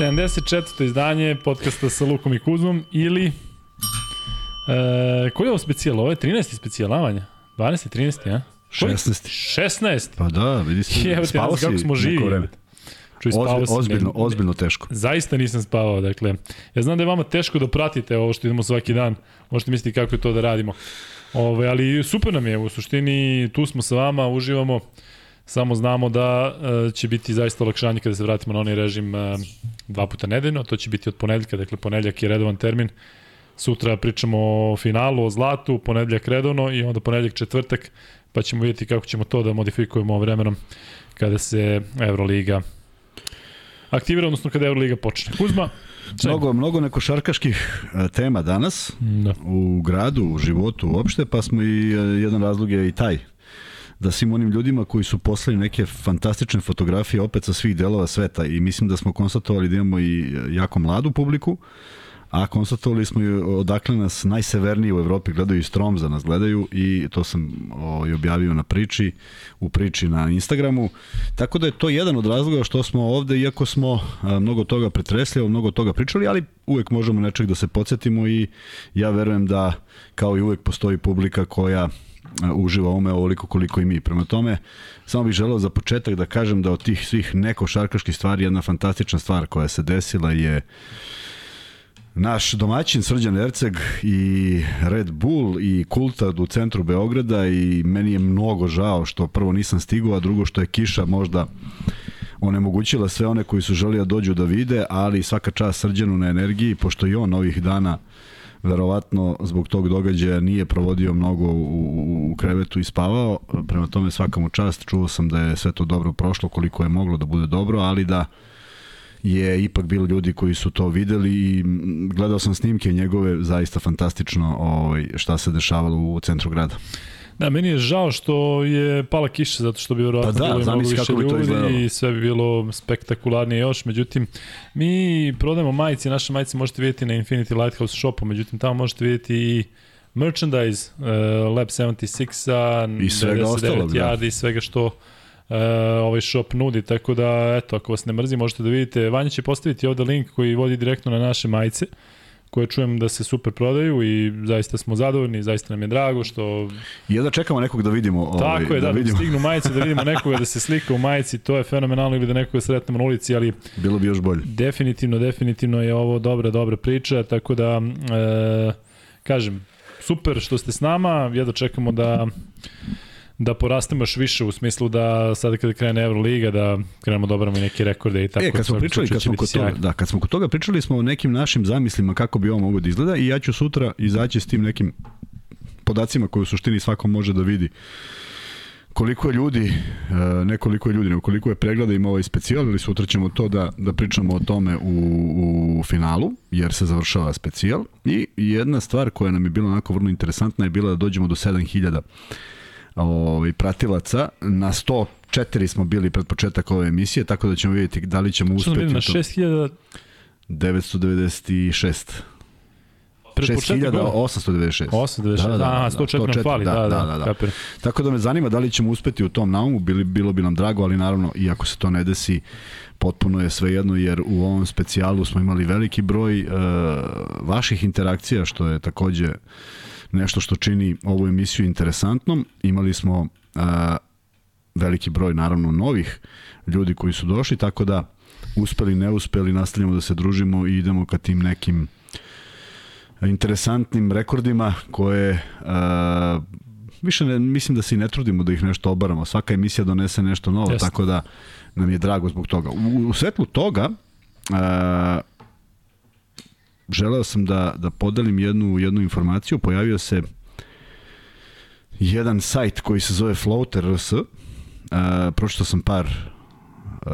74. izdanje podcasta sa Lukom i Kuzmom ili e, koji je ovo specijal? Ovo je 13. specijal, Avanja? 12. 13. a? 16. 16. Pa da, vidi se, Jebate, spavao si kako smo živi. Čuj, spavao Ozbi, sam. ozbiljno, Ne- ozbiljno teško. Zaista nisam spavao, dakle. Ja znam da je vama teško da pratite ovo što idemo svaki dan. Možete misliti kako je to da radimo. Ove, ali super nam je, u suštini tu smo sa vama, uživamo. Samo znamo da e, će biti zaista olakšanje kada se vratimo na onaj režim e, dva puta nedeljno. To će biti od ponedeljka, dakle ponedeljak je redovan termin. Sutra pričamo o finalu, o zlatu, ponedeljak redovno i onda ponedeljak četvrtak, pa ćemo vidjeti kako ćemo to da modifikujemo vremenom kada se Euroliga aktivira, odnosno kada Euroliga počne. Kuzma, sve. Mnogo, mnogo nekošarkaških e, tema danas Da. u gradu, u životu uopšte, pa smo i jedan razlog je i taj da svim onim ljudima koji su poslali neke fantastične fotografije opet sa svih delova sveta i mislim da smo konstatovali da imamo i e, jako mladu publiku, a konstatovali smo i odakle nas najseverniji u Evropi gledaju i Stromza nas gledaju i to sam o, i objavio na priči, u priči na Instagramu. Tako da je to jedan od razloga što smo ovde, iako smo a, mnogo toga pretresli, mnogo toga pričali, ali uvek možemo nečeg da se podsjetimo i ja verujem da kao i uvek postoji publika koja uživa ume ovoliko koliko i mi. Prema tome, samo bih želeo za početak da kažem da od tih svih neko šarkaških stvari jedna fantastična stvar koja se desila je Naš domaćin Srđan Erceg i Red Bull i Kultad u centru Beograda i meni je mnogo žao što prvo nisam stigao, a drugo što je kiša možda onemogućila sve one koji su želi da dođu da vide, ali svaka čast Srđanu na energiji, pošto i on ovih dana verovatno zbog tog događaja nije provodio mnogo u, u, krevetu i spavao, prema tome svaka mu čast, čuo sam da je sve to dobro prošlo koliko je moglo da bude dobro, ali da je ipak bilo ljudi koji su to videli i gledao sam snimke njegove, zaista fantastično ovaj, šta se dešavalo u centru grada. Da, meni je žao što je pala kiša, zato što bi verovatno Pa da, bilo mnogo više ljudi i sve bi bilo spektakularnije još. Međutim, mi prodajemo majice, naše majice možete vidjeti na Infinity Lighthouse shopu, međutim tamo možete vidjeti i merchandise uh, Lab 76-a, I svega 99 ostalog, da. yardi i svega što uh, ovaj shop nudi, tako da, eto, ako vas ne mrzi, možete da vidite. Vanja će postaviti ovde link koji vodi direktno na naše majice koje čujem da se super prodaju i zaista smo zadovoljni, zaista nam je drago što I jedva čekamo nekog da vidimo. Ovaj, Tako je, da, da vidimo. stignu majice, da vidimo nekoga da se slika u majici, to je fenomenalno ili da nekoga sretnemo na ulici, ali Bilo bi još bolje. definitivno, definitivno je ovo dobra, dobra priča, tako da, e, kažem, super što ste s nama, jedno čekamo da da porastemo još više u smislu da sada kada krene Euroliga da krenemo da obramo i neke rekorde i tako. e, kad smo pričali, kad smo, kod toga, da, kad smo kod toga pričali smo o nekim našim zamislima kako bi ovo mogo da izgleda i ja ću sutra izaći s tim nekim podacima koje u suštini svako može da vidi koliko je ljudi, e, ne koliko je ljudi, nego koliko je pregleda ima ovaj specijal, ali sutra ćemo to da, da pričamo o tome u, u finalu, jer se završava specijal. I jedna stvar koja nam je bila onako vrlo interesantna je bila da dođemo do 7000 ovaj, pratilaca. Na 104 smo bili pred početak ove emisije, tako da ćemo vidjeti da li ćemo Što sam uspeti. vidio na u tom- 6000 996. pred početak gola. 6896. 896, da, da, da, 104 nam fali, da, da, da, da, kapiram. Tako da me zanima da li ćemo uspeti u tom naumu, bili, bilo bi nam drago, ali naravno, i ako se to ne desi, potpuno je svejedno, jer u ovom specijalu smo imali veliki broj uh, vaših interakcija, što je takođe nešto što čini ovu emisiju interesantnom. Imali smo uh, veliki broj, naravno, novih ljudi koji su došli, tako da uspeli, ne uspeli, nastavljamo da se družimo i idemo ka tim nekim interesantnim rekordima koje uh, više ne, mislim da se i ne trudimo da ih nešto obaramo. Svaka emisija donese nešto novo, Jeste. tako da nam je drago zbog toga. U, u svetlu toga uh, želeo sam da, da podelim jednu, jednu informaciju. Pojavio se jedan sajt koji se zove Floater.rs. Uh, pročitao sam par uh,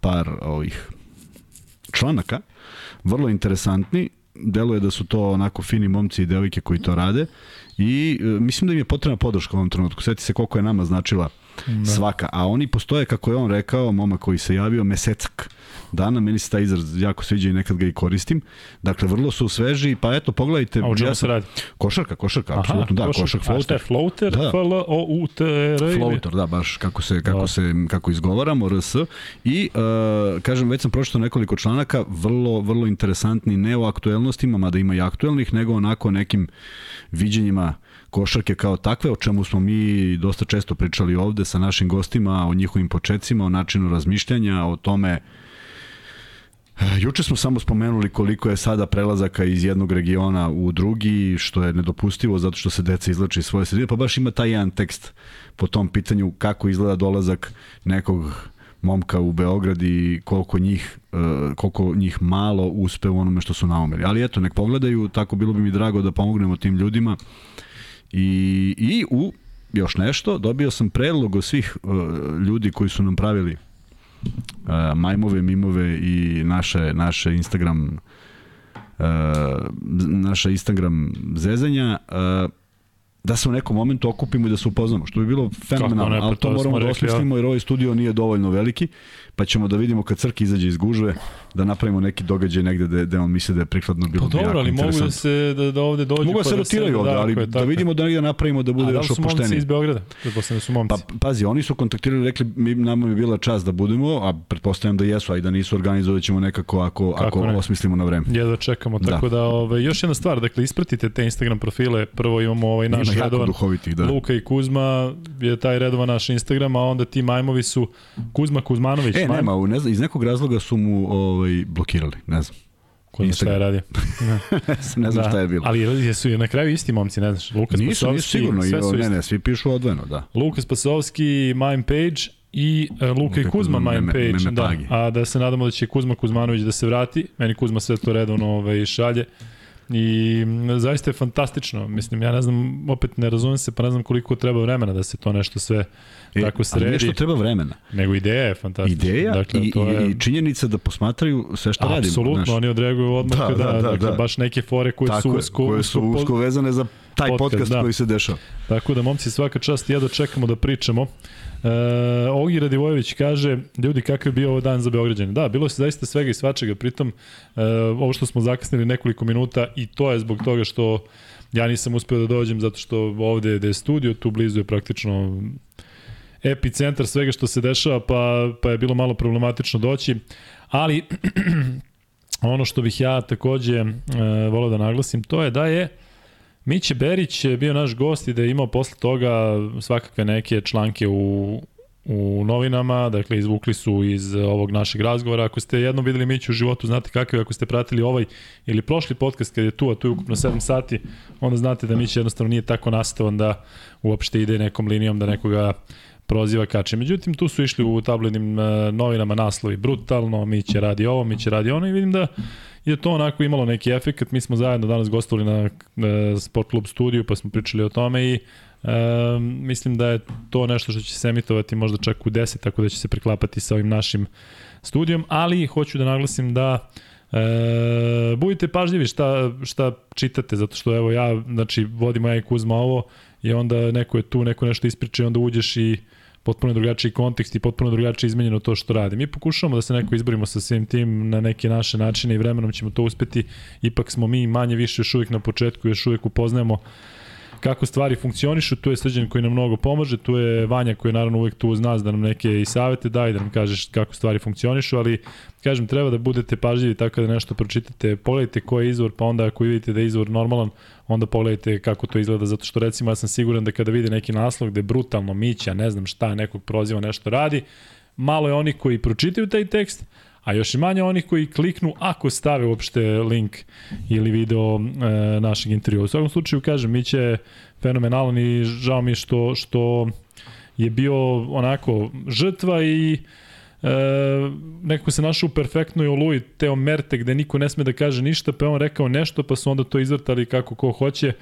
par ovih članaka, vrlo interesantni, deluje da su to onako fini momci i devojke koji to rade I e, mislim da im je potrebna podrška u ovom trenutku. Sjeti se koliko je nama značila da. svaka. A oni postoje, kako je on rekao, moma koji se javio, mesecak dana, meni se taj izraz jako sviđa i nekad ga i koristim. Dakle, vrlo su sveži, pa eto, pogledajte. A o čemu ja se radi? Košarka, košarka, apsolutno, da, košarka, floater. A šta je floater? Da. F L O U T R Floater, da, baš kako se kako da. se kako izgovaramo RS i uh, kažem već sam pročitao nekoliko članaka vrlo vrlo interesantni ne o aktuelnostima, mada ima i aktuelnih, nego onako nekim viđenjima košarke kao takve, o čemu smo mi dosta često pričali ovde sa našim gostima, o njihovim početcima, o načinu razmišljanja, o tome Juče smo samo spomenuli koliko je sada prelazaka iz jednog regiona u drugi, što je nedopustivo zato što se deca izlače iz svoje sredine, pa baš ima taj jedan tekst po tom pitanju kako izgleda dolazak nekog momka u Beograd i koliko njih, uh, koliko njih malo uspe u onome što su naumeli. Ali eto, nek pogledaju, tako bilo bi mi drago da pomognemo tim ljudima. I, i u još nešto, dobio sam predlog od svih uh, ljudi koji su nam pravili uh, majmove, mimove i naše, naše Instagram uh, naša Instagram zezanja. Uh, da se u nekom momentu okupimo i da se upoznamo, što bi bilo fenomenalno, ne, pa ali to, to moramo da osmislimo jer ovaj studio nije dovoljno veliki, pa ćemo da vidimo kad crk izađe iz gužve, da napravimo neki događaj negde da, da on misli da je prikladno bilo pa dobro, ali mogu da se da, da ovde dođu mogu da se pa da rotiraju da ovde, ali da, da vidimo da negde napravimo da bude još opuštenije. A da su momci iz Beograda? Pretpostavljam da su momci. Pa pazi, oni su kontaktirali, rekli mi nama bi bila čast da budemo, a pretpostavljam da jesu, a i da nisu organizovat ćemo nekako ako Kako ako ne? osmislimo na vreme. Ja da čekamo, tako da, da ove, još jedna stvar, dakle ispratite te Instagram profile, prvo imamo ovaj naš redovan da. Luka i Kuzma je taj redovan naš Instagram, a onda ti majmovi su Kuzma Kuzmanović. E, nema, ne znam, iz nekog razloga su mu ovaj, blokirali, ne znam. Ko zna šta je radio. ne znam da. šta je bilo. Ali jesu na kraju isti momci, ne znaš. Luka nisu, Spasovski, nisu sigurno, sve su ne, ne, svi pišu odvojeno, da. Luka Spasovski, Mime Page i uh, Luka i Kuzma Mime me, Page, me, me da. A da se nadamo da će Kuzma Kuzmanović da se vrati. Meni Kuzma sve to redovno ovaj, šalje. I zaista je fantastično. Mislim, ja ne znam, opet ne razumem se, pa ne znam koliko treba vremena da se to nešto sve e, tako sredi. Ali nešto treba vremena. Nego ideja je fantastična. Ideja dakle, i, to je... i činjenica da posmatraju sve što radimo. Apsolutno, oni odreaguju odmah da, da, da, dakle, da. baš neke fore koje tako su usko, koje su usko vezane za taj podcast, podcast da. koji se dešava. Tako da, momci, svaka čast, ja da čekamo da pričamo. E, Ogi Radivojević kaže, ljudi, kakav je bio ovo dan za Beograđane? Da, bilo se zaista svega i svačega, pritom e, ovo što smo zakasnili nekoliko minuta i to je zbog toga što ja nisam uspeo da dođem zato što ovde je studio, tu blizu je praktično epicentar svega što se dešava, pa, pa je bilo malo problematično doći, ali ono što bih ja takođe e, volao da naglasim, to je da je Miće Berić je bio naš gost i da je imao posle toga svakakve neke članke u, u novinama, dakle izvukli su iz ovog našeg razgovora. Ako ste jednom videli Miću u životu, znate kakav je, ako ste pratili ovaj ili prošli podcast kad je tu, a tu je ukupno 7 sati, onda znate da Mić jednostavno nije tako nastavan da uopšte ide nekom linijom da nekoga proziva kače. Međutim, tu su išli u tabloidnim e, novinama naslovi brutalno, mi će radi ovo, mi će radi ono i vidim da je to onako imalo neki efekt. Mi smo zajedno danas gostovali na, na Sport Club studiju pa smo pričali o tome i e, mislim da je to nešto što će se emitovati možda čak u 10, tako da će se preklapati sa ovim našim studijom, ali hoću da naglasim da E, budite pažljivi šta, šta čitate, zato što evo ja, znači, vodimo ja i Kuzma ovo i onda neko je tu, neko nešto ispriča i onda uđeš i potpuno drugačiji kontekst i potpuno drugačije izmenjeno to što radi. Mi pokušavamo da se neko izborimo sa svim tim na neke naše načine i vremenom ćemo to uspeti. Ipak smo mi manje više još uvijek na početku, još uvijek upoznajemo kako stvari funkcionišu, tu je Srđan koji nam mnogo pomaže, tu je Vanja koji je naravno uvek tu uz nas da nam neke i savete daje, da nam kažeš kako stvari funkcionišu, ali kažem, treba da budete pažljivi tako da nešto pročitate, pogledajte koji je izvor, pa onda ako vidite da je izvor normalan, onda pogledajte kako to izgleda, zato što recimo ja sam siguran da kada vide neki naslov gde brutalno mića, ne znam šta, nekog proziva nešto radi, malo je oni koji pročitaju taj tekst, a još i manje onih koji kliknu ako stave uopšte link ili video e, našeg intervjua. U svakom slučaju, kažem, mi će fenomenalan i žao mi što, što je bio onako žrtva i e, nekako se našao u perfektnoj oluji Teo Merte gde niko ne sme da kaže ništa, pa on rekao nešto, pa su onda to izvrtali kako ko hoće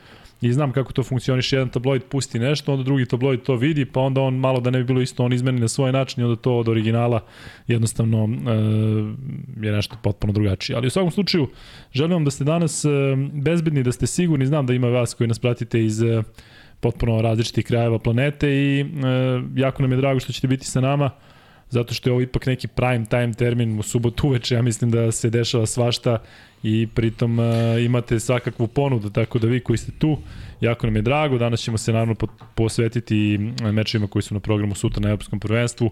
i znam kako to funkcioniše, jedan tabloid pusti nešto, onda drugi tabloid to vidi, pa onda on malo da ne bi bilo isto, on izmeni na svoj način i onda to od originala jednostavno uh, je nešto potpuno drugačije. Ali u svakom slučaju, želim vam da ste danas uh, bezbedni, da ste sigurni, znam da ima vas koji nas pratite iz uh, potpuno različitih krajeva planete i uh, jako nam je drago što ćete biti sa nama zato što je ovo ipak neki prime time termin u subotu uveče, ja mislim da se dešava svašta i pritom uh, imate svakakvu ponudu, tako da vi koji ste tu, jako nam je drago, danas ćemo se naravno posvetiti mečevima koji su na programu sutra na Europskom prvenstvu,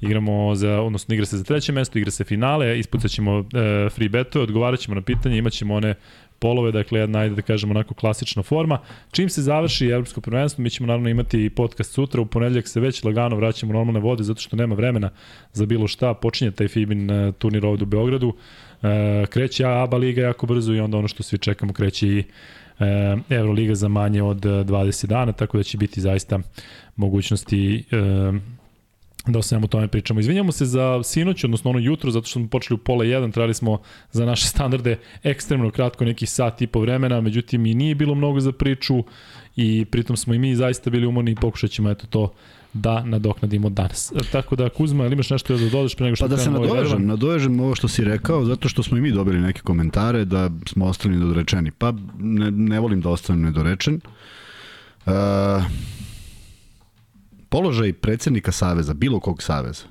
igramo za, odnosno igra se za treće mesto, igra se finale, ispucat ćemo uh, free betove, odgovarat ćemo na pitanje, imat ćemo one polove, dakle jedna, ajde da kažemo, onako klasična forma. Čim se završi evropsko prvenstvo, mi ćemo naravno imati podcast sutra, u ponedeljak se već lagano vraćamo u normalne vode, zato što nema vremena za bilo šta, počinje taj Fibin uh, turnir ovde u Beogradu, kreće ABA liga jako brzo i onda ono što svi čekamo kreće i uh, Euroliga za manje od 20 dana, tako da će biti zaista mogućnosti uh, da o svemu tome pričamo. Izvinjamo se za sinoć, odnosno ono jutro, zato što smo počeli u pola jedan, trebali smo za naše standarde ekstremno kratko, nekih sat i po vremena, međutim i nije bilo mnogo za priču i pritom smo i mi zaista bili umorni i pokušat ćemo eto to da nadoknadimo danas. E, tako da Kuzma, ili imaš nešto da dodaš pre nego što Pa da se ovaj nadovežem, nadovežem ovo što si rekao, zato što smo i mi dobili neke komentare da smo ostali nedorečeni. Pa ne, ne volim da ostanem nedorečen. Uh, položaj predsednika saveza, bilo kog saveza,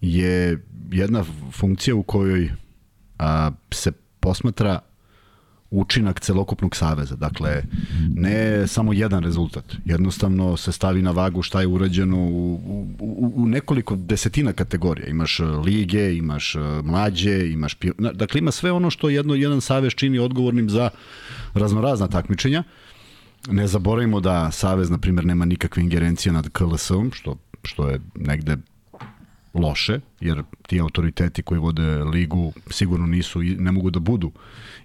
je jedna funkcija u kojoj a, se posmatra učinak celokupnog saveza. Dakle, ne samo jedan rezultat. Jednostavno se stavi na vagu šta je urađeno u, u, u nekoliko desetina kategorija. Imaš lige, imaš mlađe, imaš... Dakle, ima sve ono što jedno, jedan savez čini odgovornim za raznorazna takmičenja. Ne zaboravimo da Savez, na primjer, nema nikakve ingerencije nad KLS-om, što, što je negde loše, jer ti autoriteti koji vode ligu sigurno nisu, ne mogu da budu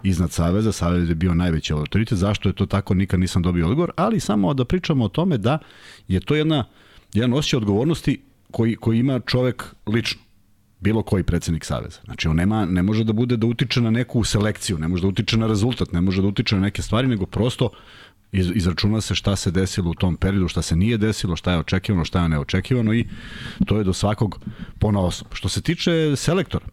iznad Saveza. Savez je bio najveći autoritet. Zašto je to tako, nikad nisam dobio odgovor, ali samo da pričamo o tome da je to jedna, jedan osjećaj odgovornosti koji, koji ima čovek lično bilo koji predsednik saveza. Znači on nema, ne može da bude da utiče na neku selekciju, ne može da utiče na rezultat, ne može da utiče na neke stvari, nego prosto iz, izračuna se šta se desilo u tom periodu, šta se nije desilo, šta je očekivano, šta je neočekivano i to je do svakog ponaosob. Što se tiče selektora,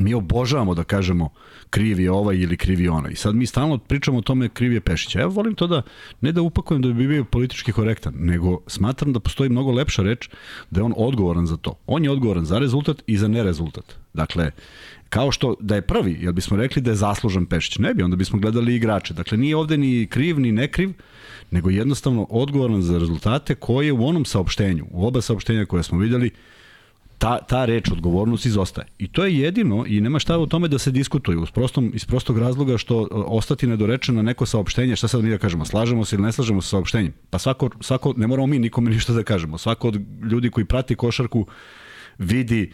mi obožavamo da kažemo kriv je ovaj ili kriv je onaj. I sad mi stalno pričamo o tome kriv je Pešić. Ja volim to da, ne da upakujem da bi bio politički korektan, nego smatram da postoji mnogo lepša reč da je on odgovoran za to. On je odgovoran za rezultat i za nerezultat. Dakle, Kao što da je prvi, jel bismo rekli da je zaslužan Pešić? Ne bi, onda bismo gledali igrače. Dakle, nije ovde ni kriv, ni nekriv, nego jednostavno odgovoran za rezultate koje u onom saopštenju, u oba saopštenja koje smo videli, ta, ta reč odgovornost izostaje. I to je jedino i nema šta u tome da se diskutuje uz prostom, iz prostog razloga što ostati nedorečeno neko saopštenje, šta sad mi da kažemo, slažemo se ili ne slažemo se sa saopštenjem? Pa svako, svako, ne moramo mi nikome ništa da kažemo. Svako od ljudi koji prati košarku vidi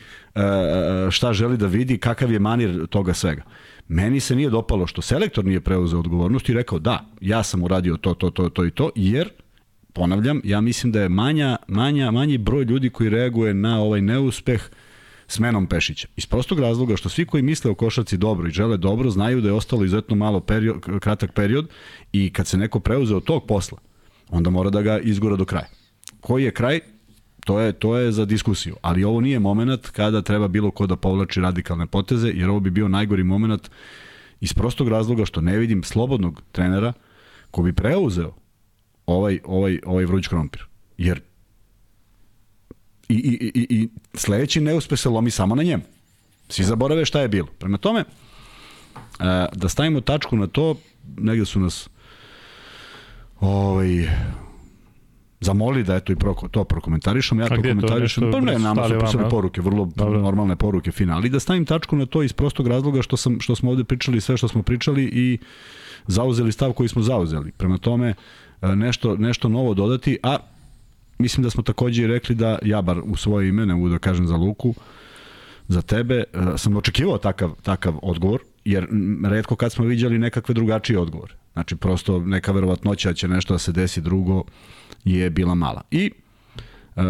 šta želi da vidi, kakav je manir toga svega. Meni se nije dopalo što selektor nije preuzeo odgovornost i rekao da, ja sam uradio to, to, to, to i to, jer ponavljam, ja mislim da je manja, manja, manji broj ljudi koji reaguje na ovaj neuspeh smenom Pešića. Iz prostog razloga što svi koji misle o košarci dobro i žele dobro, znaju da je ostalo izuzetno malo period, kratak period i kad se neko preuzeo tog posla, onda mora da ga izgura do kraja. Koji je kraj? To je, to je za diskusiju. Ali ovo nije moment kada treba bilo ko da povlači radikalne poteze, jer ovo bi bio najgori moment iz prostog razloga što ne vidim slobodnog trenera ko bi preuzeo ovaj, ovaj, ovaj vruć krompir. Jer i, i, i, i sledeći neuspe se lomi samo na njemu. Svi zaborave šta je bilo. Prema tome, da stavimo tačku na to, negde su nas ovaj, zamoli da eto i pro, to prokomentarišem, ja to komentarišem, pa ne, nama su pisali poruke, vrlo Dobro. normalne poruke finali, da stavim tačku na to iz prostog razloga što, sam, što smo ovde pričali sve što smo pričali i zauzeli stav koji smo zauzeli. Prema tome, e, nešto, nešto novo dodati, a mislim da smo takođe i rekli da ja bar u svoje ime, ne mogu da kažem za Luku, za tebe, e, sam očekivao takav, takav odgovor, jer redko kad smo viđali nekakve drugačije odgovore. Znači, prosto neka verovatnoća će nešto da se desi drugo, je bila mala. I e,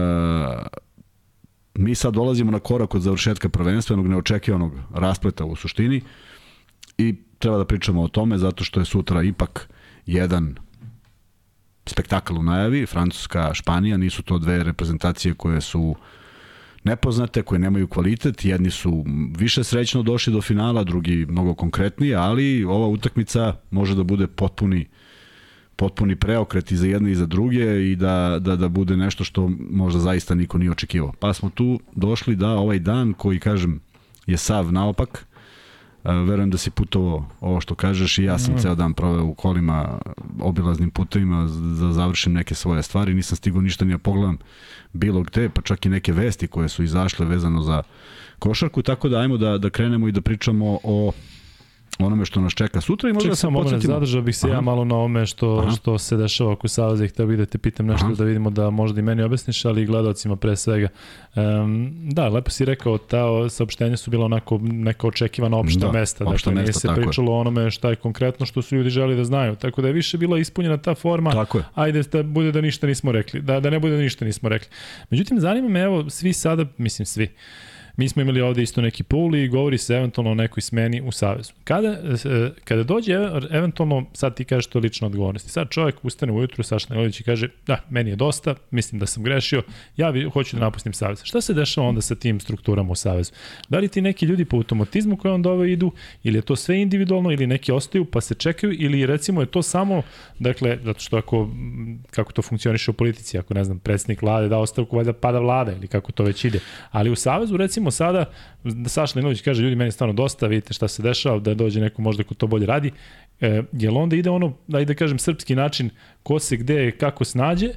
mi sad dolazimo na korak od završetka prvenstvenog neočekivanog raspleta u suštini i treba da pričamo o tome zato što je sutra ipak jedan spektakl u najavi, Francuska, Španija, nisu to dve reprezentacije koje su nepoznate, koje nemaju kvalitet, jedni su više srećno došli do finala, drugi mnogo konkretnije, ali ova utakmica može da bude potpuni potpuni preokret i za jedne i za druge i da, da, da bude nešto što možda zaista niko nije očekivao. Pa smo tu došli da ovaj dan koji, kažem, je sav naopak, verujem da si putovao ovo što kažeš i ja sam mm. ceo dan proveo u kolima obilaznim putevima da završim neke svoje stvari, nisam stigao ništa ni da pogledam bilo gde, pa čak i neke vesti koje su izašle vezano za košarku, tako da ajmo da, da krenemo i da pričamo o onome što nas čeka sutra i možda Ček, se podsjetimo. Zadržao bih se Aha. ja malo na ome što, Aha. što se dešava oko Saveza i htio bih da te pitam nešto Aha. da vidimo da možda i meni objasniš, ali i gledalcima pre svega. Um, da, lepo si rekao, ta saopštenja su bila onako neka očekivana opšta da, mesta. Opšta dakle, mesta, nije se pričalo o onome šta je konkretno što su ljudi želi da znaju. Tako da je više bila ispunjena ta forma, tako je. ajde da bude da ništa nismo rekli, da, da ne bude da ništa nismo rekli. Međutim, zanima me, evo, svi sada, mislim svi, Mi smo imali ovde isto neki pool i govori se eventualno o nekoj smeni u Savezu. Kada, e, kada dođe eventualno, sad ti kažeš to lično odgovornosti. Sad čovjek ustane ujutru, Saša Najlović i kaže, da, meni je dosta, mislim da sam grešio, ja hoću da napustim Savez. Šta se dešava onda sa tim strukturama u Savezu? Da li ti neki ljudi po automatizmu koje on dove idu, ili je to sve individualno, ili neki ostaju pa se čekaju, ili recimo je to samo, dakle, zato što ako, kako to funkcioniše u politici, ako ne znam, predsednik vlade da ostavku, valjda pada vlada, ili kako to već ide. Ali u Savezu, recimo, recimo sada, da Saša Linović kaže, ljudi, meni stvarno dosta, vidite šta se dešava, da dođe neko možda ko to bolje radi, e, jel onda ide ono, da da kažem, srpski način, ko se gde, kako snađe,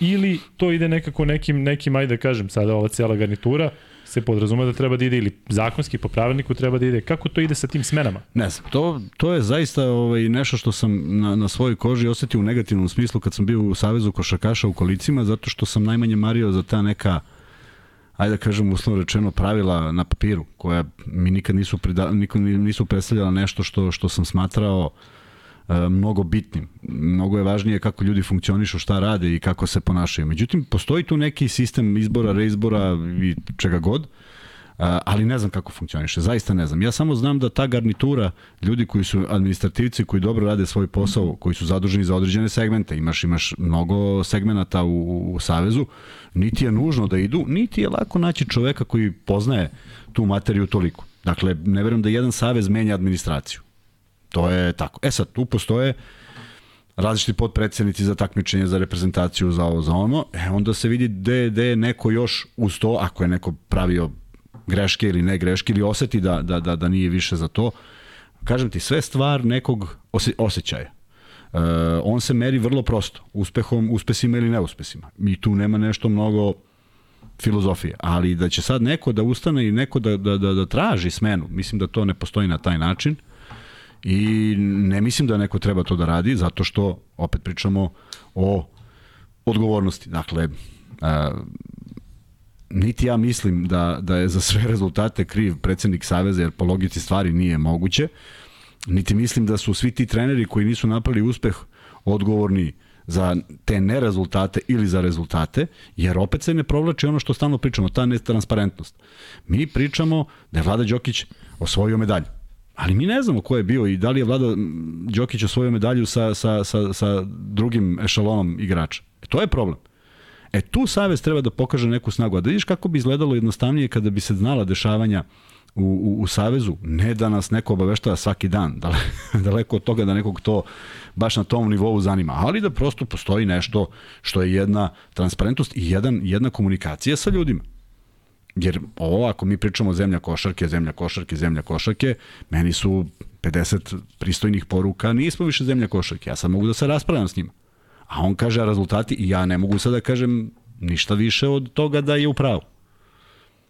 ili to ide nekako nekim, nekim ajde da kažem, sada ova cijela garnitura, se podrazume da treba da ide ili zakonski po pravilniku treba da ide. Kako to ide sa tim smenama? Ne znam, to, to je zaista ovaj, nešto što sam na, na svojoj koži osetio u negativnom smislu kad sam bio u Savezu košarkaša u kolicima, zato što sam najmanje mario za ta neka uh, ajde da kažem uslovno rečeno pravila na papiru koja mi nikad nisu prida, nikad nisu predstavljala nešto što što sam smatrao e, mnogo bitnim. Mnogo je važnije kako ljudi funkcionišu, šta rade i kako se ponašaju. Međutim, postoji tu neki sistem izbora, reizbora i čega god, ali ne znam kako funkcioniše, zaista ne znam. Ja samo znam da ta garnitura, ljudi koji su administrativci, koji dobro rade svoj posao, koji su zaduženi za određene segmente, imaš imaš mnogo segmenata u, u Savezu, niti je nužno da idu, niti je lako naći čoveka koji poznaje tu materiju toliko. Dakle, ne verujem da jedan savez menja administraciju. To je tako. E sad, tu postoje različiti podpredsednici za takmičenje, za reprezentaciju, za ovo, za ono, e, onda se vidi gde, gde je neko još uz to, ako je neko pravio greške ili ne greške ili oseti da, da, da, da nije više za to. Kažem ti, sve stvar nekog ose, osjećaja. Uh, on se meri vrlo prosto, uspehom, uspesima ili neuspesima. I tu nema nešto mnogo filozofije, ali da će sad neko da ustane i neko da, da, da, da traži smenu, mislim da to ne postoji na taj način i ne mislim da neko treba to da radi, zato što opet pričamo o odgovornosti. Dakle, uh, niti ja mislim da, da je za sve rezultate kriv predsednik Saveza, jer po logici stvari nije moguće, niti mislim da su svi ti treneri koji nisu napravili uspeh odgovorni za te nerezultate ili za rezultate, jer opet se ne provlači ono što stalno pričamo, ta netransparentnost. Mi pričamo da je Vlada Đokić osvojio medalju. Ali mi ne znamo ko je bio i da li je Vlada Đokić osvojio medalju sa, sa, sa, sa drugim ešalonom igrača. E, to je problem. E tu Savez treba da pokaže neku snagu. A da vidiš kako bi izgledalo jednostavnije kada bi se znala dešavanja u, u, u Savezu, ne da nas neko obaveštava svaki dan, dale, daleko od toga da nekog to baš na tom nivou zanima, ali da prosto postoji nešto što je jedna transparentnost i jedan, jedna komunikacija sa ljudima. Jer ovo, ako mi pričamo zemlja košarke, zemlja košarke, zemlja košarke, meni su 50 pristojnih poruka, nismo više zemlja košarke, ja sad mogu da se raspravljam s njima. A on kaže rezultati i ja ne mogu sada da kažem ništa više od toga da je u pravu.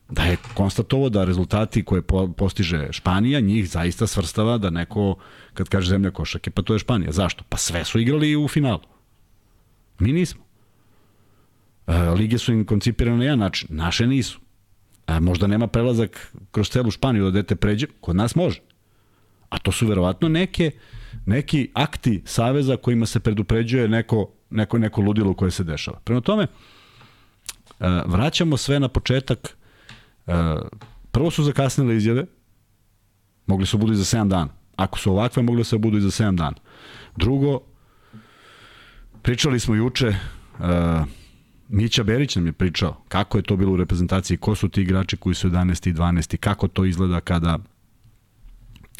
Da je konstatovo da rezultati koje po, postiže Španija, njih zaista svrstava da neko, kad kaže zemlja košake, pa to je Španija. Zašto? Pa sve su igrali u finalu. Mi nismo. E, lige su im koncipirane na jedan način, naše nisu. E, možda nema prelazak kroz celu Španiju da dete pređe, kod nas može. A to su verovatno neke neki akti saveza kojima se predupređuje neko, neko, neko ludilo koje se dešava. Prema tome, e, vraćamo sve na početak. E, prvo su zakasnile izjave, mogli su budu i za 7 dana. Ako su ovakve, mogli su da budu i za 7 dana. Drugo, Pričali smo juče, uh, Mića Berić nam je pričao kako je to bilo u reprezentaciji, ko su ti igrači koji su 11. i 12. kako to izgleda kada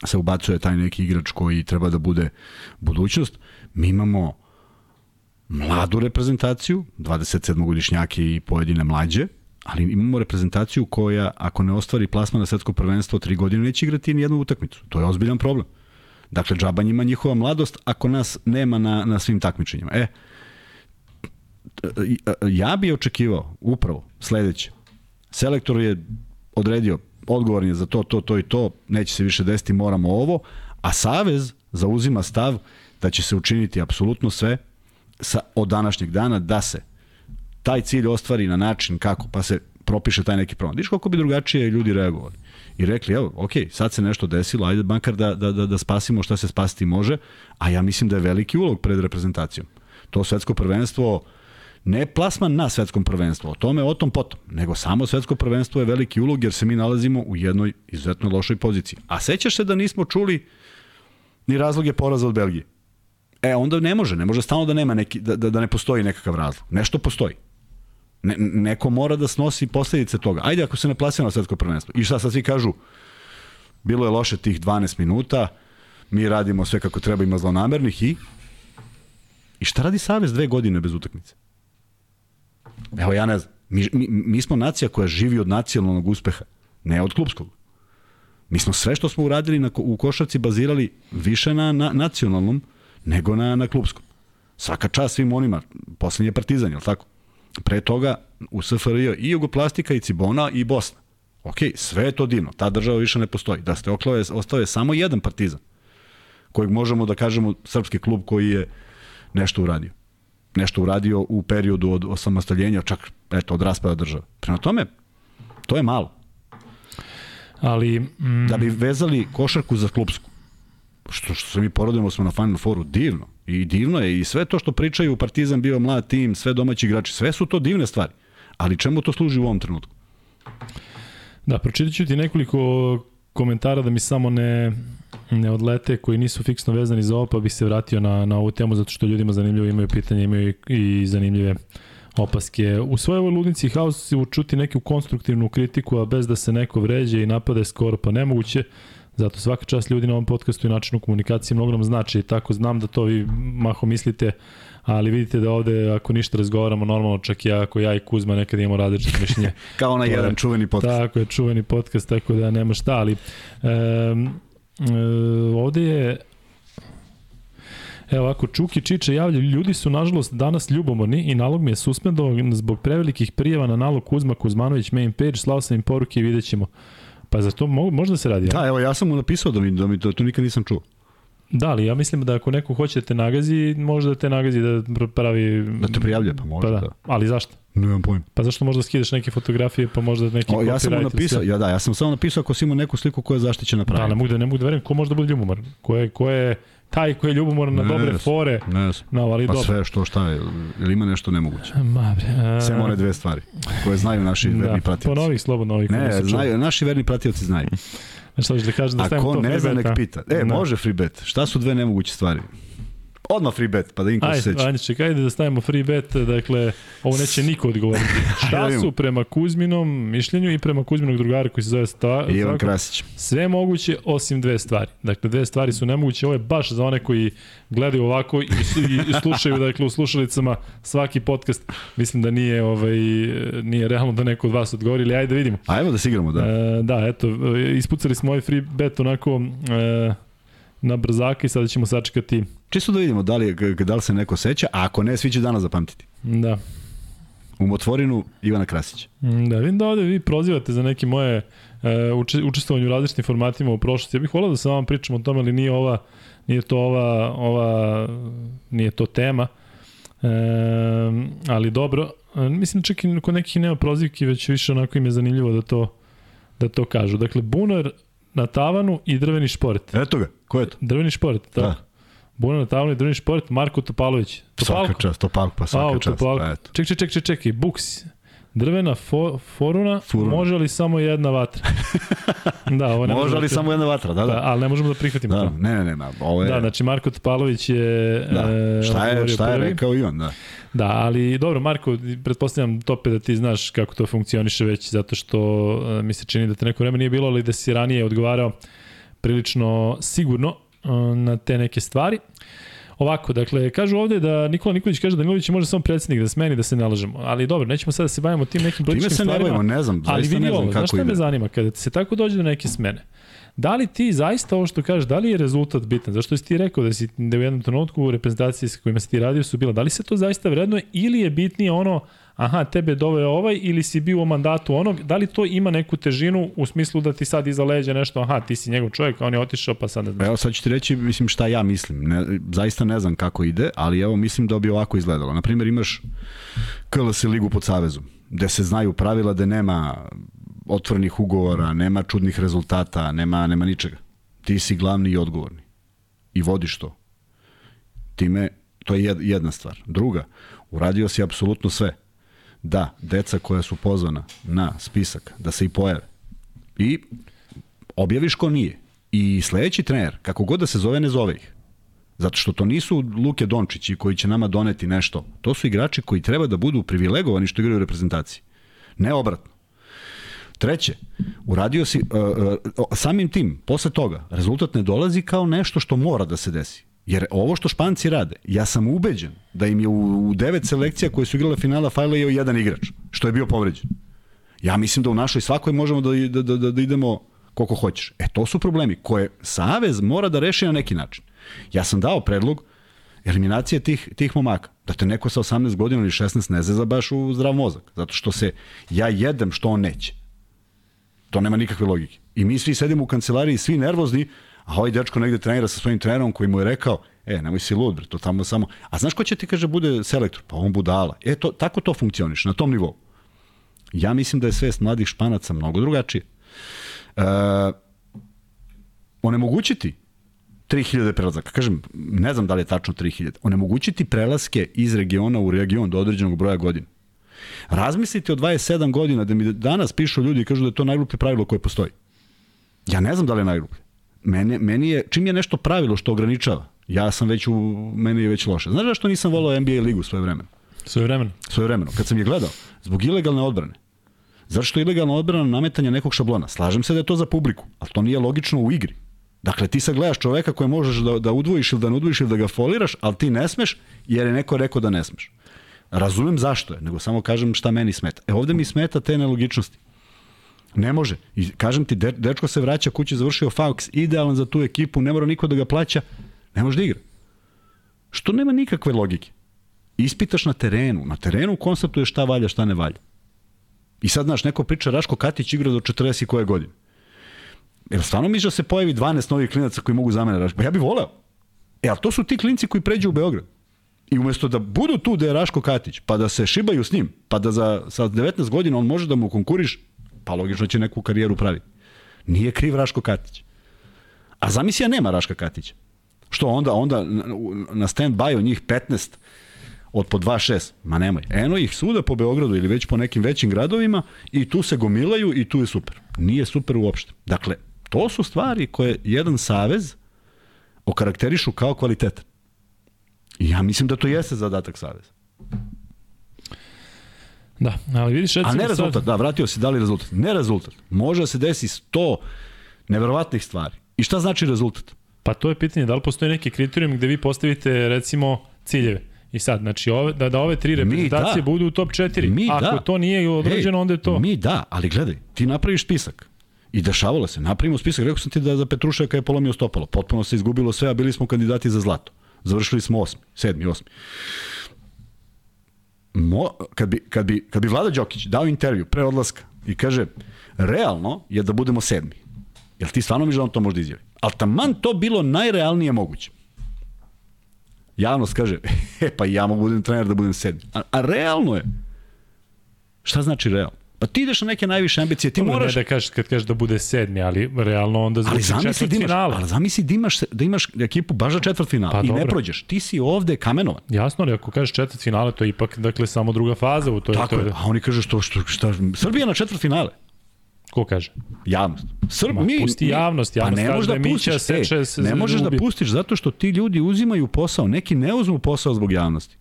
se ubacuje taj neki igrač koji treba da bude budućnost. Mi imamo mladu reprezentaciju, 27-godišnjake i pojedine mlađe, ali imamo reprezentaciju koja, ako ne ostvari plasma na svetsko prvenstvo tri godine, neće igrati ni jednu utakmicu. To je ozbiljan problem. Dakle, džaba njima njihova mladost ako nas nema na, na svim takmičenjima. E, ja bi očekivao upravo sledeće. Selektor je odredio, odgovoran je za to, to, to i to, neće se više desiti, moramo ovo, a Savez zauzima stav da će se učiniti apsolutno sve sa, od današnjeg dana da se taj cilj ostvari na način kako, pa se propiše taj neki problem. Viš koliko bi drugačije ljudi reagovali. I rekli, evo, ok, sad se nešto desilo, ajde bankar da, da, da, da spasimo šta se spasiti može, a ja mislim da je veliki ulog pred reprezentacijom. To svetsko prvenstvo, ne plasman na svetskom prvenstvu, o tome o tom potom, nego samo svetsko prvenstvo je veliki ulog jer se mi nalazimo u jednoj izuzetno lošoj poziciji. A sećaš se da nismo čuli ni razloge poraza od Belgije? E, onda ne može, ne može stalno da nema neki, da, da, da ne postoji nekakav razlog. Nešto postoji. Ne, neko mora da snosi posledice toga. Ajde ako se ne plasira na svetsko prvenstvo. I šta sad svi kažu, bilo je loše tih 12 minuta, mi radimo sve kako treba, ima zlonamernih i I šta radi Savez dve godine bez utakmice? Evo ja ne znam. Mi, mi, mi smo nacija koja živi od nacionalnog uspeha, ne od klubskog. Mi smo sve što smo uradili na, u košarci bazirali više na, na nacionalnom nego na, na klubskom. Svaka čast svim onima, poslednji je Partizan, je li tako? Pre toga u SFRJ i Jugoplastika i Cibona i Bosna. Ok, sve je to divno, ta država više ne postoji. Da ste oklave, ostao je samo jedan Partizan, kojeg možemo da kažemo srpski klub koji je nešto uradio. Nešto uradio u periodu od osamostaljenja, čak eto, od raspada države. Prema tome, to je malo. Ali... Mm... Da bi vezali košarku za klubsku, što, što se mi porodimo smo na Final Fouru, divno. I divno je i sve to što pričaju Partizan bio mlad tim, sve domaći igrači, sve su to divne stvari. Ali čemu to služi u ovom trenutku? Da, pročitat ću ti nekoliko komentara da mi samo ne, ne odlete koji nisu fiksno vezani za ovo, pa bih se vratio na, na ovu temu zato što ljudima zanimljivo imaju pitanje, imaju i, i zanimljive opaske. U svojoj ovoj ludnici se učuti neku konstruktivnu kritiku, a bez da se neko vređe i napade skoro pa nemoguće. Zato svaka čast ljudi na ovom podcastu i načinu komunikacije mnogo nam znači. Tako znam da to vi maho mislite, ali vidite da ovde ako ništa razgovaramo normalno, čak i ja, ako ja i Kuzma nekad imamo različite mišljenje. Kao na jedan čuveni podcast. Tako je, čuveni podcast, tako da nema šta, ali um, um, ovde je Evo ovako, Čuki Čiče javlja, ljudi su nažalost danas ljubomorni i nalog mi je suspendovan zbog prevelikih prijeva na nalog Kuzma Kuzmanović main page, slao sam im poruke i vidjet ćemo. Pa za to mo, možda se radi. Da, evo ja sam mu napisao da mi, da mi to, to nikad nisam čuo. Da, ali ja mislim da ako neko hoće da te nagazi, može da te nagazi da pravi... Da te prijavlja, pa može, pa da. da. Ali zašto? Nemam pojma. Pa zašto možda skidaš neke fotografije, pa možda neki o, ja sam mu napisao, ja da, ja sam samo napisao ako si imao neku sliku koja je zaštićena pravi. Da, ne mogu da ne mogu da verujem ko može da bude ljubomor. Ko je ko je taj koji je ljubomoran na ne, dobre fore. Ne, ali pa dobro. sve što šta je, ili ima nešto nemoguće? Ma bre. Sve one dve stvari koje znaju naši da, verni pratioci. Ponovi slobodno ovih. Ne, znaju, naši verni pratioci znaju. Šta da kažem da stavimo to ne zna, nek pita. E, da. može free bet. Šta su dve nemoguće stvari? Odmah free bet, pa da im ko se seća. Ajde, čekaj, ajde da stavimo free bet, dakle, ovo neće niko odgovoriti. Šta su prema Kuzminom mišljenju i prema Kuzminog drugara koji se zove Sta, I Ivan Krasić. Sve moguće osim dve stvari. Dakle, dve stvari su nemoguće. Ovo je baš za one koji gledaju ovako i, i slušaju, dakle, u slušalicama svaki podcast. Mislim da nije, ovaj, nije realno da neko od vas odgovori, ali ajde da vidimo. Ajmo da se igramo, da. E, da, eto, ispucali smo ovaj free bet onako... E, na brzaka i sada ćemo sačekati. Čisto da vidimo da li, da li se neko seća, a ako ne, svi će danas zapamtiti. Da. U motvorinu Ivana Krasića. Da, vidim da ovde vi prozivate za neke moje uh, učestvovanje u različitim formatima u prošlosti. Ja bih volao da sa vama pričam o tome, ali nije ova, nije to ova, ova nije to tema. E, ali dobro, e, mislim čak i kod nekih nema prozivki, već više onako im je zanimljivo da to, da to kažu. Dakle, Bunar na tavanu i drveni šport. Eto ga, ko je to? Drveni šport, tako. Da. Buna na tavanu i drveni šport, Marko Topalović. Topalko? Svaka čast, Topalko, pa svaka čast. Pa, eto. Ček, ček, ček, ček, ček, Buks. Drvena fo, foruna, Furuna. može li samo jedna vatra? da, ovo ne Može li da- samo jedna vatra, da, Da, da. ali ne možemo da prihvatimo Da, to. ne, ne, ne, ma, ovo je... Da, znači Marko Topalović je... da. e, šta je, šta je prvi. rekao i on, da. Da, ali dobro, Marko, pretpostavljam tope da ti znaš kako to funkcioniše već, zato što e, mi se čini da te neko vreme nije bilo, ali da si ranije odgovarao prilično sigurno na te neke stvari. Ovako, dakle, kažu ovde da Nikola Nikolić kaže da Milović može samo predsednik da smeni da se ne lažemo. Ali dobro, nećemo sada da se bavimo tim nekim Time političkim se ne stvarima. bavimo, ne znam, ali vidi ne znam ovo, znaš kako šta me ide. zanima? Kada se tako dođe do neke smene, da li ti zaista ovo što kažeš, da li je rezultat bitan? Zašto si ti rekao da, si, da u jednom trenutku u reprezentaciji sa kojima si ti radio su bila, da li se to zaista vrednuje ili je bitnije ono, aha, tebe je doveo ovaj ili si bio u mandatu onog, da li to ima neku težinu u smislu da ti sad iza leđa nešto, aha, ti si njegov čovjek, a on je otišao, pa sad ne znam. Evo sad ću ti reći, mislim, šta ja mislim. Ne, zaista ne znam kako ide, ali evo mislim da bi ovako izgledalo. Naprimjer, imaš KLS ligu pod Savezom, gde se znaju pravila da nema otvorenih ugovora, nema čudnih rezultata, nema, nema ničega. Ti si glavni i odgovorni. I vodiš to. Time, to je jed- jedna stvar. Druga, uradio si apsolutno sve. Da, deca koja su pozvana na spisak, da se i pojave. I objaviš ko nije. I sledeći trener, kako god da se zove, ne zove ih. Zato što to nisu Luke Dončići koji će nama doneti nešto. To su igrači koji treba da budu privilegovani što igraju u reprezentaciji. Ne obratno. Treće, uradio si, uh, uh, samim tim, posle toga, rezultat ne dolazi kao nešto što mora da se desi. Jer ovo što Španci rade, ja sam ubeđen da im je u, u devet selekcija koje su igrale finala fajlao jedan igrač, što je bio povređen. Ja mislim da u našoj svakoj možemo da, da, da, da, da idemo koliko hoćeš. E, to su problemi koje Savez mora da reši na neki način. Ja sam dao predlog eliminacije tih, tih momaka. Da te neko sa 18 godina ili 16 ne zeza baš u zdrav mozak. Zato što se ja jedem što on neće. To nema nikakve logike. I mi svi sedimo u kancelariji, svi nervozni, a ovaj dečko negde trenira sa svojim trenerom koji mu je rekao, e, nemoj si lud, bre, to tamo samo... A znaš ko će ti, kaže, bude selektor? Pa on budala. E, to, tako to funkcioniš, na tom nivou. Ja mislim da je svest mladih španaca mnogo drugačije. E, onemogućiti 3000 prelazaka. Kažem, ne znam da li je tačno 3000. Onemogućiti prelaske iz regiona u region do određenog broja godina. Razmislite o 27 godina da mi danas pišu ljudi i kažu da je to najgluplje pravilo koje postoji. Ja ne znam da li je najgluplje. Meni, meni je, čim je nešto pravilo što ograničava, ja sam već u, meni je već loše. Znaš zašto nisam volao NBA ligu svoje vremena? Svoje vremena. Svoje vremeno. Kad sam je gledao, zbog ilegalne odbrane. Zato što je ilegalna odbrana nametanja nekog šablona. Slažem se da je to za publiku, ali to nije logično u igri. Dakle, ti sad gledaš čoveka koje možeš da, da udvojiš ili da ne udvojiš ili da ga foliraš, ali ti ne smeš jer je neko rekao da ne smeš. Razumem zašto je, nego samo kažem šta meni smeta. E ovde mi smeta te nelogičnosti. Ne može. I kažem ti, de, dečko se vraća kući, završio Faux, idealan za tu ekipu, ne mora niko da ga plaća, ne može da igra. Što nema nikakve logike. Ispitaš na terenu. Na terenu konstatuješ šta valja, šta ne valja. I sad, znaš, neko priča Raško Katić igra do 40 i koje godine. Jel stvarno misliš da se pojavi 12 novih klinaca koji mogu zamene Raško? Pa ja bih voleo. E, ali to su ti klinci koji pređu u Beograd. I umesto da budu tu da je Raško Katić, pa da se šibaju s njim, pa da za, sa 19 godina on može da mu konkuriš, pa logično će neku karijeru praviti. Nije kriv Raško Katić. A zamisli ja nema Raška Katića. Što onda, onda na stand by njih 15 od po 2-6, ma nemoj. Eno ih svuda po Beogradu ili već po nekim većim gradovima i tu se gomilaju i tu je super. Nije super uopšte. Dakle, to su stvari koje jedan savez okarakterišu kao kvalitetan. Ja mislim da to jeste zadatak saveza. Da, ali vidiš A ne rezultat, sad, da, vratio se da li rezultat. Ne rezultat. Može da se desi 100 neverovatnih stvari. I šta znači rezultat? Pa to je pitanje, da li postoji neki kriterijum gde vi postavite recimo ciljeve? I sad, znači, ove, da, da ove tri reprezentacije da. budu u top 4. Mi Ako da. to nije određeno, Ej, onda je to... Mi da, ali gledaj, ti napraviš spisak. I dešavalo se, napravimo spisak, rekao sam ti da za Petrušaka je polomio stopalo, potpuno se izgubilo sve, a bili smo kandidati za zlato. Završili smo osmi, sedmi, osmi. Mo, kad, bi, kad, bi, kad bi Vlada Đokić dao intervju pre odlaska i kaže, realno je da budemo sedmi. Jel ti stvarno misliš da on to može da izjavi? Ali taman to bilo najrealnije moguće. Javnost kaže, e pa ja mogu budem trener da budem sedmi. A, a realno je. Šta znači realno? Pa ti ideš na neke najviše ambicije, ti Dobro, moraš... Ne da kažeš, kad kažeš da bude sedmi, ali realno onda Ali zvuči zamisli četvrt da imaš, finala. ali zamisli da imaš, da imaš ekipu baš za četvrt finala Pa i ne dobro. prođeš. Ti si ovde kamenovan. Jasno, ali ako kažeš četvrt finale, to je ipak dakle, samo druga faza. U to je, Tako to je. A oni kažu što, što, šta, Srbija na četvrt finale. Ko kaže? Javnost. Srb, Ma, mi, pusti javnost, javnost pa ne možeš da da pustiš, seče se ne možeš da pustiš zato što ti ljudi uzimaju posao, neki ne uzmu posao zbog javnosti.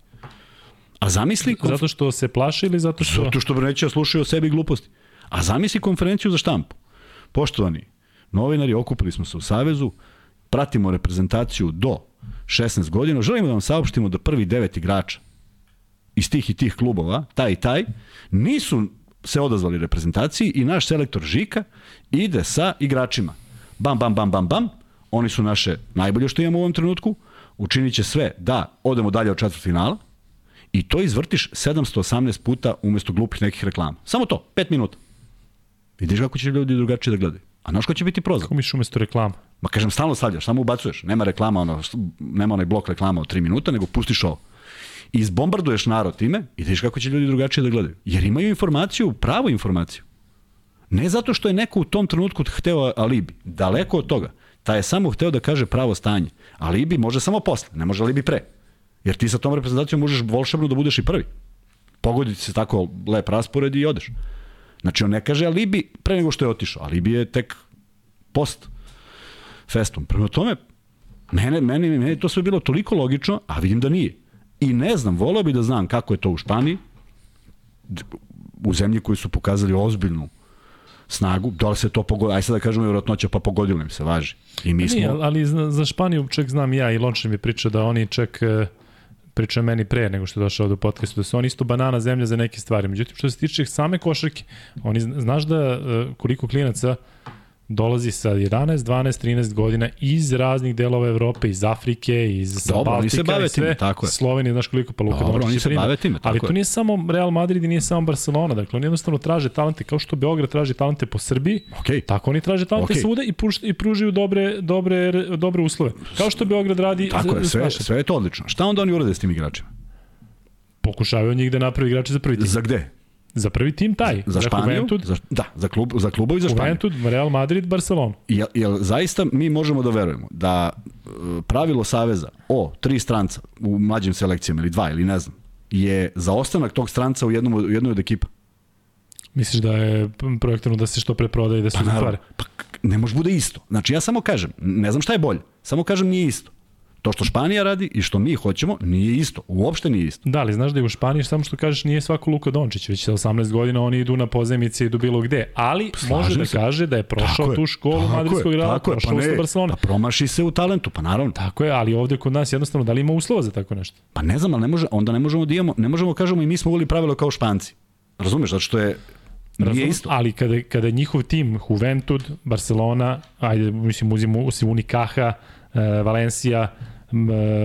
A zamisli konf- Zato što se plaše ili zato što... zato što neće da slušaju o sebi gluposti. A zamisli konferenciju za štampu. Poštovani novinari, okupili smo se u Savezu, pratimo reprezentaciju do 16 godina, želimo da vam saopštimo da prvi devet igrača iz tih i tih klubova, taj i taj, nisu se odazvali reprezentaciji i naš selektor Žika ide sa igračima. Bam, bam, bam, bam, bam. Oni su naše najbolje što imamo u ovom trenutku. Učinit će sve da odemo dalje od četvrt finala i to izvrtiš 718 puta umesto glupih nekih reklama. Samo to, 5 minuta. Vidiš kako će ljudi drugačije da gledaju. A znaš ko će biti prozvan? Kako miš umesto reklama? Ma kažem, stalno stavljaš, samo ubacuješ. Nema reklama, ono, nema onaj blok reklama od 3 minuta, nego pustiš ovo. I izbombarduješ narod time i vidiš kako će ljudi drugačije da gledaju. Jer imaju informaciju, pravu informaciju. Ne zato što je neko u tom trenutku hteo alibi. Daleko od toga. Ta je samo hteo da kaže pravo stanje. Alibi može samo posle, ne može alibi pre. Jer ti sa tom reprezentacijom možeš volšebno da budeš i prvi. Pogoditi se tako lep raspored i odeš. Znači on ne kaže alibi pre nego što je otišao. Alibi je tek post festum. Prema tome, mene, meni je to sve bilo toliko logično, a vidim da nije. I ne znam, voleo bi da znam kako je to u Španiji, u zemlji koji su pokazali ozbiljnu snagu, da li se to pogodilo, aj sad da kažemo vjerojatnoća, pa pogodilo im se, važi. I mi smo... Nije, ali za, Španiju čak znam ja i Lončar mi priča da oni čak e, priča meni pre nego što je došao do podcastu, da su oni isto banana zemlja za neke stvari. Međutim, što se tiče same košarke, oni, zna- znaš da e, koliko klinaca dolazi sa 11, 12, 13 godina iz raznih delova Evrope, iz Afrike, iz Dobro, Baltika se bave i sve. time, tako je. Slovenija, znaš koliko pa Luka Dobro, oni je se bave time, Ali tako to je. nije samo Real Madrid i nije samo Barcelona, dakle oni jednostavno traže talente kao što Beograd traži talente po Srbiji, Okej. tako oni traže talente Okej. svuda i, pušt, i pružaju dobre, dobre, dobre uslove. Kao što Beograd radi Tako je, sve, naše. sve je to odlično. Šta onda oni urade s tim igračima? Pokušavaju njih da napravi igrače za prvi tim. Za gde? Za prvi tim taj. Za Španiju? Juventud, Za, da, za, klub, za klubovi za Španiju. Juventud, Real Madrid, Barcelona. Jel, jel zaista mi možemo da verujemo da e, pravilo Saveza o tri stranca u mlađim selekcijama ili dva ili ne znam, je za ostanak tog stranca u, jednom, u jednoj od ekipa? Misliš da je projektovano da se što pre prodaje i da se pa, pare? Pa ne može bude isto. Znači ja samo kažem, ne znam šta je bolje, samo kažem nije isto. To što Španija radi i što mi hoćemo nije isto. Uopšte nije isto. Da, ali znaš da je u Španiji, samo što kažeš, nije svako Luka Dončić, već sa 18 godina oni idu na pozemice i idu bilo gde. Ali može Slažem da se. kaže da je prošao Tako tu školu madridskog rada, tako je, prošao pa ne, Barcelona. Pa promaši se u talentu, pa naravno. Tako je, ali ovde kod nas jednostavno, da li ima uslova za tako nešto? Pa ne znam, ali ne može, onda ne možemo da imamo, ne možemo da kažemo i mi smo uveli pravilo kao Španci. Razumeš, zato što je nije Razumem, isto. Ali kada, kada njihov tim, Juventud, Barcelona, ajde, mislim, uzimo uzimo Unikaha,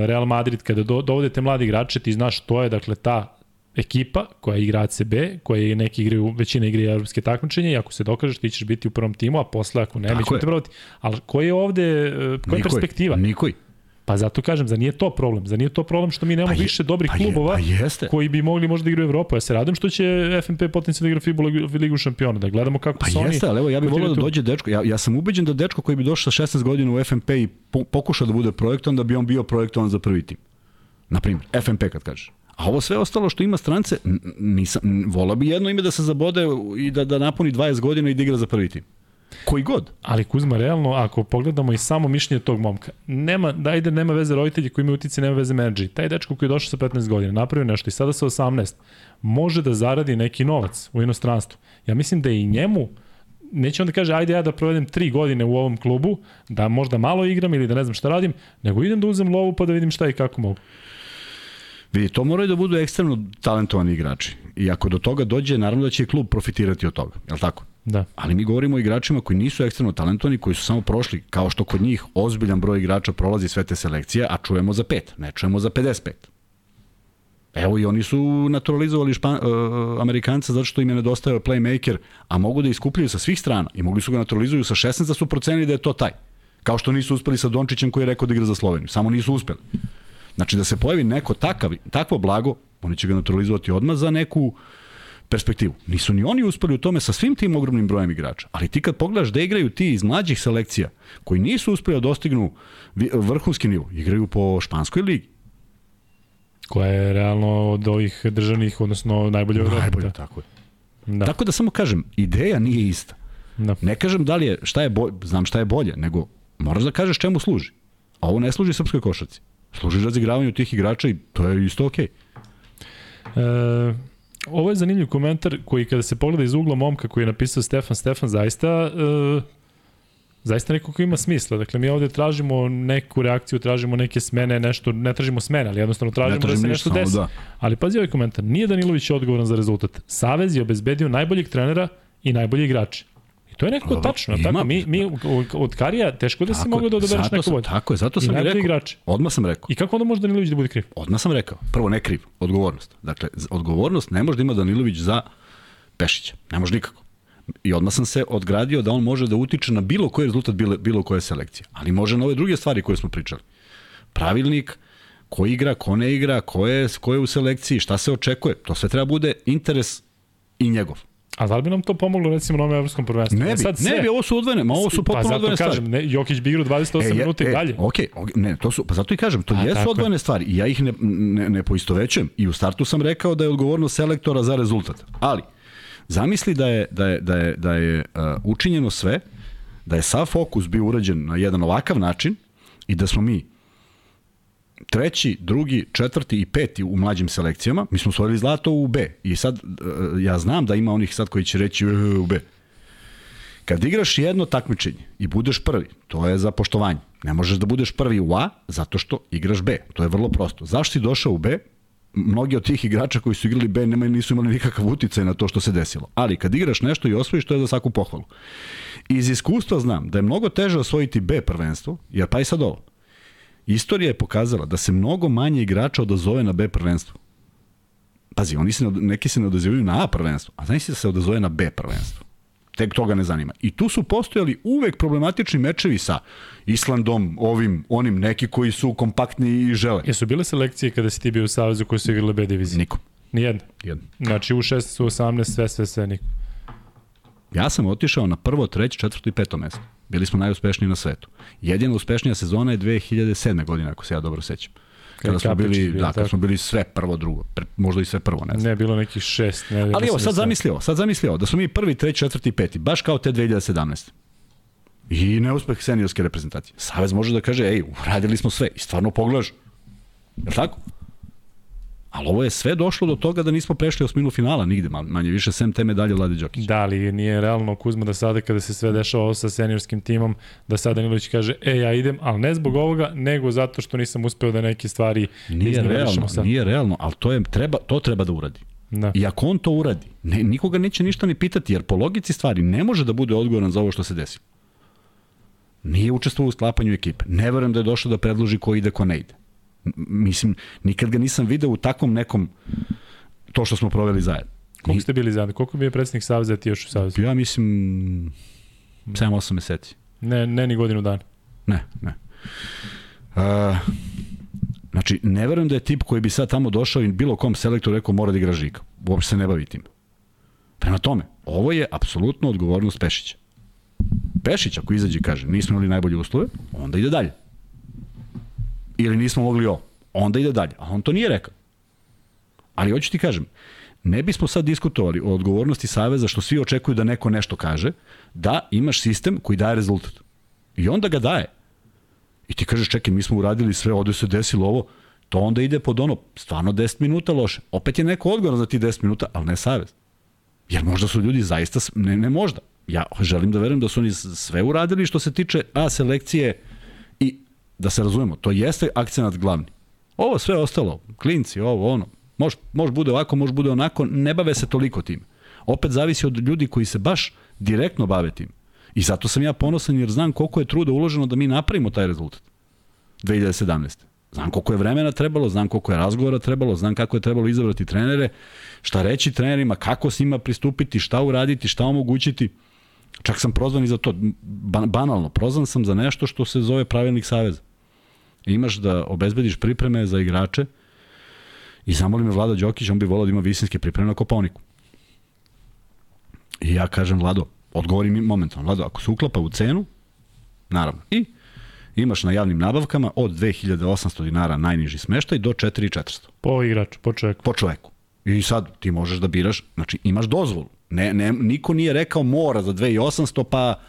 Real Madrid, kada do, dovodete mladi igrače, ti znaš to je, dakle, ta ekipa koja igra ACB, koja je neki igraju, većina igre evropske takmičenje i ako se dokažeš ti ćeš biti u prvom timu, a posle ako ne, mi ćemo te provati. Ali koja je ovde, e, koja je perspektiva? Nikoj. Pa zato kažem, za nije to problem. Za nije to problem što mi nemamo Pa je- više dobrih pa je- klubova pa jeste. koji bi mogli možda da igraju Evropu. Ja se radim što će FNP potencijalno da igra FIBA ligu, šampiona, da gledamo kako Pa su oni... jeste, ali evo ja bih volio da dođe dečko. Ja, ja sam ubeđen da dečko koji bi došao sa 16 godina u FNP i po, pokušao da bude projektovan, da bi on bio projektovan za prvi tim. Na primjer, FNP kad kažeš. A ovo sve ostalo što ima strance, nisam, volao bi jedno ime da se zabode i da, da napuni 20 godina i da igra za prvi tim. Koji god. Ali Kuzma, realno, ako pogledamo i samo mišljenje tog momka, nema, da ide, nema veze roditelji koji imaju utice, nema veze menadžeri. Taj dečko koji je došao sa 15 godina, napravio nešto i sada sa 18, može da zaradi neki novac u inostranstvu. Ja mislim da i njemu, neće on da kaže ajde ja da provedem tri godine u ovom klubu, da možda malo igram ili da ne znam šta radim, nego idem da uzem lovu pa da vidim šta i kako mogu. Vidi, to moraju da budu ekstremno talentovani igrači. I ako do toga dođe, naravno da će i klub profitirati od toga. Je li tako? Da. Ali mi govorimo o igračima koji nisu ekstremno talentovani, koji su samo prošli, kao što kod njih ozbiljan broj igrača prolazi sve te selekcije, a čujemo za pet, ne čujemo za 55. Evo i oni su naturalizovali špan, uh, Amerikanca zato što im je nedostajao playmaker, a mogu da iskupljaju sa svih strana i mogli su ga naturalizuju sa 16 da su procenili da je to taj. Kao što nisu uspeli sa Dončićem koji je rekao da igra za Sloveniju. Samo nisu uspeli. Znači da se pojavi neko takav, takvo blago, oni će ga naturalizovati odmah za neku perspektivu. Nisu ni oni uspeli u tome sa svim tim ogromnim brojem igrača. Ali ti kad pogledaš da igraju ti iz mlađih selekcija, koji nisu uspeli da dostignu vrhunski nivo, igraju po španskoj ligi. Koja je realno od ovih državnih, odnosno najbolje od Najbolje, tako je. Da. Tako da samo kažem, ideja nije ista. Da. Ne kažem da li je, šta je bolje, znam šta je bolje, nego moraš da kažeš čemu služi. A ovo ne služi srpskoj košaci. Služi razigravanju tih igrača i to je isto okej. Okay. E, ovo je zanimljiv komentar koji kada se pogleda iz ugla momka koji je napisao Stefan Stefan zaista e, zaista neko ko ima smisla. Dakle, mi ovde tražimo neku reakciju, tražimo neke smene, nešto, ne tražimo smene, ali jednostavno tražimo da se nešto desi. Da. Ali pazi ovaj komentar, nije Danilović odgovoran za rezultat. Savez je obezbedio najboljeg trenera i najbolji igrači. To je nekako tačno, ima, tako, mi, mi od Karija teško da si mogao da odabereš neko bolje. Tako je, zato sam I rekao. Igrače. Odmah sam rekao. I kako onda može Danilović da bude kriv? Odmah sam rekao. Prvo, ne kriv, odgovornost. Dakle, odgovornost ne može da ima Danilović za Pešića. Ne može nikako. I odmah sam se odgradio da on može da utiče na bilo koji rezultat bilo, bilo koje selekcije. Ali može na ove druge stvari koje smo pričali. Pravilnik, ko igra, ko ne igra, ko je, ko je u selekciji, šta se očekuje. To sve treba bude interes i njegov. A da li bi nam to pomoglo recimo na ovom evropskom prvenstvu? Ne bi, sad sve... ne bi, ovo su odvojene, ma ovo su pa potpuno pa, odvojene stvari. kažem, ne, Jokić bi igrao 28 e, minuta i dalje. Ok, okay, ne, to su, pa zato i kažem, to A, jesu odvojene stvari i ja ih ne, ne, ne poistovećujem. I u startu sam rekao da je odgovornost selektora za rezultat. Ali, zamisli da je, da je, da je, da je uh, učinjeno sve, da je sav fokus bio urađen na jedan ovakav način i da smo mi treći, drugi, četvrti i peti u mlađim selekcijama. Mi smo osvojili zlato u B. I sad, e, ja znam da ima onih sad koji će reći e, u B. Kad igraš jedno takmičenje i budeš prvi, to je za poštovanje. Ne možeš da budeš prvi u A zato što igraš B. To je vrlo prosto. Zašto si došao u B? Mnogi od tih igrača koji su igrali B nema, nisu imali nikakav uticaj na to što se desilo. Ali kad igraš nešto i osvojiš, to je za svaku pohvalu. Iz iskustva znam da je mnogo teže osvojiti B prvenstvo, jer pa i sad ovo. Istorija je pokazala da se mnogo manje igrača odazove na B prvenstvo. Pazi, oni se ne, neki se ne odazivaju na A prvenstvo, a znaš da se odazove na B prvenstvo. Tek toga ne zanima. I tu su postojali uvek problematični mečevi sa Islandom, ovim, onim, neki koji su kompaktni i žele. Jesu bile selekcije kada si ti bio u Savezu koji su igrali B divizije? Nikom. Nijedna? Jedna. Znači u 16, u 18, sve, sve, sve, nikom. Ja sam otišao na prvo, treće, četvrto i peto mesto. Bili smo najuspešniji na svetu. Jedina uspešnija sezona je 2007. godine, ako se ja dobro sećam. Kada smo bili, da, kada smo bili sve prvo, drugo, možda i sve prvo, ne znam. Ne, bilo nekih šest. Ne, Ali evo, sad zamislio, sad zamislio da smo mi prvi, treći, četvrti, peti, baš kao te 2017. I neuspeh seniorske reprezentacije. Savez može da kaže, ej, uradili smo sve i stvarno pogledaš. Je tako? Ali ovo je sve došlo do toga da nismo prešli osminu finala nigde, manje više sem te medalje Vlade Đokić. Da, ali nije realno Kuzma da sada kada se sve dešava ovo sa seniorskim timom, da sada Danilović kaže, e, ja idem, ali ne zbog ovoga, nego zato što nisam uspeo da neke stvari nije realno, sad. nije realno, ali to, je, treba, to treba da uradi. Da. I ako on to uradi, ne, nikoga neće ništa ni pitati, jer po logici stvari ne može da bude odgovoran za ovo što se desi. Nije učestvovao u sklapanju ekipe. Ne verujem da je došao da predloži ko ide, ko ne ide mislim, nikad ga nisam video u takvom nekom to što smo proveli zajedno. Koliko ste bili zajedno? Koliko bi je predsednik Saveza ti još u Savezu? Ja mislim 7-8 meseci. Ne, ne ni godinu dana? Ne, ne. Uh, znači, ne verujem da je tip koji bi sad tamo došao i bilo kom selektoru rekao mora da igra Žika. Uopšte se ne bavi tim. Prema tome, ovo je apsolutno odgovornost Pešića. Pešić ako izađe i kaže nismo imali najbolje uslove, onda ide dalje ili nismo mogli ovo. Onda ide dalje. A on to nije rekao. Ali hoću ti kažem, ne bismo sad diskutovali o odgovornosti Saveza što svi očekuju da neko nešto kaže, da imaš sistem koji daje rezultat. I onda ga daje. I ti kažeš, čekaj, mi smo uradili sve, ovde se desilo ovo, to onda ide pod ono, stvarno 10 minuta loše. Opet je neko odgovoran za ti 10 minuta, ali ne Savez. Jer možda su ljudi zaista, ne, ne možda. Ja želim da verujem da su oni sve uradili što se tiče A selekcije da se razumemo, to jeste akcenat glavni. Ovo sve ostalo, klinci, ovo, ono, može, može bude ovako, može bude onako, ne bave se toliko tim. Opet zavisi od ljudi koji se baš direktno bave tim. I zato sam ja ponosan jer znam koliko je truda uloženo da mi napravimo taj rezultat. 2017. Znam koliko je vremena trebalo, znam koliko je razgovora trebalo, znam kako je trebalo izabrati trenere, šta reći trenerima, kako s njima pristupiti, šta uraditi, šta omogućiti. Čak sam prozvan i za to, banalno, prozvan sam za nešto što se zove pravilnik saveza imaš da obezbediš pripreme za igrače i zamoli me Vlada Đokić, on bi volao da ima visinske pripreme na Koponiku. I ja kažem, Vlado, odgovori mi momentalno, Vlado, ako se uklapa u cenu, naravno, i imaš na javnim nabavkama od 2800 dinara najniži smeštaj do 4400. Po igraču, po čoveku. Po čoveku. I sad ti možeš da biraš, znači imaš dozvolu. Ne, ne, niko nije rekao mora za 2800 pa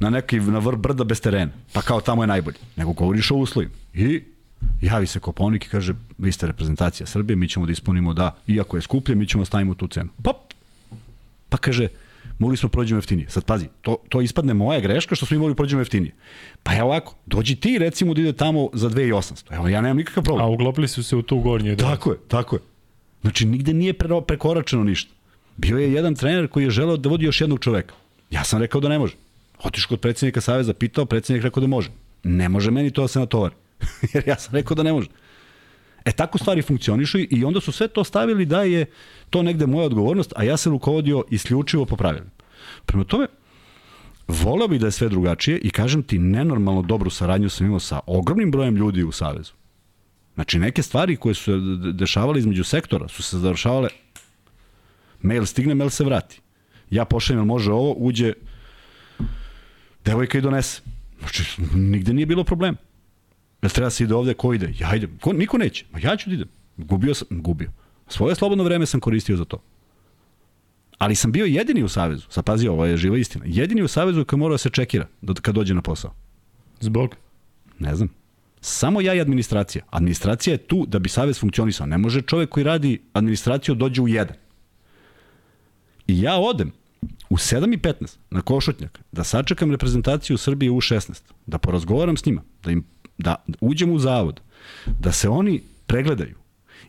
na neki na vrh brda bez terena. Pa kao tamo je najbolji. Nego govoriš o uslovima. I javi se Koponik i kaže vi ste reprezentacija Srbije, mi ćemo da ispunimo da, iako je skuplje, mi ćemo da stavimo tu cenu. Pop! Pa kaže, mogli smo da prođemo jeftinije. Sad pazi, to, to ispadne moja greška što smo imali da prođemo jeftinije. Pa evo ovako, dođi ti recimo da ide tamo za 2800. Evo, ja nemam nikakav problem. A uglopili su se u tu gornju. Da. Tako je, tako je. Znači, nigde nije pre, prekoračeno ništa. Bio je jedan trener koji je želeo da vodi još jednog čoveka. Ja sam rekao da ne može. Otišao kod predsednika Saveza, pitao, predsednik rekao da može. Ne može meni to da se natovari. Jer ja sam rekao da ne može. E tako stvari funkcionišu i onda su sve to stavili da je to negde moja odgovornost, a ja sam rukovodio isključivo po pravilima. Prema tome, voleo bih da je sve drugačije i kažem ti, nenormalno dobru saradnju sam imao sa ogromnim brojem ljudi u Savezu. Znači, neke stvari koje su dešavale između sektora su se završavale mail stigne, mail se vrati. Ja pošaljem, može ovo, uđe devojka i donese. Znači, nigde nije bilo problema. Jel treba se ide ovde, ko ide? Ja idem. Ko, niko neće. Ma ja ću da idem. Gubio sam, gubio. Svoje slobodno vreme sam koristio za to. Ali sam bio jedini u Savezu. Sad pazi, ovo je živa istina. Jedini u Savezu koji mora da se čekira kad dođe na posao. Zbog? Ne znam. Samo ja i administracija. Administracija je tu da bi Savez funkcionisao. Ne može čovek koji radi administraciju dođe u jedan. I ja odem u 7.15 na Košutnjak da sačekam reprezentaciju Srbije u 16, da porazgovaram s njima, da im da uđem u zavod, da se oni pregledaju.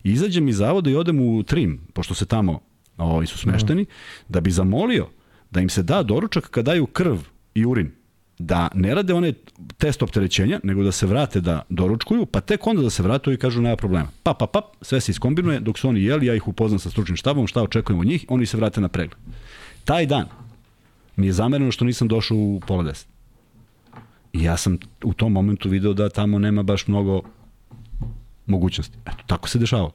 I izađem iz zavoda i odem u Trim, pošto se tamo ovaj, su smešteni, mm. da bi zamolio da im se da doručak kad daju krv i urin da ne rade one test opterećenja, nego da se vrate da doručkuju, pa tek onda da se vratu i kažu nema problema. Pa, pa, pa, sve se iskombinuje, dok su oni jeli, ja ih upoznam sa stručnim štabom, šta očekujem od njih, oni se vrate na pregled. Taj dan mi je zamereno što nisam došao u pola deset. I ja sam u tom momentu video da tamo nema baš mnogo mogućnosti. Eto, tako se dešavalo.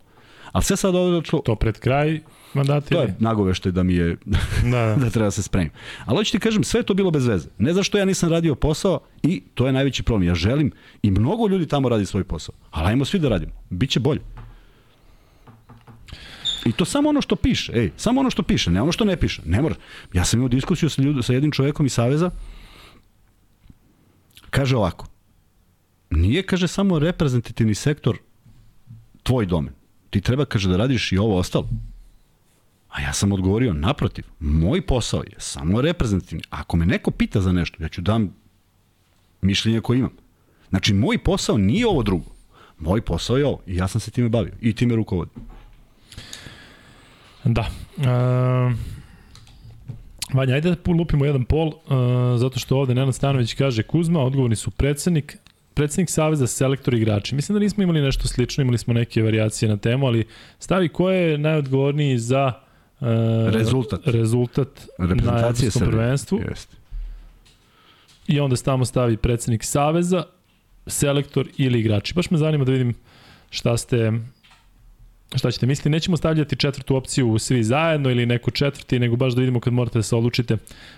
Ali sve sad ovdje došlo... To pred kraj mandata To je nagovešte da mi je... da, da. da treba da se spremim. Ali hoću ti kažem, sve to bilo bez veze. Ne zašto ja nisam radio posao i to je najveći problem. Ja želim i mnogo ljudi tamo radi svoj posao. Ali ajmo svi da radimo. Biće bolje. I to samo ono što piše, ej, samo ono što piše, ne ono što ne piše. Ne mora. Ja sam imao diskusiju sa, ljud, sa jednim čovekom iz Saveza, kaže ovako, nije, kaže, samo reprezentativni sektor tvoj domen. Ti treba, kaže, da radiš i ovo ostalo. A ja sam odgovorio, naprotiv, moj posao je samo reprezentativni. Ako me neko pita za nešto, ja ću dam mišljenje koje imam. Znači, moj posao nije ovo drugo. Moj posao je ovo. I ja sam se time bavio. I time rukovodim. Da. Uh, Vanja, ajde da lupimo jedan pol, uh, zato što ovde Nenad Stanović kaže Kuzma, odgovorni su predsednik, predsednik Saveza, selektor igrači. Mislim da nismo imali nešto slično, imali smo neke variacije na temu, ali stavi ko je najodgovorniji za uh, rezultat, rezultat na evropskom prvenstvu. Jeste. I onda stavimo stavi predsednik Saveza, selektor ili igrači. Baš me zanima da vidim šta ste Šta ćete misliti? Nećemo stavljati četvrtu opciju svi zajedno ili neku četvrti, nego baš da vidimo kad morate da se odlučite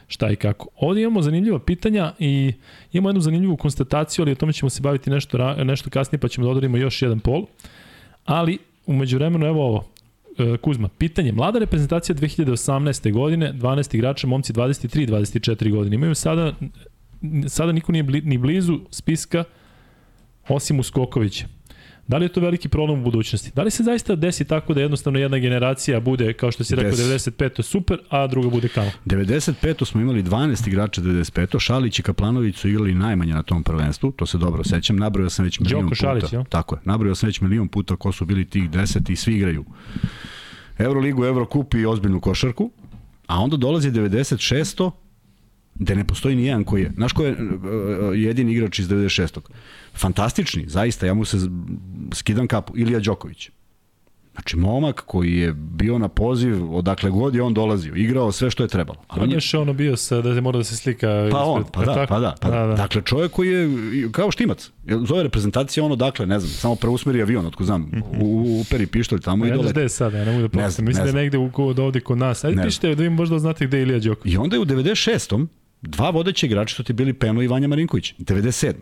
šta i kako. Ovde imamo zanimljiva pitanja i imamo jednu zanimljivu konstataciju, ali o tome ćemo se baviti nešto, nešto kasnije, pa ćemo da odradimo još jedan pol. Ali, umeđu vremenu, evo ovo, e, Kuzma, pitanje. Mlada reprezentacija 2018. godine, 12 igrača, momci 23-24 godine. Imaju sada, sada niko nije bli, ni blizu spiska osim Uskokovića. Da li je to veliki problem u budućnosti? Da li se zaista desi tako da jednostavno jedna generacija bude, kao što si rekao, 95. super, a druga bude kao? 95. smo imali 12 igrača 95. Šalić i Kaplanović su igrali najmanje na tom prvenstvu, to se dobro sećam. Nabrojao sam već milion Đoko puta. Šalić, jo? Tako je. Nabrojao sam već milion puta ko su bili tih 10 i svi igraju. Euroligu, Eurokup i ozbiljnu košarku. A onda dolazi 96 gde ne postoji ni jedan koji je. Znaš ko je uh, jedini igrač iz 96. Fantastični, zaista, ja mu se skidam kapu. Ilija Đoković. Znači, momak koji je bio na poziv, odakle god je on dolazio, igrao sve što je trebalo. A on je še ono bio sa, da mora da se slika Pa ispred, on, pa da, pa da, pa da. da, da. Dakle, čovjek koji je kao štimac. Zove reprezentacija ono, dakle, ne znam, samo preusmeri avion, otko znam, u, uperi pištolj tamo i Ne znaš dole. gde je sad, ja ne mogu da znam, Mislim da je negde u, od ovde kod nas. Ajde pišite da vi možda znate gde je Ilija Đoković. I onda je u 96. dva vodeća igrača su ti bili Peno i Vanja Marinković. 97.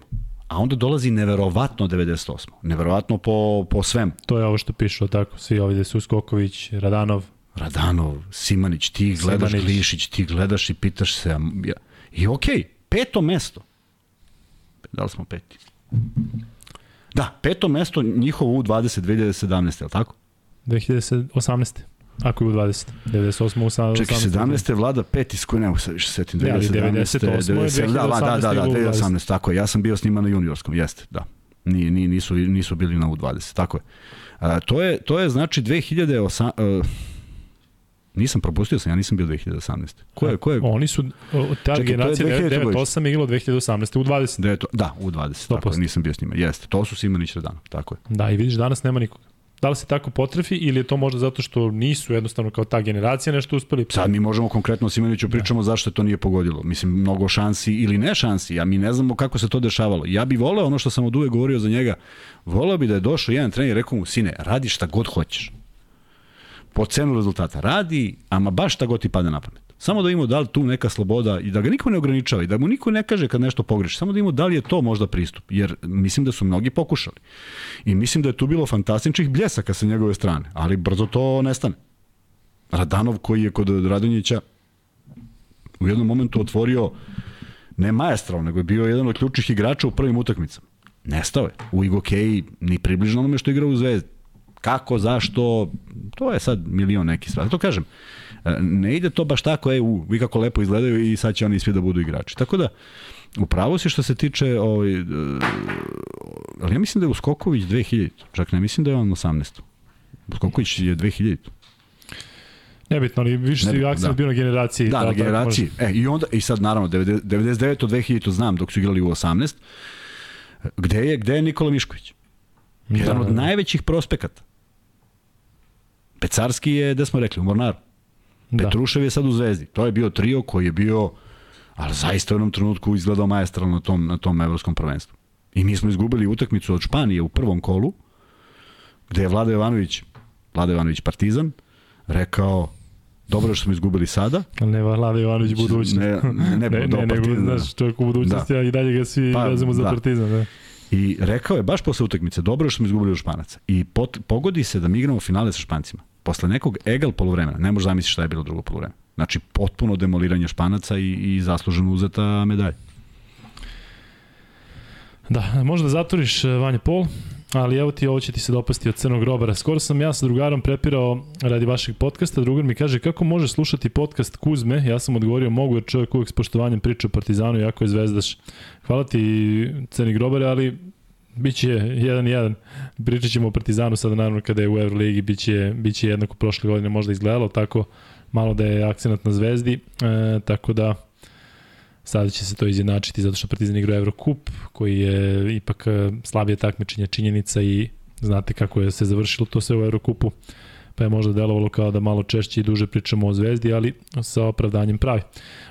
A onda dolazi neverovatno 98. Neverovatno po, po svem. To je ovo što pišu, tako, svi ovdje su Skoković, Radanov, Radanov, Simanić, ti gledaš Simanić. Glišić, ti gledaš i pitaš se. ja- I okej, okay, peto mesto. Da li smo peti? Da, peto mesto njihovo u 20 2017, je li tako? 2018. Ako je u 20. 98. u 18. Čekaj, 17. vlada peti, s koje ne mogu se više setim. Ali 98. je 97, da, da, da, da, 20. 2018, tako je. Ja sam bio s njima na juniorskom, jeste, da. Nije, nije, nisu, nisu bili na U20, tako je. A, to je. To je znači 2008... Uh, nisam propustio sam, ja nisam bio 2018. Ko je, ko je, Oni su, ta Čekaj, je generacija 2000 98 je igralo 2018. u 20. Da, je da, u 20, tako je, 100%. nisam bio s njima. Jeste, to su Simanić Radanov, tako je. Da, i vidiš, danas nema nikoga. Da li se tako potrefi ili je to možda zato što nisu jednostavno kao ta generacija nešto uspeli? Sad mi možemo konkretno o Simaniću pričamo zašto to nije pogodilo. Mislim, mnogo šansi ili ne šansi, a mi ne znamo kako se to dešavalo. Ja bih voleo ono što sam od uvek govorio za njega, voleo bi da je došao jedan trener i rekao mu, sine, radi šta god hoćeš. Po cenu rezultata. Radi, ama baš šta god ti pada na pamet. Samo da imamo da li tu neka sloboda i da ga niko ne ograničava i da mu niko ne kaže kad nešto pogreši. Samo da imamo da li je to možda pristup. Jer mislim da su mnogi pokušali. I mislim da je tu bilo fantastičnih bljesaka sa njegove strane. Ali brzo to nestane. Radanov koji je kod Radonjića u jednom momentu otvorio ne maestral, nego je bio jedan od ključnih igrača u prvim utakmicama. Nestao je. U Igokeji ni približno onome što igra u Zvezdi. Kako, zašto, to je sad milion neki stvari. To kažem, ne ide to baš tako, e, u, vi kako lepo izgledaju i sad će oni svi da budu igrači. Tako da, upravo si što se tiče, ovaj, e, ali ja mislim da je Uskoković 2000, čak ne mislim da je on 18. Uskoković je 2000. Nebitno, ali više si akcent da. bio na generaciji. Da, na tako generaciji. E, i onda, i sad naravno, 90 99 od 2000 znam dok su igrali u 18. Gde je, gde je Nikola Mišković? može. Jedan Da, od da, da. najvećih prospekata. Pecarski je, gde smo rekli, u Mornaru. Da. Petrušev je sad u Zvezdi. To je bio trio koji je bio, ali zaista u jednom trenutku izgledao majestralno na tom, na tom evropskom prvenstvu. I mi smo izgubili utakmicu od Španije u prvom kolu, gde je Vlada Jovanović, Vlada Jovanović Partizan, rekao, dobro što smo izgubili sada, Ali ne Vlada Jovanović budućnost. Ne, ne, ne, ne, ne, nego, Partizana. znaš, čovjek u budućnosti, a i dalje ga svi Pa, vezimo za da. partizan. Da. I rekao je baš posle utakmice, dobro što smo izgubili od Španaca. I pot, pogodi se da mi igramo finale sa Špancima. Posle nekog egal polovremena, ne možeš zamisliti šta je bilo drugo polovreme. Znači, potpuno demoliranje Španaca i, i zasluženo uzeta medalja. Da, možda zatvoriš eh, Vanja Pol, ali evo ti ovo će ti se dopasti od Crnog grobara. Skoro sam ja sa drugarom prepirao radi vašeg podcasta, drugar mi kaže kako može slušati podcast Kuzme, ja sam odgovorio mogu jer čovjek uvek s poštovanjem priča o Partizanu, jako je zvezdaš. Hvala ti Crni grobare, ali Biće 1-1. Pričat ćemo o Partizanu sada naravno kada je u Euroligi, biće, biće jednako prošle godine možda izgledalo tako, malo da je akcenat na zvezdi, e, tako da sada će se to izjednačiti zato što Partizan igra Eurocup, koji je ipak e, slabije takmičenje činjenica i znate kako je se završilo to sve u Eurocupu, pa je možda delovalo kao da malo češće i duže pričamo o zvezdi, ali sa opravdanjem pravi.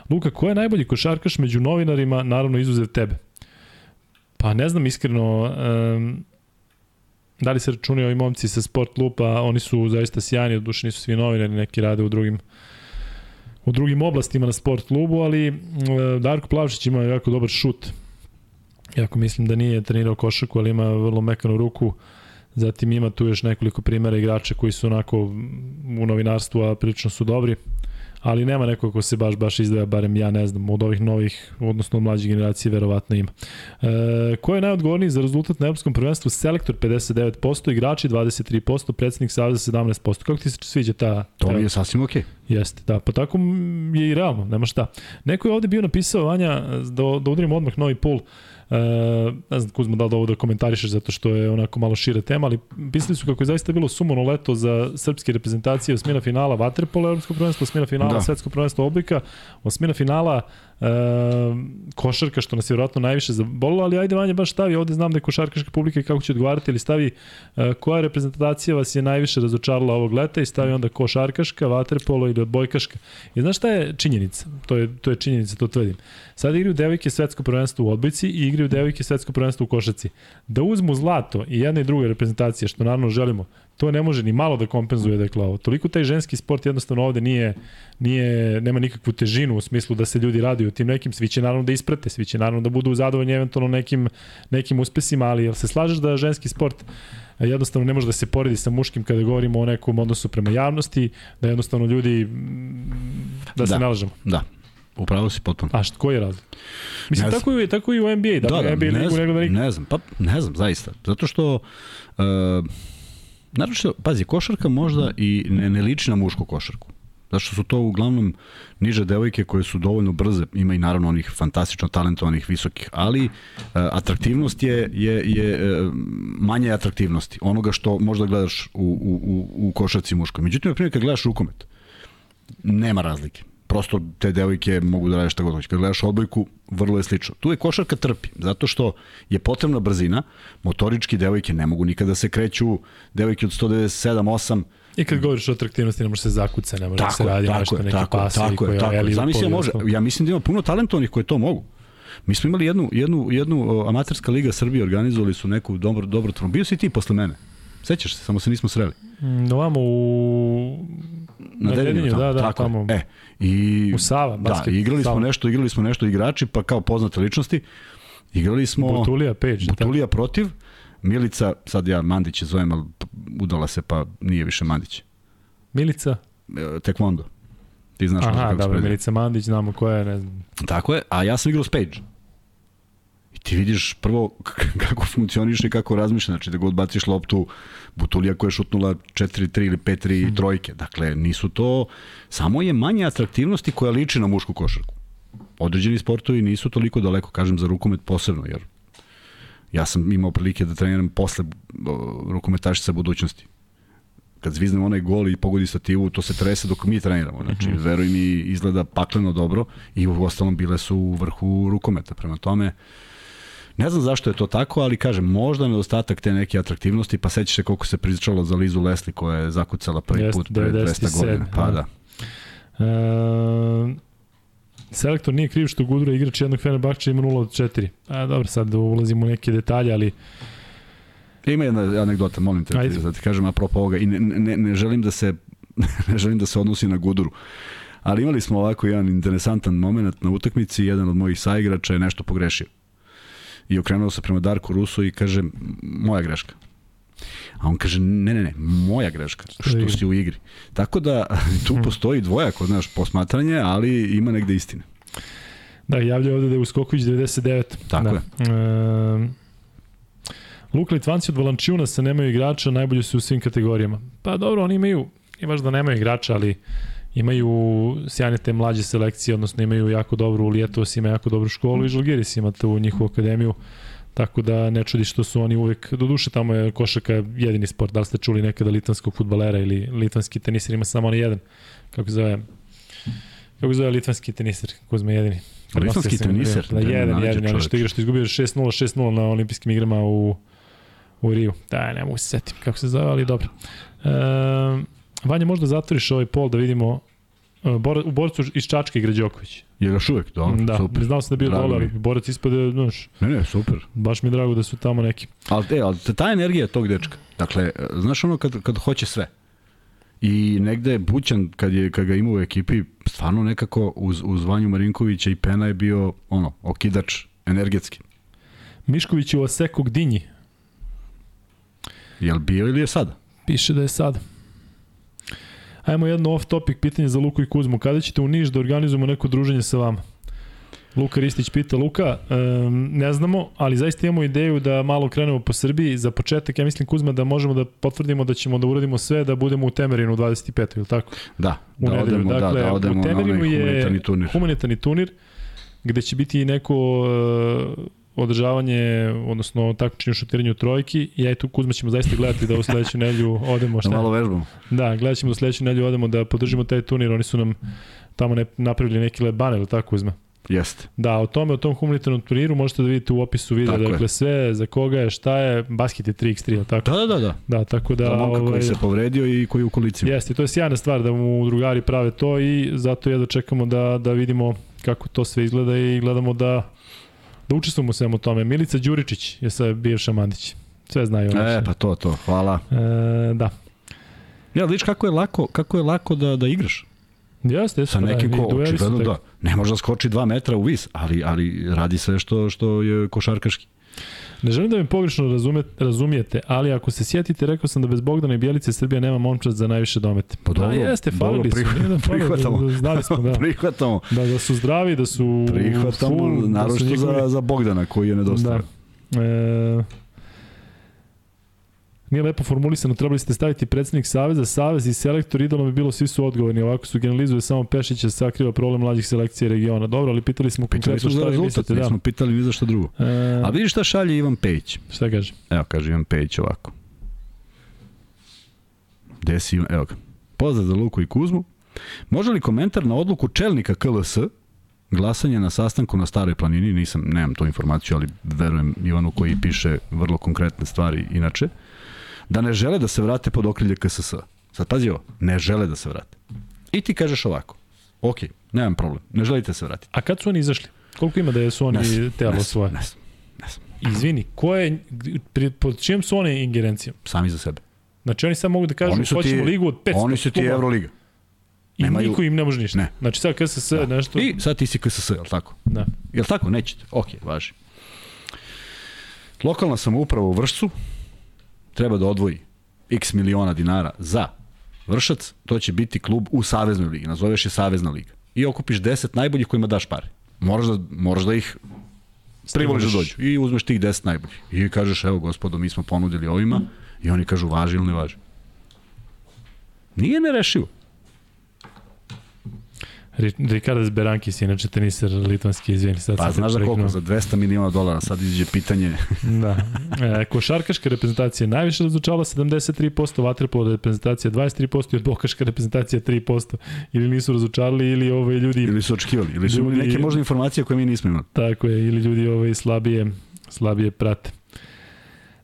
Luka, ko je najbolji košarkaš među novinarima, naravno izuzev tebe? Pa ne znam iskreno, um, da li se računaju ovi momci sa Sport Lupa, oni su zaista sjajni, od duše nisu svi novinari, neki rade u drugim u drugim oblastima na sport klubu, ali Darko Plavšić ima jako dobar šut. Jako mislim da nije trenirao košarku, ali ima vrlo mekanu ruku. Zatim ima tu još nekoliko primera igrača koji su onako u novinarstvu, a prilično su dobri. Ali nema nekog ko se baš baš izdvaja, barem ja ne znam, od ovih novih, odnosno od mlađe generacije, verovatno ima. E, ko je najodgovorniji za rezultat na Europskom prvenstvu? Selektor 59%, igrači 23%, predsednik Saveza 17%. Kako ti se sviđa ta... To mi je sasvim okej. Okay. Jeste, da, pa tako je i realno, nema šta. Neko je ovde bio napisao, Vanja, da, da udarimo odmah novi pul, Uh, ne znam Kuzma da li da ovo da komentarišeš zato što je onako malo šira tema, ali pisali su kako je zaista bilo sumono leto za srpske reprezentacije osmina finala Vaterpola Evropskog prvenstva, osmina finala Da. Svetskog prvenstva oblika, osmina finala uh, košarka, što nas je vjerojatno najviše zabolilo, ali ajde Vanja baš stavi, ovde znam da je košarkaška publika i kako će odgovarati, ali stavi uh, koja reprezentacija vas je najviše razočarala ovog leta i stavi onda košarkaška, vaterpolo ili odbojkaška. I znaš šta je činjenica? To je, to je činjenica, to tvrdim. Sad igraju devojke svetsko prvenstvo u odbojci i igraju devojke svetsko prvenstvo u košarci. Da uzmu zlato i jedna i druga reprezentacija, što naravno želimo, to ne može ni malo da kompenzuje dakle ovo. Toliko taj ženski sport jednostavno ovde nije, nije, nema nikakvu težinu u smislu da se ljudi raduju tim nekim, svi će naravno da isprate, svi će naravno da budu zadovoljni eventualno nekim, nekim uspesima, ali jel se slažeš da ženski sport jednostavno ne može da se poredi sa muškim kada govorimo o nekom odnosu prema javnosti, da jednostavno ljudi, da se da, nalažemo. Da, Upravo si potpuno. A što, koji je razlog? Mislim, ne tako, je, tako i u NBA. Da, da, da NBA ne, ligu, znam, da ne znam, pa ne znam, zaista. Zato što, uh, naravno što, pazi, košarka možda i ne, ne liči na mušku košarku. Zato što su to uglavnom niže devojke koje su dovoljno brze, ima i naravno onih fantastično talentovanih visokih, ali uh, atraktivnost je, je, je uh, manje atraktivnosti, onoga što možda gledaš u, u, u košarci muškoj. Međutim, na primjer, kad gledaš rukomet, nema razlike prosto te devojke mogu da rade šta god hoće. Kad gledaš odbojku, vrlo je slično. Tu je košarka trpi, zato što je potrebna brzina, motorički devojke ne mogu nikada da se kreću, devojke od 197, 8, I kad govoriš o atraktivnosti, ne može se zakuca, ne može tako, da se radi tako, nešto, neki tako, pasi tako, koja tako, je Zamisli, ja, može, ja mislim da ima puno talentovnih koji to mogu. Mi smo imali jednu, jednu, jednu amaterska liga Srbije, organizovali su neku dobro, dobro Bio si ti posle mene. Sećaš se, samo se nismo sreli. Mm, ovamo u... Na, Dedinju, da, da, tako. tamo. E, i, u Sava, basket. Da, igrali Sava. smo nešto, igrali smo nešto igrači, pa kao poznate ličnosti. Igrali smo... Butulija Page. Butulija tako. protiv. Milica, sad ja Mandić je zovem, ali udala se, pa nije više Mandić. Milica? E, tekvondo. Ti znaš Aha, kako dobro, Milica Mandić, znamo koja je, ne znam. Tako je, a ja sam igrao s Page. I ti vidiš prvo kako funkcioniše i kako razmišlja. Znači da god baciš loptu, Butulija koja je šutnula 4-3 ili 5-3 mm. trojke. Dakle, nisu to... Samo je manje atraktivnosti koja liči na mušku košarku. Određeni sportovi nisu toliko daleko, kažem za rukomet posebno, jer ja sam imao prilike da treniram posle rukometašica budućnosti kad zviznem onaj gol i pogodi stativu, to se trese dok mi treniramo. Znači, -hmm. veruj mi, izgleda pakleno dobro i u ostalom bile su u vrhu rukometa. Prema tome, Ne znam zašto je to tako, ali kažem, možda nedostatak te neke atraktivnosti, pa sećaš se koliko se pričalo za Lizu Leslie koja je zakucala prvi Jest, put pre 200 godina. Pa da. E, selektor nije kriv što Gudura igrač jednog Fenerbahča ima 0 od 4. A dobro, sad ulazimo u neke detalje, ali Ima jedna anegdota, molim te, Ajde. da ti kažem apropo ovoga i ne, ne, ne želim da se ne želim da se odnosi na Guduru. Ali imali smo ovako jedan interesantan moment na utakmici, jedan od mojih saigrača je nešto pogrešio i okrenuo se prema Darku Rusu i kaže, moja greška. A on kaže, ne, ne, ne, moja greška, što si u igri. Tako da tu hmm. postoji dvojako, znaš, posmatranje, ali ima negde istine. Da, javlja ovde da je Uskoković 99. Tako da. je. E, Luka Litvanci od Valančiuna sa nemaju igrača, najbolji su u svim kategorijama. Pa dobro, oni imaju, imaš da nemaju igrača, ali imaju sjajne te mlađe selekcije, odnosno imaju jako dobru, Lijetovas ima jako dobru školu i Žalgiris ima tu njihovu akademiju, tako da ne čudi što su oni uvek, do duše tamo je košaka jedini sport, da li ste čuli nekada litvanskog futbalera ili litvanski teniser ima samo onaj jedan, kako zove, kako zove litvanski teniser, Kuzma jedini. Litvanski teniser? Da, jedan, jedan, jedan, što igra što izgubio 6-0, 6-0 na olimpijskim igrama u, u Riju. Da, ne mogu se setim kako se zove, ali dobro. Ehm, Vanja, možda zatvoriš ovaj pol da vidimo Bor, u borcu iz Čačka igra Đoković. Je još uvek, dobro, da, super. Znao sam da je bio dole, ali borac ispade, znaš. Ne, ne, super. Baš mi je drago da su tamo neki. Ali, e, ali ta energija tog dečka, dakle, znaš ono kad, kad hoće sve. I negde je Bućan, kad, je, kad ga ima u ekipi, stvarno nekako uz, uz Vanju Marinkovića i Pena je bio, ono, okidač energetski. Mišković je u Oseko Gdinji. Jel bio ili je sada? Piše da je sada. Ajmo jedno off topic pitanje za Luku i Kuzmu. Kada ćete u Niš da organizujemo neko druženje sa vama? Luka Ristić pita, Luka, um, ne znamo, ali zaista imamo ideju da malo krenemo po Srbiji. Za početak, ja mislim, Kuzma, da možemo da potvrdimo da ćemo da uradimo sve da budemo u Temerinu u 25. ili tako? Da, u da nedelju. odemo, dakle, da, da odemo u Temerinu na onaj humanitarni je turnir. humanitarni turnir gde će biti neko uh, održavanje, odnosno takmičenje u šutiranju trojki i ja i tu Kuzma ćemo zaista gledati da u sledeću nedelju odemo. Šta? Da malo vežbamo. Da, gledat ćemo da u sledeću nedelju odemo da podržimo taj turnir, oni su nam tamo ne, napravili neki lep baner, ili tako Kuzma? Jeste. Da, o tome, o tom humanitarnom turniru možete da vidite u opisu videa. Tako je. dakle, sve za koga je, šta je, basket je 3x3, jel tako? Da, da, da. da. Da, tako da... Za momka ovaj, koji se povredio i koji je u kolicima. Jeste, to je sjajna stvar da mu drugari prave to i zato jedno čekamo da, da vidimo kako to sve izgleda i gledamo da, da učestvujemo u svemu tome. Milica Đuričić je sa bivša Mandić. Sve znaju. E, pa to, to, hvala. E, da. Ja, vidiš kako je lako, kako je lako da, da igraš. Jeste, jesu. Sa nekim da, i ko, dueli su očigledno da. Ne može da skoči 2 metra u vis, ali, ali radi sve što, što je košarkaški. Ne želim da me pogrešno razume, razumijete, ali ako se sjetite, rekao sam da bez Bogdana i Bjelice Srbija nema momčad za najviše domete. Pa dobro, da, jeste, dobro, falili su. prihvat- nije da prihvatamo. da- Znali smo, da. Prihvatamo. Da, da su zdravi, da su Prihvatamo, full, da njihovi- za, za Bogdana koji je nedostavio. Da. E, nije lepo formulisano, trebali ste staviti predsednik Saveza, Savez i selektor, idolom bi bilo, svi su odgovorni, ovako su generalizuje samo Pešića, sakriva problem mlađih selekcija regiona. Dobro, ali pitali smo Pitali konkretno smo šta vi rezultat, mislite. Da. nismo pitali ni za šta drugo. E, A vidiš šta šalje Ivan Pejić? šta kaže? Evo, kaže Ivan Pejić ovako. Gde si, Ivan? evo ga. Pozdrav za Luku i Kuzmu. Može li komentar na odluku čelnika KLS glasanje na sastanku na Staroj planini, nisam, nemam tu informaciju, ali verujem Ivanu koji piše vrlo konkretne stvari inače, da ne žele da se vrate pod okrilje KSS. Sad pazi ovo, ne žele da se vrate. I ti kažeš ovako, ok, nemam problem, ne želite da se vratiti. A kad su oni izašli? Koliko ima da su oni telo svoje? Ne znam, ne znam. Izvini, ko je, pri- pod čijom su oni ingerencijom? Sami za sebe. Znači oni sad mogu da kažu su ti- hoćemo ligu od 500 Oni su ti klubova Euroliga. i nemaju- niko im ne može ništa. Ne. Znači sad KSS da. nešto... I sad ti si KSS, je li tako? Da. Je li tako? Nećete. Ok, važi. Lokalna samouprava u Vršcu treba da odvoji x miliona dinara za Vršac, to će biti klub u Saveznoj ligi, nazoveš je Savezna liga. I okupiš 10 najboljih kojima daš pare. Moraš da, moraš da ih privoliš da dođu. I uzmeš tih 10 najboljih. I kažeš, evo gospodo, mi smo ponudili ovima. I oni kažu, važi ili ne važi. Nije nerešivo. Ri- Ricardas Berankis, inače teniser litvanski, izvini. Sad Pa znaš za koliko? Za 200 miliona dolara. Sad iđe pitanje Da. E, košarkaška reprezentacija najviše razočala 73%, vaterpolo reprezentacija 23% i odbokaška reprezentacija 3%. Ili nisu razočarali ili ove ljudi Ili su očekivali, ili su Ljudi- neke možda informacije koje mi nismo imali. Tako je, ili ljudi ovaj slabije, slabije prate.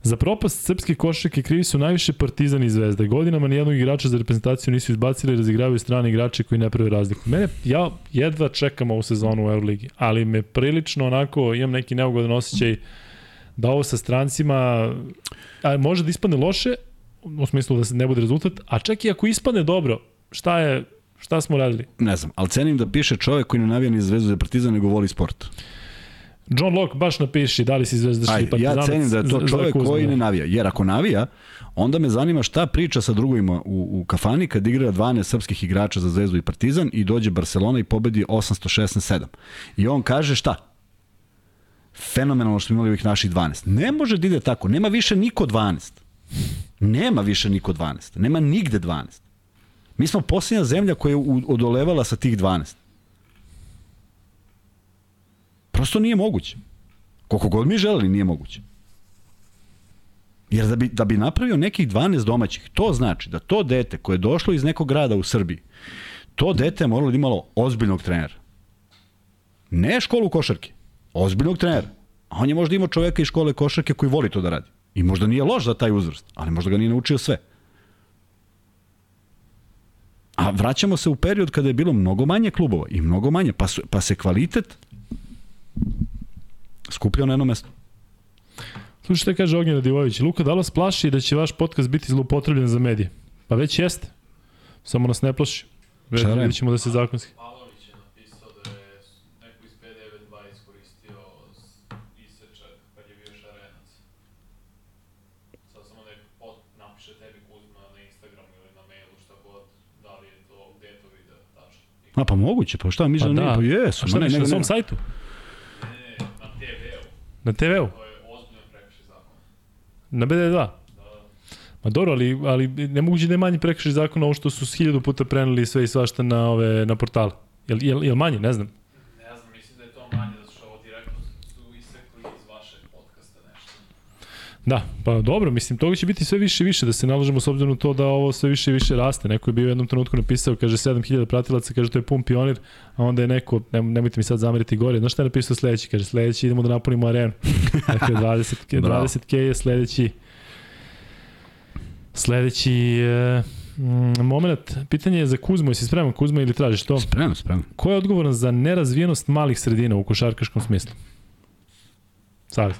Za propast srpske košarke krivi su najviše Partizan i Zvezda. Godinama nijednog igrača za reprezentaciju nisu izbacili i razigravaju strane igrače koji ne prave razliku. Mene, ja jedva čekam ovu sezonu u Euroligi, ali me prilično onako, imam neki neugodan osjećaj da ovo sa strancima a, može da ispadne loše, u smislu da se ne bude rezultat, a čak i ako ispadne dobro, šta je, šta smo radili? Ne znam, ali cenim da piše čovek koji ne navija ni Zvezdu za Partizan, nego voli sport. John Locke baš napiši da li si zvezdaš Aj, partizanac. ja cenim da je to čovek koji da. ne navija. Jer ako navija, onda me zanima šta priča sa drugovima u, u kafani kad igra 12 srpskih igrača za Zvezdu i Partizan i dođe Barcelona i pobedi 816-7. I on kaže šta? Fenomenalno što imali ovih naših 12. Ne može da ide tako. Nema više niko 12. Nema više niko 12. Nema nigde 12. Mi smo posljednja zemlja koja je odolevala sa tih 12. Prosto nije moguće. Koliko god mi želeli, nije moguće. Jer da bi, da bi napravio nekih 12 domaćih, to znači da to dete koje je došlo iz nekog grada u Srbiji, to dete je moralo da imalo ozbiljnog trenera. Ne školu košarke, ozbiljnog trenera. A on je možda imao čoveka iz škole košarke koji voli to da radi. I možda nije loš za taj uzrast, ali možda ga nije naučio sve. A vraćamo se u period kada je bilo mnogo manje klubova i mnogo manje, pa, su, pa se kvalitet skupljao na jedno mesto. Slušaj šta kaže Ognjen Radivojević. Luka, da li vas plaši da će vaš podcast biti zloupotrebljen za medije? Pa već jeste. Samo nas ne plaši. Već vidjet ćemo da se zakonski. Pavlović je napisao da je neko iz B92 iskoristio isečak kad je bio šarenac. Sad samo nek pot, napiše tebi Kuzma na Instagramu ili na mailu šta god, da li je to, gde je to video, tačno. A pa moguće, pa šta mi Pa pa, da. pa jesu. A šta ne, ne, na ne, svom ne. sajtu? ne, ne, na TV-u, Na TV-u? Na BD2? Ma dobro, ali, ali nemoguće da je manji prekršaj zakona ovo što su s hiljadu puta preneli sve i svašta na, ove, na portale. Jel, jel, jel manje? Ne znam. Da, pa dobro, mislim, toga će biti sve više i više, da se nalažemo s obzirom na to da ovo sve više i više raste. Neko je bio u jednom trenutku napisao, kaže 7000 pratilaca, kaže to je pun pionir, a onda je neko, ne, nemojte mi sad zameriti gore, znaš šta je napisao sledeći? Kaže sledeći idemo da napunimo arenu. Dakle, 20, Bravo. 20k je sledeći sledeći e, moment, pitanje je za Kuzmu, jesi spreman Kuzma ili tražiš to? Spremno, spremno. Ko je odgovoran za nerazvijenost malih sredina u košarkaškom smislu? Sad,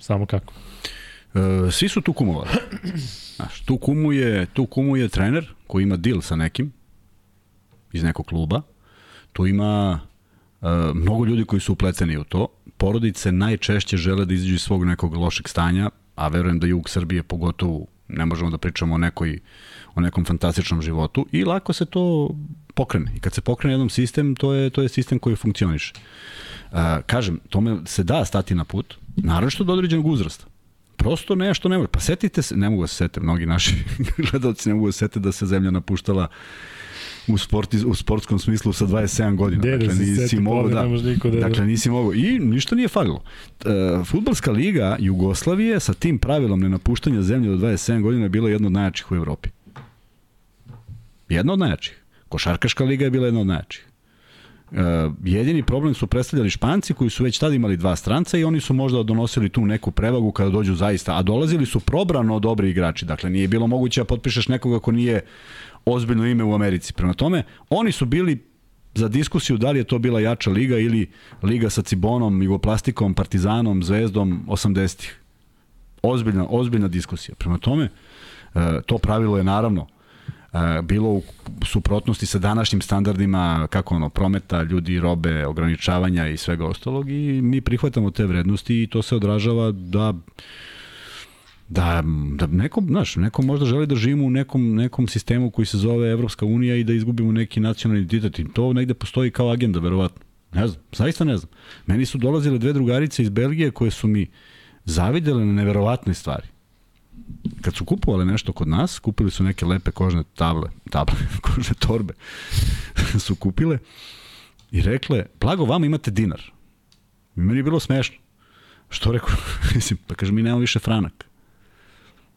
samo kako? E, svi su tu kumovali. Znaš, tu kumuje, tu kumuje trener koji ima deal sa nekim iz nekog kluba. Tu ima e, mnogo ljudi koji su upleteni u to. Porodice najčešće žele da izađu iz svog nekog lošeg stanja, a verujem da jug Srbije pogotovo ne možemo da pričamo o nekoj o nekom fantastičnom životu i lako se to pokrene. I kad se pokrene jedan sistem, to je to je sistem koji funkcioniše. Uh, kažem, tome se da stati na put, naravno što do određenog uzrasta. Prosto nešto ne može. Pa setite se, ne mogu da se sete, mnogi naši gledalci ne mogu da se sete da se zemlja napuštala u, sporti, u sportskom smislu sa 27 godina. Gde da dakle, nisi Boga, da. niko da- Dakle, nisi mogao. I ništa nije falilo. E, futbalska liga Jugoslavije sa tim pravilom nenapuštanja zemlje do 27 godina je bila jedna od najjačih u Evropi. Jedna od najjačih. Košarkaška liga je bila jedna od najjačih. E, jedini problem su predstavljali Španci koji su već tada imali dva stranca i oni su možda donosili tu neku prevagu kada dođu zaista, a dolazili su probrano dobri igrači, dakle nije bilo moguće da potpišeš nekoga ko nije ozbiljno ime u Americi. Prema tome, oni su bili za diskusiju da li je to bila jača liga ili liga sa Cibonom, Jugoplastikom, Partizanom, Zvezdom 80-ih. Ozbiljna, ozbiljna diskusija. Prema tome, e, to pravilo je naravno bilo u suprotnosti sa današnjim standardima kako ono prometa, ljudi, robe, ograničavanja i svega ostalog i mi prihvatamo te vrednosti i to se odražava da da, da neko, znaš, neko možda želi da živimo u nekom, nekom sistemu koji se zove Evropska unija i da izgubimo neki nacionalni identitet i to negde postoji kao agenda, verovatno. Ne znam, zaista ne znam. Meni su dolazile dve drugarice iz Belgije koje su mi zavidele na neverovatne stvari. Kad su kupovali nešto kod nas, kupili su neke lepe kožne table, table, kožne torbe, su kupile i rekle, blago vama imate dinar. I meni je bilo smešno. Što rekao? Mislim, pa kaže, mi nemamo više franak.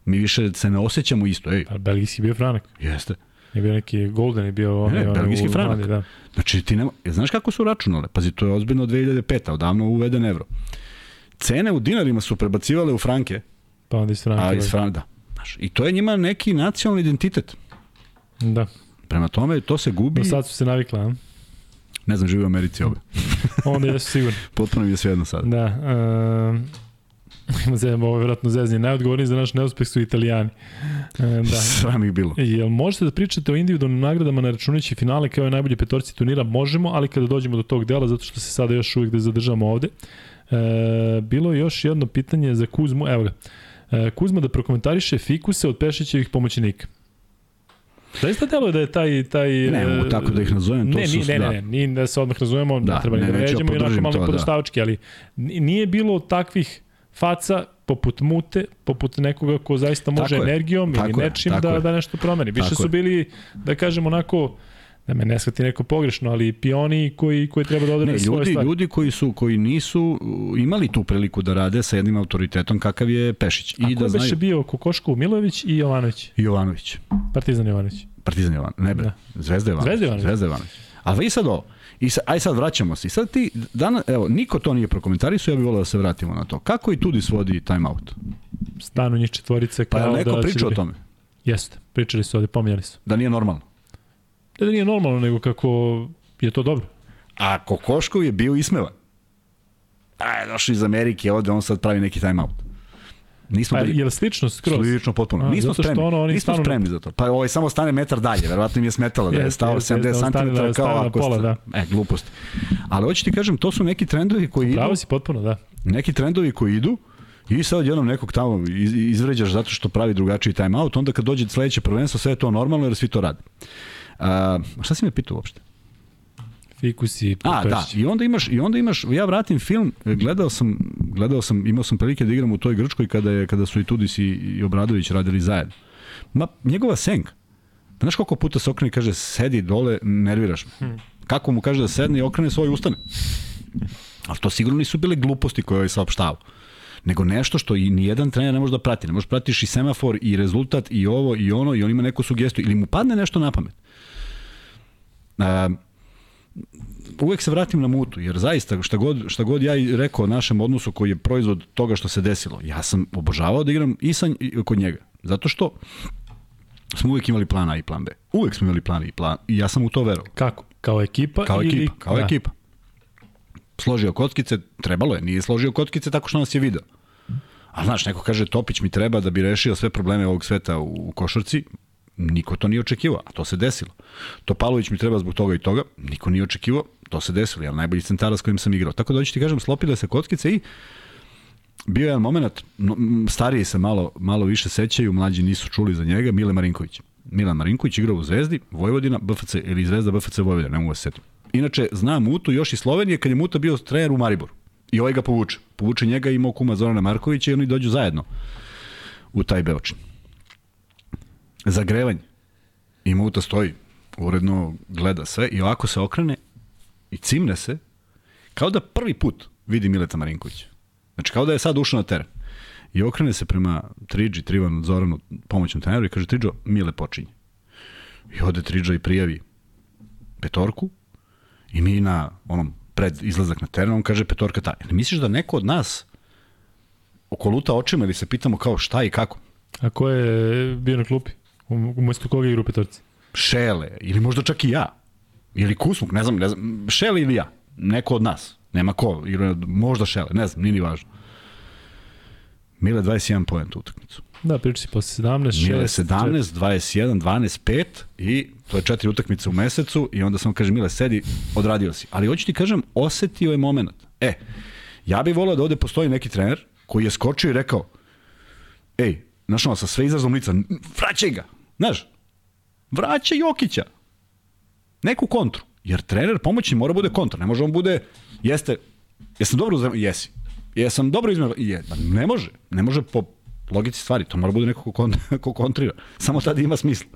Mi više se ne osjećamo isto. Ej, A belgijski bio franak. jeste. Je bio neki Golden, je bio onaj, Ne, belgijski franak. Holandiji, Da. Znači, ti nema, ja, znaš kako su računale? Pazi, to je ozbiljno od 2005. Odavno uveden evro. Cene u dinarima su prebacivale u franke, Pa onda iz franka. a iz franka, da. Znaš, I to je njima neki nacionalni identitet. Da. Prema tome, to se gubi. Do sad su se navikla, a? Ne znam, živi u Americi obe. Onda jesu sigurno. Potpuno mi je svejedno sad. Da. Um, ima zezam, ovo je vjerojatno zezanje. Najodgovorniji za naš neuspeh su italijani. Um, da. Sram ih bilo. Jel možete da pričate o individualnim nagradama na računajući finale kao i najbolji petorci turnira? Možemo, ali kada dođemo do tog dela, zato što se sada još uvijek da zadržamo ovde. E, bilo je još jedno pitanje za Kuzmu, evo ga. E, Kuzma da prokomentariše fikuse od Pešićevih pomoćenika. Zaista deluje da je taj... taj Ne e, mogu tako da ih nazovem, to ne, su- ne, da. ne, ne, ni da se odmah razumemo, da, Da, ne treba ne, da vređamo i onako malo to, da. podrštavački, ali n- nije bilo takvih faca poput Mute, poput nekoga ko zaista može Tako je, energijom ili je, nečim tako da, je. da nešto promeni. Više Tako su je. bili, da kažem onako, da me ne shvati neko pogrešno, ali pioni koji, koji treba da odrade svoje ljudi, stvari. ljudi koji su koji nisu imali tu priliku da rade sa jednim autoritetom kakav je Pešić A i ko da znaju bio Kokoško, Milojević i Jovanović? Jovanović. Partizan Jovanović. Partizan Jovan, ne bre, Da. Zvezda Jovanović. Zvezda Jovanović. Zvezda Jovanović. Ali i sad ovo, I sad, aj sad vraćamo se. I sad ti, dana, evo, niko to nije prokomentarisao, ja bih volio da se vratimo na to. Kako i Tudis vodi time out? Stanu njih četvorice Pa kao je neko da pričao da o tome? Jeste, pričali su ovde, pominjali su. Da nije normalno. Ne da nije normalno, nego kako je to dobro. A Kokoškov je bio ismevan. A, došao iz Amerike, ovde on sad pravi neki time out. Nismo Pa, bili... je li slično skroz? Slično potpuno. A, Nismo spremni. ono, oni Nismo stanu- spremni za to. Pa ovaj samo stane metar dalje, verovatno im je smetalo da je stao jeste, 70 jeste, on stane cm na- kao stane na ako pola, da. E, glupost. Ali hoću ti kažem, to su neki trendovi koji idu, Pravo si potpuno, da. neki trendovi koji idu i sad jednom nekog tamo iz- izvređaš zato što pravi drugačiji time out, onda kad dođe sledeće prvenstvo, sve je to normalno jer svi to rade. A, šta si me pitao uopšte? Fikus i A, da, i onda imaš i onda imaš ja vratim film, gledao sam gledao sam imao sam prilike da igram u toj Grčkoj kada je kada su i Tudis i, i Obradović radili zajedno. Ma njegova senka. Znaš koliko puta se okrene i kaže sedi dole, nerviraš me. Kako mu kaže da sedne i okrene svoj ustane. Ali to sigurno nisu bile gluposti koje je saopštavao. nego nešto što i nijedan trener ne može da prati. Ne možeš pratiš i semafor i rezultat i ovo i ono i on ima neku sugestiju ili mu padne nešto na pamet. A, uvek se vratim na mutu, jer zaista šta god, šta god ja i rekao o našem odnosu koji je proizvod toga što se desilo, ja sam obožavao da igram i, sa, i kod njega. Zato što smo uvek imali plan A i plan B. Uvek smo imali plan A i plan i ja sam u to verovao. Kako? Kao ekipa? Kao ili... ekipa, kao da. ekipa. Složio kockice, trebalo je, nije složio kockice tako što nas je video. A znaš, neko kaže Topić mi treba da bi rešio sve probleme ovog sveta u košarci, niko to nije očekivao, a to se desilo. Topalović mi treba zbog toga i toga, niko nije očekivao, to se desilo, ja najbolji centara s kojim sam igrao. Tako da hoću ti kažem, slopile se kockice i bio je jedan moment, no, stariji se malo, malo više sećaju, mlađi nisu čuli za njega, Mile Marinković. Milan Marinković igrao u Zvezdi, Vojvodina, BFC, ili Zvezda, BFC Vojvodina, ne mogu da se setim. Inače, zna Mutu još i Slovenije kad je Muta bio trener u Mariboru. I ovaj ga povuče. Povuče njega i mog kuma Zorana Markovića i oni dođu zajedno u taj Beočin. Zagrevanje. I Muta stoji, uredno gleda sve i ovako se okrene i cimne se kao da prvi put vidi Mileta Marinkovića. Znači kao da je sad ušao na teren. I okrene se prema Triđi, Trivanu, Zoranu, pomoćnom treneru i kaže Triđo, Mile počinje. I ode Triđa i prijavi petorku i mi na onom pred izlazak na teren, on kaže petorka ta. Ne misliš da neko od nas okoluta očima ili se pitamo kao šta i kako? A ko je bio na klupi? Um- Umesto koga igra u petorci? Šele, ili možda čak i ja. Ili Kusmuk, ne znam, ne znam, Šele ili ja. Neko od nas. Nema ko, ili možda Šele, ne znam, nije ni važno. Mile 21 poen u utakmicu. Da, priča si posle 17, Mile 6, 17, 21, 12, 5 i to je četiri utakmice u mesecu i onda sam kaže Mile sedi, odradio si. Ali hoću ti kažem, osetio je moment. E, ja bih volao da ovde postoji neki trener koji je skočio i rekao ej, znaš ono, sa sve izrazom lica, vraćaj ga, znaš, vraćaj Jokića. Neku kontru. Jer trener pomoćni mora bude kontra. Ne može on bude, jeste, jesam dobro uzem, jesi. Jesam dobro izmeo, je. Pa Ne može. Ne može po logici stvari. To mora bude neko ko, ko kontrira. Samo tada ima smisla.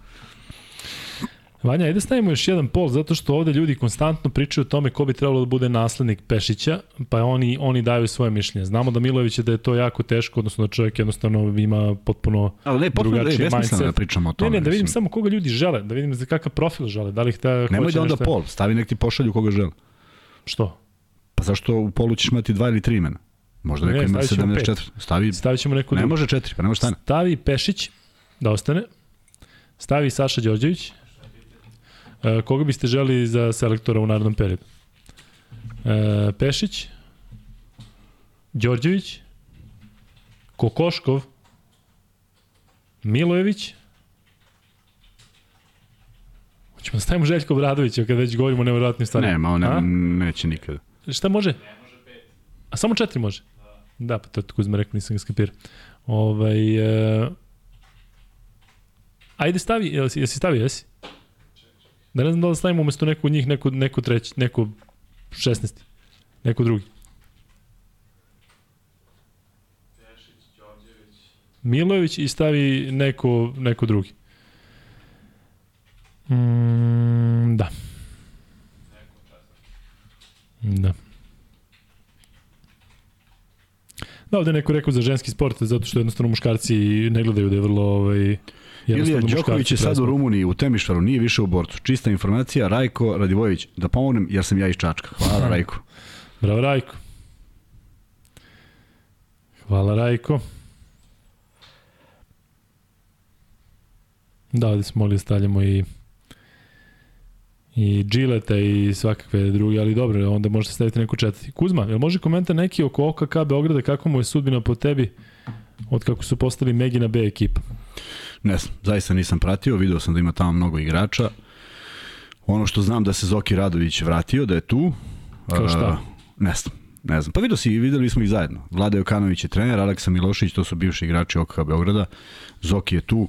Vanja, ajde stavimo još jedan pol, zato što ovde ljudi konstantno pričaju o tome ko bi trebalo da bude naslednik Pešića, pa oni, oni daju svoje mišljenje. Znamo da Milojević je da je to jako teško, odnosno da čovjek jednostavno ima potpuno Ali ne, potpuno da je drugačiji mindset. da pričamo o tome. Ne, ne, da vidim mislim. samo koga ljudi žele, da vidim za kakav profil žele, da li ih ta Nemoj da onda nešto- pol, stavi nek ti pošalju koga žele. Što? Pa zašto u polu ćeš imati dva ili tri imena? Možda Ne, neko ima stavit ćemo 74. Stavi, Stavit ćemo neku ne može četiri, pa ne može stane. Stavi Pešić, da ostane. Stavi Saša Đorđević. E, koga biste želi za selektora u narednom periodu? E, Pešić, Đorđević, Kokoškov, Milojević, Hoćemo da stavimo Željko Bradovića kad već govorimo o nevjerojatnim stvarima. Nema, on ne, neće nikada. Šta može? A samo četiri može? Da, pa to je Kuzma rekao, nisam ga skapirao. Ovaj, e, ajde stavi, jesi, jesi stavio, jesi? Da ne znam da li stavimo umesto neko od njih, neko, neko treći, neko 16. Neko drugi. Milojević i stavi neko, neko drugi. Mm, da. Da. Da, ovde je neko rekao za ženski sport, zato što jednostavno muškarci ne gledaju da je vrlo... Ovaj, Ilija Đoković je sad u. Rumuniji, u Temišvaru, nije više u borcu. Čista informacija, Rajko Radivojević. Da pomognem, jer sam ja iz Čačka. Hvala, Rajko. Bravo, Rajko. Hvala, Rajko. Da, ovde smo mogli da stavljamo i i Gilleta i svakakve druge, ali dobro, onda možete staviti neku četvrti. Kuzma, jel može komentar neki oko OKK Beograda, kako mu je sudbina po tebi od kako su postali Megina B ekipa? Ne znam, zaista nisam pratio, video sam da ima tamo mnogo igrača. Ono što znam da se Zoki Radović vratio, da je tu. Kao šta? A, ne znam, ne znam. Pa vidio si, videli smo ih zajedno. Vlada Jokanović je trener, Aleksa Milošić, to su bivši igrači OKH Beograda. Zoki je tu.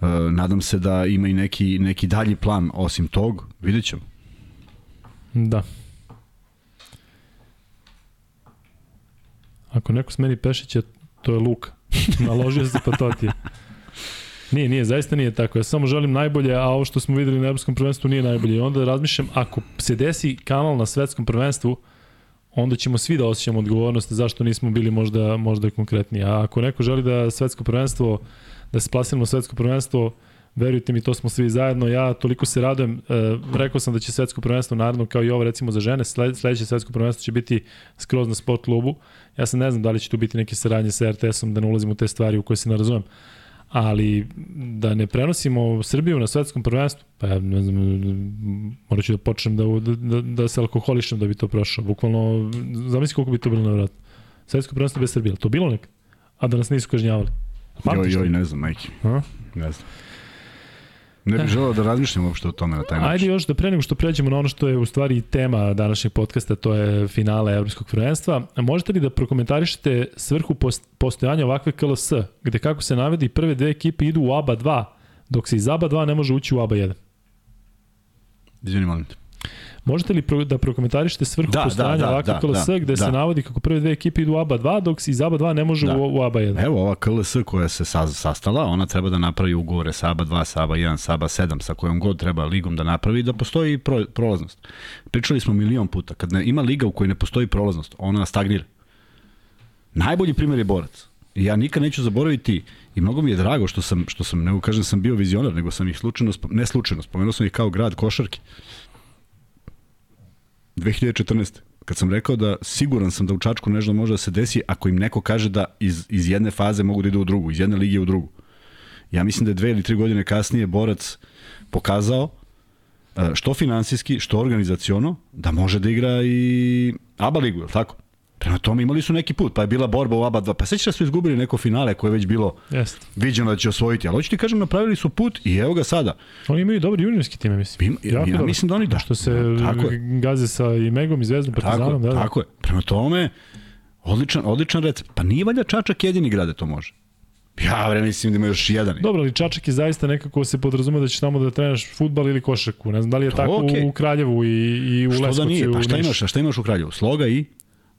E, nadam se da ima i neki, neki dalji plan osim tog. Vidjet ćemo. Da. Ako neko smeni Pešića, to je Luka. Naložio se pa to ti je. Nije, nije, zaista nije tako. Ja samo želim najbolje, a ovo što smo videli na evropskom prvenstvu nije najbolje. I onda razmišljam, ako se desi kanal na svetskom prvenstvu, onda ćemo svi da osjećamo odgovornost zašto nismo bili možda, možda konkretni. A ako neko želi da svetsko prvenstvo, da se plasiramo svetsko prvenstvo, verujte mi, to smo svi zajedno. Ja toliko se radujem. E, rekao sam da će svetsko prvenstvo naravno kao i ovo recimo za žene, sledeće svetsko prvenstvo će biti skroz na sport klubu. Ja sam ne znam da li će tu biti neke saradnje sa RTS-om, da ne ulazim u te stvari u koje se ne razumem ali da ne prenosimo Srbiju na svetskom prvenstvu, pa ja ne znam, morat ću da počnem da, da, da se alkoholišem da bi to prošao. Bukvalno, zamisli koliko bi to bilo nevratno. Svetsko prvenstvo bez Srbije, to bilo nekad? A da nas nisu kažnjavali. Pamtiš joj, joj, ne znam, majke. Ne znam. Ne bih želeo da razmišljam uopšte o tome na taj način. Ajde još da pre nego što pređemo na ono što je u stvari tema današnjeg podcasta, to je finale Evropskog prvenstva. Možete li da prokomentarišete svrhu postojanja ovakve KLS, gde kako se navedi prve dve ekipe idu u ABA 2, dok se iz ABA 2 ne može ući u ABA 1? Izvini, molim te. Možete li pro, da prokomentarišete svrhu da, postojanja da, da, ovakve da, KLS da, gde da. se navodi kako prve dve ekipe idu u ABA 2, dok se iz ABA 2 ne može da. u, u ABA 1? Evo ova KLS koja se sa, sastala, ona treba da napravi ugovore sa ABA 2, sa ABA 1, sa ABA 7, sa kojom god treba ligom da napravi da postoji pro, prolaznost. Pričali smo milion puta, kad ne, ima liga u kojoj ne postoji prolaznost, ona stagnira. Najbolji primjer je borac. Ja nikad neću zaboraviti i mnogo mi je drago što sam, što sam, ne kažem sam bio vizionar, nego sam ih slučajno, ne slučajno, spomenuo sam ih kao grad košarke. 2014. Kad sam rekao da siguran sam da u Čačku nešto može da se desi ako im neko kaže da iz, iz jedne faze mogu da idu u drugu, iz jedne lige u drugu. Ja mislim da je dve ili tri godine kasnije Borac pokazao e, što finansijski, što organizaciono, da može da igra i ABA ligu, je tako? Prema tome imali su neki put, pa je bila borba u ABA 2. Pa sećaš da su izgubili neko finale koje je već bilo Jest. viđeno da će osvojiti. Ali hoću ti kažem, napravili su put i evo ga sada. Oni imaju dobri juniorski tim, mislim. Ima, ja, ja mislim da oni da. Što se tako gaze sa i Megom i Zvezdom, Partizanom. Tako, da, da. tako je. Prema tome, odličan, odličan recept. Pa nije valjda Čačak jedini grade to može. Ja bre, mislim da ima još jedan. Dobro, ali Čačak je zaista nekako se podrazume da ćeš tamo da trenaš futbal ili košarku. Ne znam da li je to tako okay. u Kraljevu i, i u Leskovcu. Što da nije? Pa šta imaš, šta imaš u Kraljevu? Sloga i?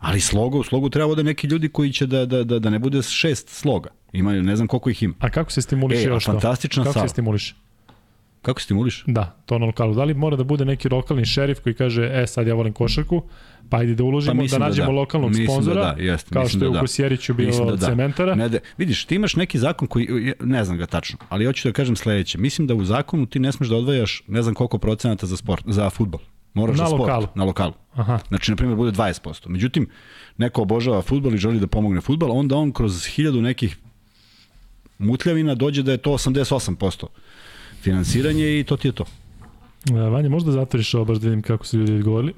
Ali sloga, u slogu treba da neki ljudi koji će da, da, da, da ne bude šest sloga. Ima, ne znam koliko ih ima. A kako se stimuliše e, još to? Fantastična Kako sala. se stimuliše? Kako stimuliš? Da, to na lokalu. Da li mora da bude neki lokalni šerif koji kaže, e, sad ja volim košarku, pa ajde da uložimo, pa da nađemo da da. lokalnog mislim da sponzora, da da, jest, kao što je da u Kosjeriću bilo da da. cementara. Ne, de, vidiš, ti imaš neki zakon koji, ne znam ga tačno, ali hoću da kažem sledeće. Mislim da u zakonu ti ne smeš da odvajaš ne znam koliko procenata za sport, za futbol. Moraš na sport, lokalu. na lokalu. Aha. Znači, na primjer, bude 20%. Međutim, neko obožava futbol i želi da pomogne futbol, onda on kroz hiljadu nekih mutljavina dođe da je to 88% finansiranje i to ti je to. E, Vanja, možda zatvoriš ovo baš da vidim kako su ljudi odgovorili.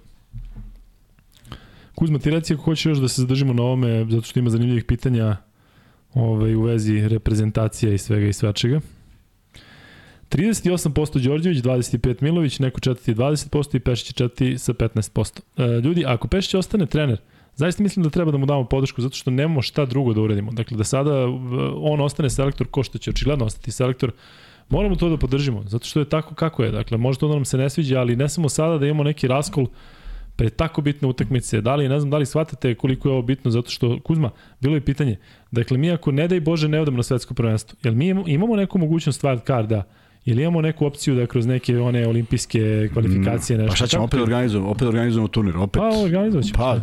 Kuzma, ti reci ako hoćeš još da se zadržimo na ovome, zato što ima zanimljivih pitanja ovaj, u vezi reprezentacija i svega i svačega. 38% Đorđević, 25 Milović, neko četvrti 20% i Pešić četvrti sa 15%. E, ljudi, ako Pešić ostane trener, zaista mislim da treba da mu damo podršku zato što nemamo šta drugo da uradimo. Dakle, da sada e, on ostane selektor ko što će očigledno ostati selektor, moramo to da podržimo, zato što je tako kako je. Dakle, možda to da nam se ne sviđa, ali ne samo sada da imamo neki raskol pre tako bitne utakmice. Da li, ne znam da li shvatate koliko je ovo bitno, zato što, Kuzma, bilo je pitanje, dakle, mi ako ne daj Bože ne odemo na svetsko prvenstvo, jel mi imamo neku mogućnost wild carda, Ili imamo neku opciju da kroz neke one olimpijske kvalifikacije mm, nešto? Pa šta ćemo opet organizujemo? Opet organizujemo turnir, opet. Pa organizovat ćemo. Pa,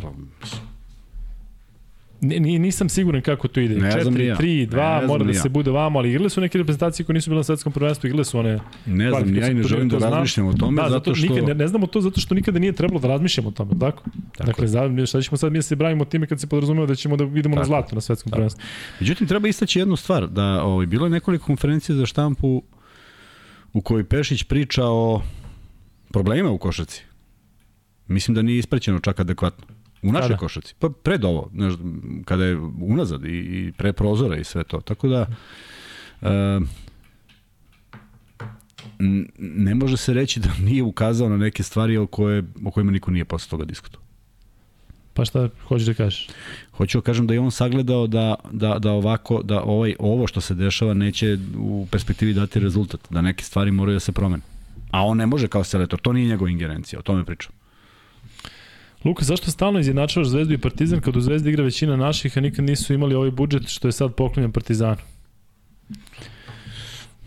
N, nisam siguran kako to ide. Ne 4, 3, 2, mora da se bude vamo, ali igrale su neke reprezentacije koje nisu bile na svetskom prvenstvu, igrale su one... Ne znam, ja i ne želim da razmišljam o tome, da, zato što... Nikad, ne, ne znamo to zato što nikada nije trebalo da razmišljamo o tome, tako? tako. Dakle, za, šta ćemo sad mi da se bravimo time kad se podrazumeva da ćemo da idemo tako. na zlato na svetskom tako. prvenstvu. Međutim, treba istaći jednu stvar, da ovaj, bilo je nekoliko konferencija za štampu u kojoj Pešić priča o problemima u košarci. Mislim da nije isprećeno čak adekvatno. U našoj košarci. Pa pred ovo, znaš, kada je unazad i, i pre prozora i sve to. Tako da, e, ne može se reći da nije ukazao na neke stvari o, koje, o kojima niko nije posle toga diskutovao. Pa šta hoćeš da kažeš? Hoću da kažem da je on sagledao da, da, da ovako, da ovaj, ovo što se dešava neće u perspektivi dati rezultat, da neke stvari moraju da se promene. A on ne može kao selektor, to nije njegova ingerencija, o tome pričam. Luka, zašto stalno izjednačavaš Zvezdu i Partizan kad u Zvezdi igra većina naših, a nikad nisu imali ovaj budžet što je sad poklonjen Partizanu?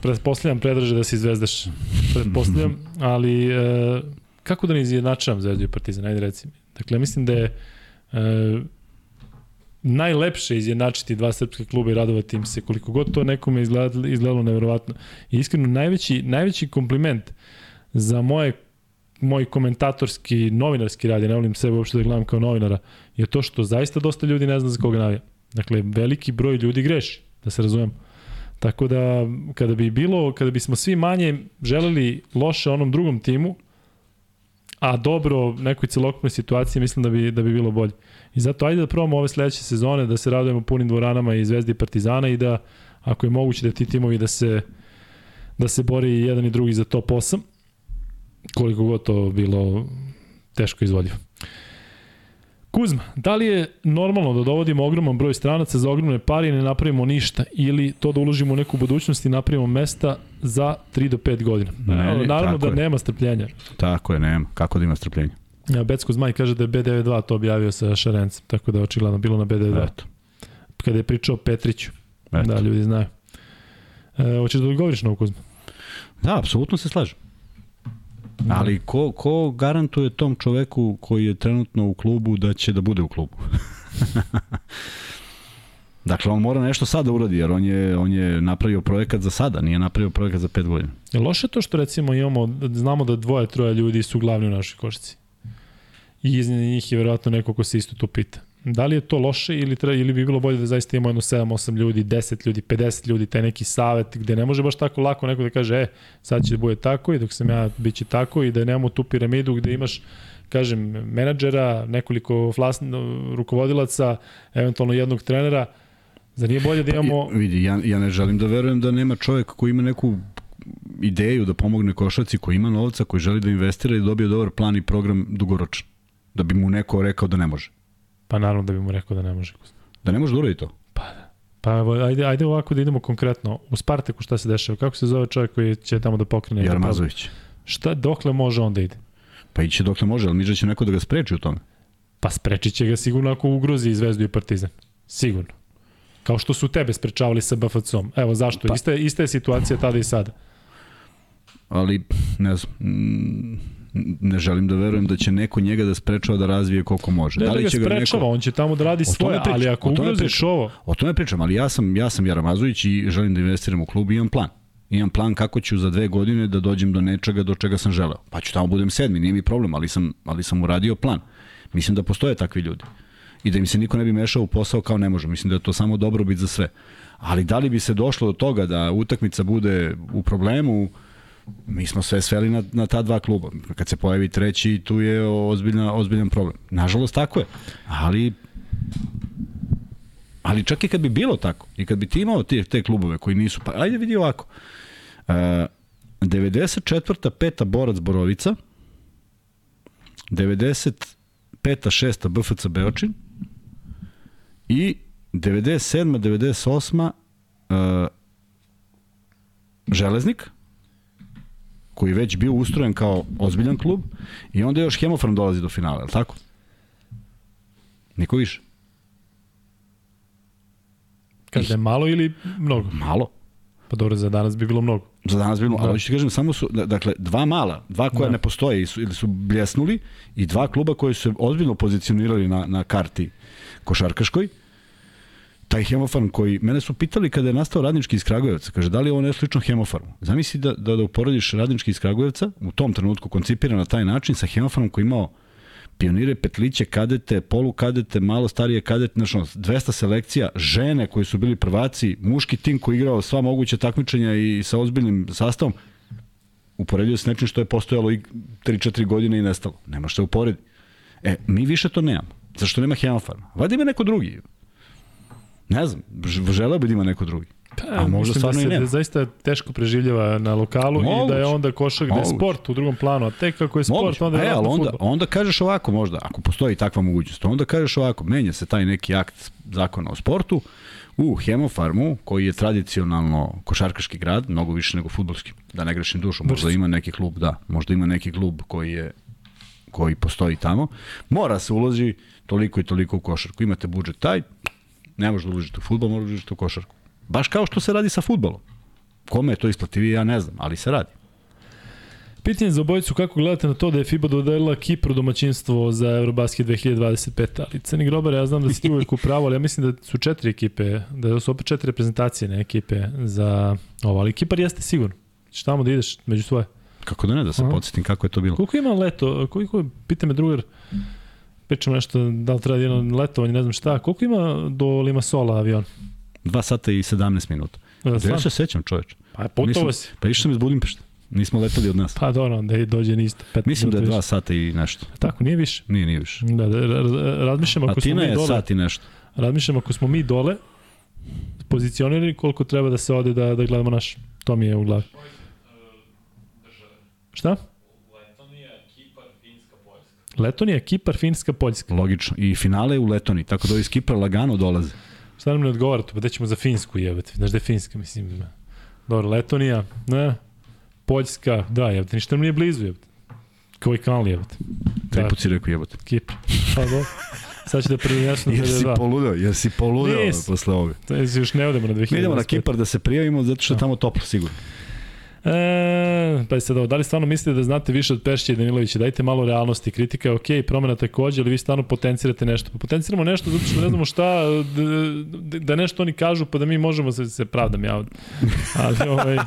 Pretpostavljam, predraže da si zvezdaš. Pretpostavljam, ali e, kako da ne izjednačavam Zvezdu i Partizan? Ajde reci mi. Dakle, mislim da je E, najlepše izjednačiti dva srpska kluba i radovati im se, koliko god to nekome izgledalo, izgledalo nevjerovatno. I iskreno, najveći, najveći kompliment za moje moj komentatorski, novinarski rad, ja ne volim sebe uopšte da gledam kao novinara, je to što zaista dosta ljudi ne zna za koga navija. Dakle, veliki broj ljudi greši, da se razumemo. Tako da, kada bi bilo, kada bismo svi manje želeli loše onom drugom timu, a dobro nekoj celokupnoj situaciji, mislim da bi, da bi bilo bolje. I zato ajde da probamo ove sledeće sezone, da se radujemo punim dvoranama i Zvezdi i Partizana i da, ako je moguće da ti timovi da se, da se bori jedan i drugi za top 8, koliko god to bilo teško izvodljivo. Kuzma, da li je normalno da dovodimo ogroman broj stranaca za ogromne pare i ne napravimo ništa ili to da uložimo u neku budućnost i napravimo mesta za 3 do 5 godina? Ne, Naravno da je. nema strpljenja. Tako je, nema. Kako da ima strpljenja? Ja, Becko Zmaj kaže da je B92 to objavio sa Šarencem, tako da je očigledno bilo na B92. Eto. Kada je pričao Petriću. Eto. Da, ljudi znaju. E, hoćeš da odgovoriš na ovo Kuzma? Da, apsolutno se slažem. Ali ko, ko garantuje tom čoveku koji je trenutno u klubu da će da bude u klubu? dakle, on mora nešto sada da uradi, jer on je, on je napravio projekat za sada, nije napravio projekat za pet godina. Je loše to što recimo imamo, znamo da dvoje, troje ljudi su glavni u našoj košci. I iz njih je verovatno neko ko se isto tu pita. Da li je to loše ili, treba, ili bi bilo bolje da zaista imamo jedno 7-8 ljudi, 10 ljudi, 50 ljudi, taj neki savet gde ne može baš tako lako neko da kaže e, sad će da bude tako i dok sam ja bit će tako i da nemamo tu piramidu gde imaš kažem, menadžera, nekoliko flas, rukovodilaca, eventualno jednog trenera, Zar nije bolje da imamo... Pa, vidi, ja, ja ne želim da verujem da nema čovjek koji ima neku ideju da pomogne košaci, koji ima novca, koji želi da investira i da dobije dobar plan i program dugoročan. Da bi mu neko rekao da ne može. Pa naravno da bi mu rekao da ne može. Da ne može da uradi to? Pa da. Pa ajde, ajde ovako da idemo konkretno. U Spartaku šta se dešava? Kako se zove čovjek koji će tamo da pokrene? Jarmazović. Šta, dokle može on da ide? Pa iće dokle može, ali Miđa će neko da ga spreči u tome. Pa sprečit će ga sigurno ako ugrozi Zvezdu i Partizan. Sigurno. Kao što su tebe sprečavali sa BFC-om. Evo zašto? Pa, ista, ista je situacija tada i sada. Ali, ne znam, ne želim da verujem da će neko njega da sprečava da razvije koliko može. Ne da, li da će ga sprečava, neko... on će tamo da radi svoje, pričam, ali ako ugroziš ovo... O tome pričam, ali ja sam, ja sam Jaramazović i želim da investiram u klub i imam plan. Imam plan kako ću za dve godine da dođem do nečega do čega sam želeo. Pa ću tamo budem sedmi, nije mi problem, ali sam, ali sam uradio plan. Mislim da postoje takvi ljudi. I da im se niko ne bi mešao u posao kao ne može. Mislim da je to samo dobrobit za sve. Ali da li bi se došlo do toga da utakmica bude u problemu, mi smo sve sveli na, na ta dva kluba. Kad se pojavi treći, tu je ozbiljna, ozbiljan problem. Nažalost, tako je. Ali Ali čak i kad bi bilo tako, i kad bi ti imao te, te klubove koji nisu, pa ajde vidi ovako. Uh, 94. peta Borac Borovica, 95. šesta BFC Beočin i 97. 98. Uh, Železnik, koji je već bio ustrojen kao ozbiljan klub i onda još Hemofarm dolazi do finala, je li tako? Niko više. Kaže je malo ili mnogo? Malo. Pa dobro, za danas bi bilo mnogo. Za danas bi bilo, da. ali hoću ti kažem, samo su, dakle, dva mala, dva koja da. ne postoje ili su, ili su bljesnuli i dva kluba koji su se ozbiljno pozicionirali na, na karti košarkaškoj, taj hemofarm koji, mene su pitali kada je nastao radnički iz Kragujevca, kaže da li je ovo slično hemofarmu. Zamisli da, da, da uporediš radnički iz Kragujevca, u tom trenutku koncipiran na taj način, sa hemofarmom koji imao pionire, petliće, kadete, polukadete, malo starije kadete, znači 200 selekcija, žene koji su bili prvaci, muški tim koji igrao sva moguća takmičenja i sa ozbiljnim sastavom, uporedio se nečim što je postojalo i 3-4 godine i nestalo. Nema što uporedi. E, mi više to nemamo. Zašto nema hemofarma? Vadi ima neko drugi. Ne znam, želeo bi da ima neko drugi. Pa, a možda da stvarno da se, i nema. Da zaista teško preživljava na lokalu Moguć. i da je onda košak, da je sport u drugom planu, a tek kako je sport, Moguć. onda je e, ali onda, onda kažeš ovako možda, ako postoji takva mogućnost, onda kažeš ovako, menja se taj neki akt zakona o sportu, u Hemofarmu, koji je tradicionalno košarkaški grad, mnogo više nego futbolski, da ne grešim dušu, možda ima neki klub, da, možda ima neki klub koji je koji postoji tamo, mora se uloži toliko i toliko u košarku. Imate budžet taj, Ne možeš da uložiti u futbol, možeš da uložiti u košarku. Baš kao što se radi sa futbolom. Kome je to isplativije, ja ne znam, ali se radi. Pitanje za obojicu, kako gledate na to da je FIBA dodelila Kipru domaćinstvo za Eurobasket 2025, ali Crni Grobar, ja znam da si ti uvijek u pravu, ali ja mislim da su četiri ekipe, da su opet četiri reprezentacije ne ekipe za ovo, ali Kipar jeste sigurno. Šta tamo da ideš među svoje? Kako da ne, da se Aha. podsjetim kako je to bilo. Koliko ima leto, koliko, pita me drugar, pričamo nešto, da li treba jedno letovanje, ne znam šta, koliko ima do Limasola avion? 2 sata i 17 minuta. Da, Da ja se sećam, čoveč. Pa putovo si. Pa išao sam iz Budimpešte. Nismo letali od nas. Pa dobro, onda i dođe nisto. 15 Mislim da je minuta 2 više. sata i nešto. Tako, nije više. Nije, nije više. Da, da, ra- ra- razmišljam ako smo mi je dole, sat i nešto. razmišljam ako smo mi dole pozicionirani koliko treba da se ode da, da gledamo naš. To mi je u glavi. Šta? Letonija, Kipar, Finska, Poljska. Logično. I finale u Letoni, tako da ovi iz Kipra lagano dolaze. Šta nam ne odgovara to? Pa da ćemo za Finsku jebati. Znaš da je Finska, mislim. Dobro, Letonija, ne. Poljska, da, jebate, ništa nam nije blizu jebate. Kao i kanal jebate. Tri Da. put si rekao jebote. Kipr. Pa dobro. Sad će da prenesem na Jer si 52. poludeo, jer si poludeo Nis. posle ovoga. To je, još ne odemo na 2025. Mi idemo na Kipar da se prijavimo zato što je tamo toplo sigurno. E, pa sad ovo, da li stvarno mislite da znate više od Pešića i Danilovića? Dajte malo realnosti, kritika je okej, promena takođe, ali vi stvarno potencirate nešto. Pa potenciramo nešto zato što ne znamo šta, da, da nešto oni kažu, pa da mi možemo se, se pravdam ja. Ali, ovaj,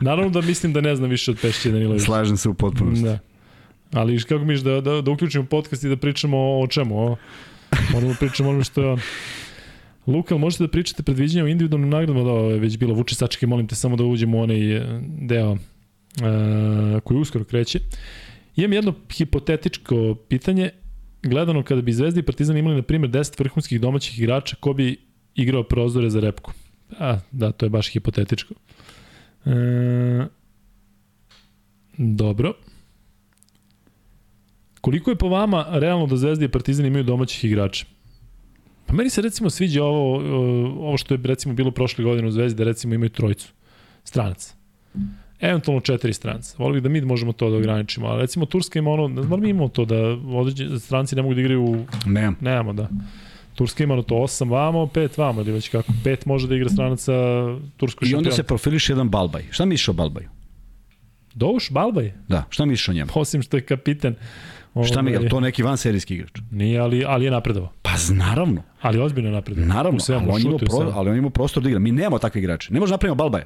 naravno da mislim da ne znam više od Pešića i Danilovića. Slažem se u potpunosti. Da. Ali kako miš da, da, da uključimo podcast i da pričamo o, o čemu? O, moramo da pričamo ono što je on. Luka, možete da pričate predviđenja o individualnim nagradama, da ovo je već bilo. Vuče sačke, molim te samo da uđemo u onaj e, deo e, koji uskoro kreće. Imam jedno hipotetičko pitanje. Gledano kada bi Zvezda i Partizan imali, na primjer, 10 vrhunskih domaćih igrača, ko bi igrao prozore za repku? A, da, to je baš hipotetičko. E, dobro. Koliko je po vama realno da Zvezda i Partizan imaju domaćih igrača? Pa meni se recimo sviđa ovo, ovo što je recimo bilo prošle godine u Zvezdi, da recimo imaju trojicu stranaca. Eventualno četiri stranca. Volio bih da mi možemo to da ograničimo, ali recimo Turska ima ono, ne znam da mi imamo to da određeni stranci ne mogu da igraju u Nemam. Nemamo, da. Turska ima to 8 vamo, 5 vamo, ili već kako. 5 može da igra stranaca turskog I onda se profiliš jedan Balbaj. Šta misliš o Balbaju? Douš, Balbaj, Da, šta misliš o njemu? osim što je kapiten. Šta mi, je ovaj, li to neki vanserijski igrač? Nije, ali, ali je napredovao. Pa naravno, Ali ozbiljno je napredovao. naravno, svemu, ali on, ima pro, ali on ima prostor da igra. Mi nemamo takve igrače. Ne možemo napravimo Balbaja.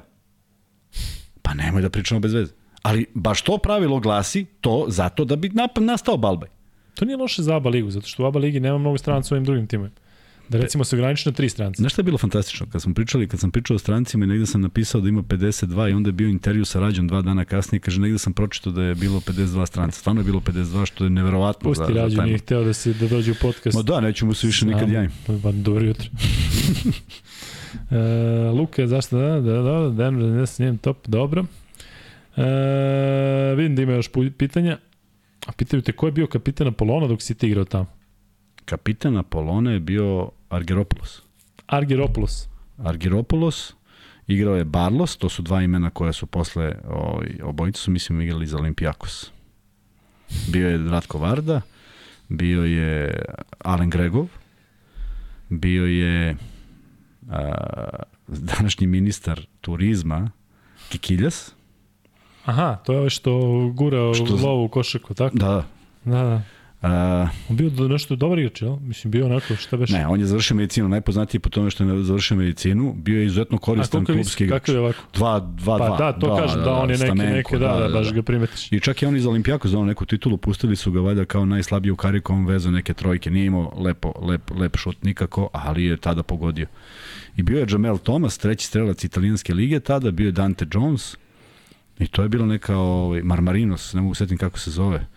Pa nemoj da pričamo bez veze. Ali baš to pravilo glasi to zato da bi nastao Balbaj. To nije loše za ABA ligu, zato što u ABA ligi nema mnogo stranaca u ovim drugim timima. Da recimo se ograniči na tri stranca. Znaš šta je bilo fantastično? Kad smo pričali, kad sam pričao o strancima i negde sam napisao da ima 52 i onda je bio intervju sa Rađom dva dana kasnije, kaže negde sam pročitao da je bilo 52 stranca. Stvarno je bilo 52, što je neverovatno. Pusti za, Rađu, nije hteo da, se, da dođe u podcast. Ma da, neću mu se više nikad javim. Pa dobro jutro. e, Luka, zašto da, da, da, Denver, ne s njim top, dobro. E, vidim da ima još pitanja. A pitaju te ko je bio kapitan Apolona dok si ti igrao tamo? Kapitan Apolone je bio Argeropoulos. Argiropoulos. Argiropoulos, igrao je Barlos, to su dva imena koja su posle, ovaj, obojica su mislim igrali za Olimpijakos. Bio je Ratko Varda, bio je Alen Gregov, bio je a, današnji ministar turizma Kikiljas. Aha, to je ovo što gura Što- što... lovu u košaku, tako? Da, Da, da. A, On bio do nešto dobar igrač, jel? Mislim, bio onako, šta beš? ne, on je završio medicinu, najpoznatiji po tome što je završio medicinu, bio je izuzetno koristan je klubski visok, igrač. kakav je ovako? Dva, dva, Pa dva. da, to kažem, da, on je neki, Stamenko, neke, da, da, baš ga primetiš. I čak i on iz Olimpijakos donao neku titulu, pustili su ga valjda kao najslabiji u kariku, on vezao neke trojke, nije imao lepo, lep, lep šut nikako, ali je tada pogodio. I bio je Jamel Thomas, treći strelac italijanske lige tada, bio je Dante Jones i to je bila neka ovaj, Marmarinos, ne mogu setim kako se zove.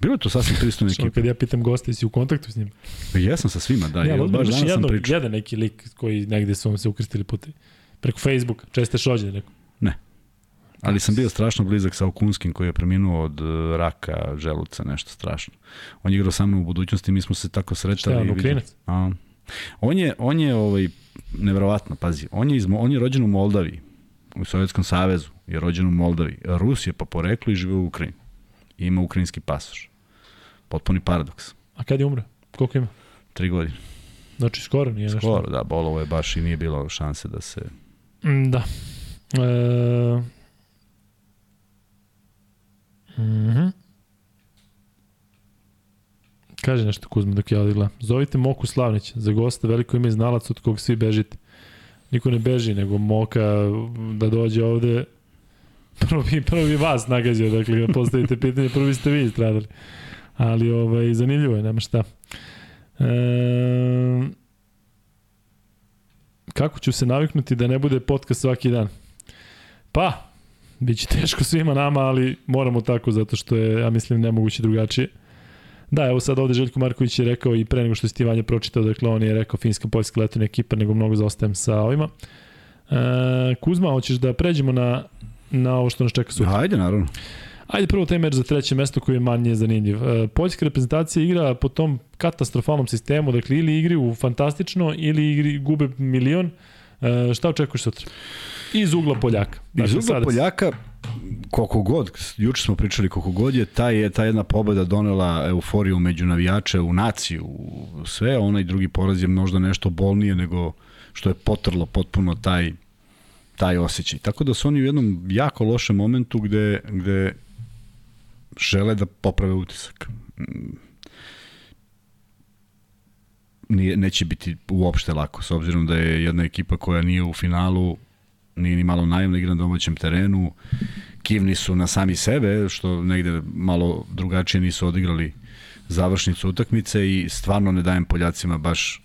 Bilo je to sasvim pristojna ekipa. kad ja pitam gosta, jesi u kontaktu s njim? Jesam sa svima, da, ja, ja, baš danas sam jedno, pričao. jedan neki lik koji negde su vam se ukrstili putevi. Preko Facebooka, česte šođe neko. Ali sam bio strašno blizak sa Okunskim koji je preminuo od eh, raka, želuca, nešto strašno. On je igrao sa mnom u budućnosti, mi smo se tako Šta je sretali. on, Ukrajinac? A, on je, on je ovaj, nevjerovatno, pazi, on je, iz, on je rođen u Moldaviji, u Sovjetskom savezu, je rođen u Moldaviji. Rus je po poreklu i žive u Ukrajini. I ima ukrajinski pasoš. Potpuni paradoks. A kad je umre? Koliko ima? Tri godine. Znači, skoro nije nešto. Skoro, da, bolovo je baš i nije bilo šanse da se... Mm, Da. E, Mhm. Kaže nešto Kuzma dok ja odigla. Zovite Moku Slavnić, za gosta veliko ime znalac od kog svi bežite. Niko ne beži, nego Moka da dođe ovde prvo bi, prvo bi vas nagađao, dakle, da postavite pitanje, prvo ste vi stradali. Ali, ovaj, zanimljivo je, nema šta. E, kako ću se naviknuti da ne bude podcast svaki dan? Pa, bit će teško svima nama, ali moramo tako, zato što je, ja mislim, nemoguće drugačije. Da, evo sad ovde Željko Marković je rekao i pre nego što je Stivanje pročitao, dakle on je rekao finska, poljska letovna ekipa, nego mnogo zaostajem sa ovima. E, Kuzma, hoćeš da pređemo na, na ovo što nas čeka sutra? Ajde, naravno. Ajde prvo taj meč za treće mesto koji je manje zanimljiv. E, Poljska reprezentacija igra po tom katastrofalnom sistemu, dakle ili igri u fantastično ili igri gube milion. E, šta očekuješ sutra? Iz ugla Poljaka. Iz Dakle, ugla sada- Poljaka, koliko god, juče smo pričali koliko god je, ta, je, ta jedna pobeda donela euforiju među navijače u naciju, u sve, onaj drugi poraz je možda nešto bolnije nego što je potrlo potpuno taj taj osjećaj. Tako da su oni u jednom jako lošem momentu gde, gde žele da poprave utisak. Nije, neće biti uopšte lako, s obzirom da je jedna ekipa koja nije u finalu, nije ni malo naivna igra na domaćem terenu, kivni su na sami sebe, što negde malo drugačije nisu odigrali završnicu utakmice i stvarno ne dajem Poljacima baš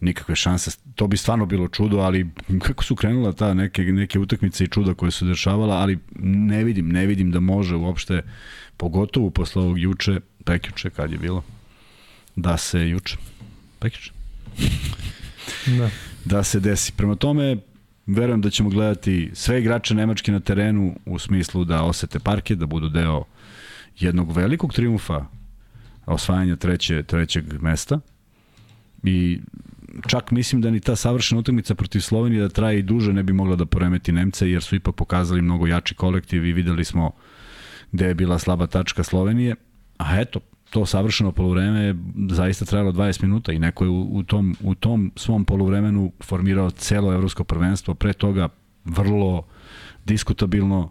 nikakve šanse. To bi stvarno bilo čudo, ali kako su krenula ta neke, neke utakmice i čuda koje su dešavala, ali ne vidim, ne vidim da može uopšte, pogotovo posle ovog juče, prekjuče kad je bilo, da se juče, prekjuče, Da. da se desi. Prema tome, verujem da ćemo gledati sve igrače Nemačke na terenu u smislu da osete parke, da budu deo jednog velikog triumfa osvajanja treće, trećeg mesta i čak mislim da ni ta savršena utakmica protiv Slovenije da traje i duže ne bi mogla da poremeti Nemce jer su ipak pokazali mnogo jači kolektiv i videli smo gde je bila slaba tačka Slovenije a eto to savršeno polovreme je zaista trajalo 20 minuta i neko je u, tom, u tom svom polovremenu formirao celo evropsko prvenstvo, pre toga vrlo diskutabilno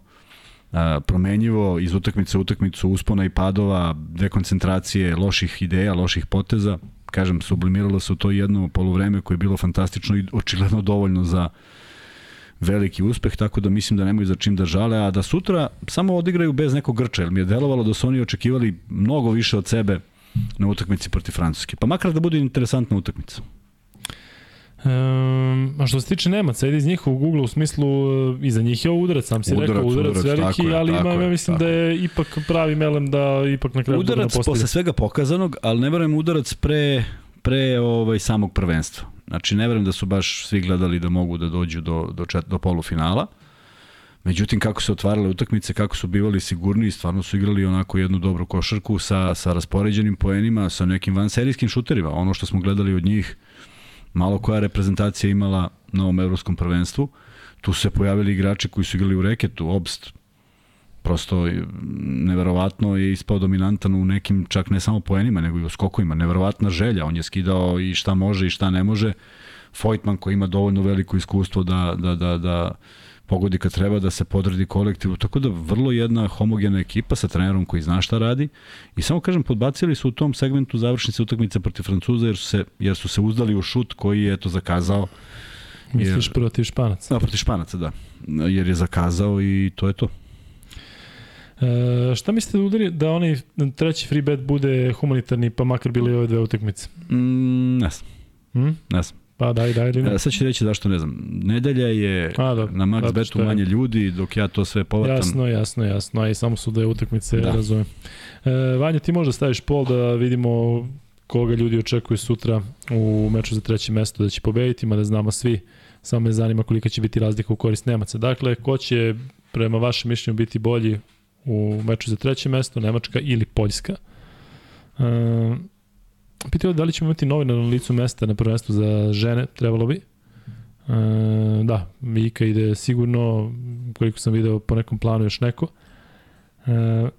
promenjivo iz utakmice u utakmicu uspona i padova, dekoncentracije, loših ideja, loših poteza. Kažem, sublimiralo se u to jedno polovreme koje je bilo fantastično i očigledno dovoljno za veliki uspeh, tako da mislim da nemaju za čim da žale, a da sutra samo odigraju bez nekog grča, jer mi je delovalo da su oni očekivali mnogo više od sebe na utakmici protiv Francuske. Pa makar da bude interesantna utakmica. Um, a što se tiče Nemaca, ide iz njihovog ugla u smislu, e, iza njih je ovo udarac, sam si Udarac, rekao, udarac, udarac, veliki, je, ali ima, ja mislim tako da je ipak pravi melem da ipak na kraju Udarac napostavlja. posle svega pokazanog, ali ne verujem udarac pre, pre ovaj, samog prvenstva. Znači, ne verujem da su baš svi gledali da mogu da dođu do, do, čet, do polufinala. Međutim, kako se otvarale utakmice, kako su bivali sigurni, stvarno su igrali onako jednu dobru košarku sa, sa raspoređenim poenima, sa nekim vanserijskim šuterima. Ono što smo gledali od njih, malo koja reprezentacija imala na ovom evropskom prvenstvu. Tu su se pojavili igrači koji su igrali u reketu, Obst, prosto neverovatno je ispao dominantan u nekim čak ne samo poenima nego i u skokovima, neverovatna želja, on je skidao i šta može i šta ne može. Foytman koji ima dovoljno veliko iskustvo da, da, da, da pogodi kad treba da se podredi kolektivu, tako da vrlo jedna homogena ekipa sa trenerom koji zna šta radi i samo kažem podbacili su u tom segmentu završnice utakmice protiv Francuza jer su se, jer su se uzdali u šut koji je eto zakazao Misliš protiv Španaca? Da, protiv Španaca, da. Jer je zakazao i to je to. E, šta mislite da udari da onaj treći free bet bude humanitarni, pa makar bili ove dve utakmice? Mm, ne znam, Hm? ne znam. Pa daj, daj ili ne? Sad ću reći zašto ne znam. Nedelja je A, da, na Max Betu što je- manje ljudi, dok ja to sve povatam. Jasno, jasno, jasno. A i samo su dve utakmice, da. Da. razumem. E, Vanja, ti možda staviš pol da vidimo koga ljudi očekuju sutra u meču za treće mesto da će pobediti, mada znamo svi. Samo me zanima kolika će biti razlika u korist Nemaca. Dakle, ko će prema vašem mišljenju biti bolji u meču za treće mesto, Nemačka ili Poljska? E, pitao da li ćemo imati novinar na licu mesta na prvenstvu za žene, trebalo bi. E, da, Vika ide sigurno, koliko sam video po nekom planu još neko. E,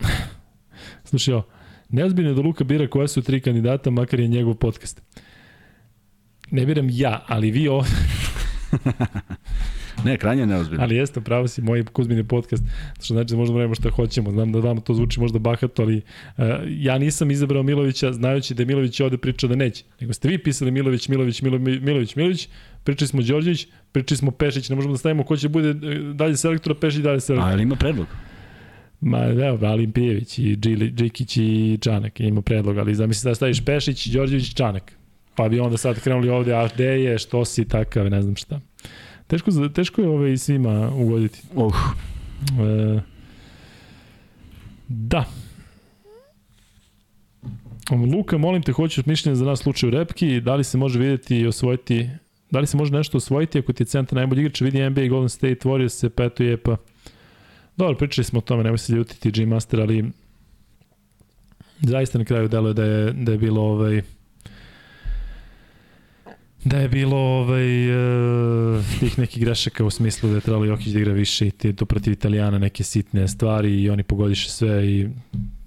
slušaj, ovo, neozbiljno je da Luka bira koja su tri kandidata, makar je njegov podcast. Ne biram ja, ali vi ovde... Ne, krajnje neozbiljno. Ali jeste, pravo si, moj Kuzmin je podcast, što znači da možda radimo šta hoćemo. Znam da vama to zvuči možda bahato, ali uh, ja nisam izabrao Milovića znajući da je Milović ovde pričao da neće. Nego ste vi pisali Milović, Milović, Milović, Milović, Milović, pričali smo Đorđević, pričali smo Pešić, ne možemo da stavimo ko će bude e, dalje selektora, Pešić dalje selektora. A, ali ima predlog? Ma, evo, Alim Pijević i Džikić i Čanak ima predlog, ali zamisli da staviš Pešić, Đorđević, Čanak. Pa bi onda sad krenuli ovde, a gde je, što si takav, ne znam šta. Teško, teško je ove i svima ugoditi. Uh. E, da. Luka, molim te, hoćeš mišljenje za nas slučaj u repki, da li se može videti i osvojiti, da li se može nešto osvojiti ako ti je centar najbolji igrač, vidi NBA i Golden State Warriors se petuje pa Dobro, pričali smo o tome, nemoj se ljutiti G Master, ali zaista na kraju deluje da je, da je bilo ovaj, da je bilo ovaj, uh, tih nekih grešaka u smislu da je trebalo Jokić da igra više i to protiv Italijana neke sitne stvari i oni pogodiše sve i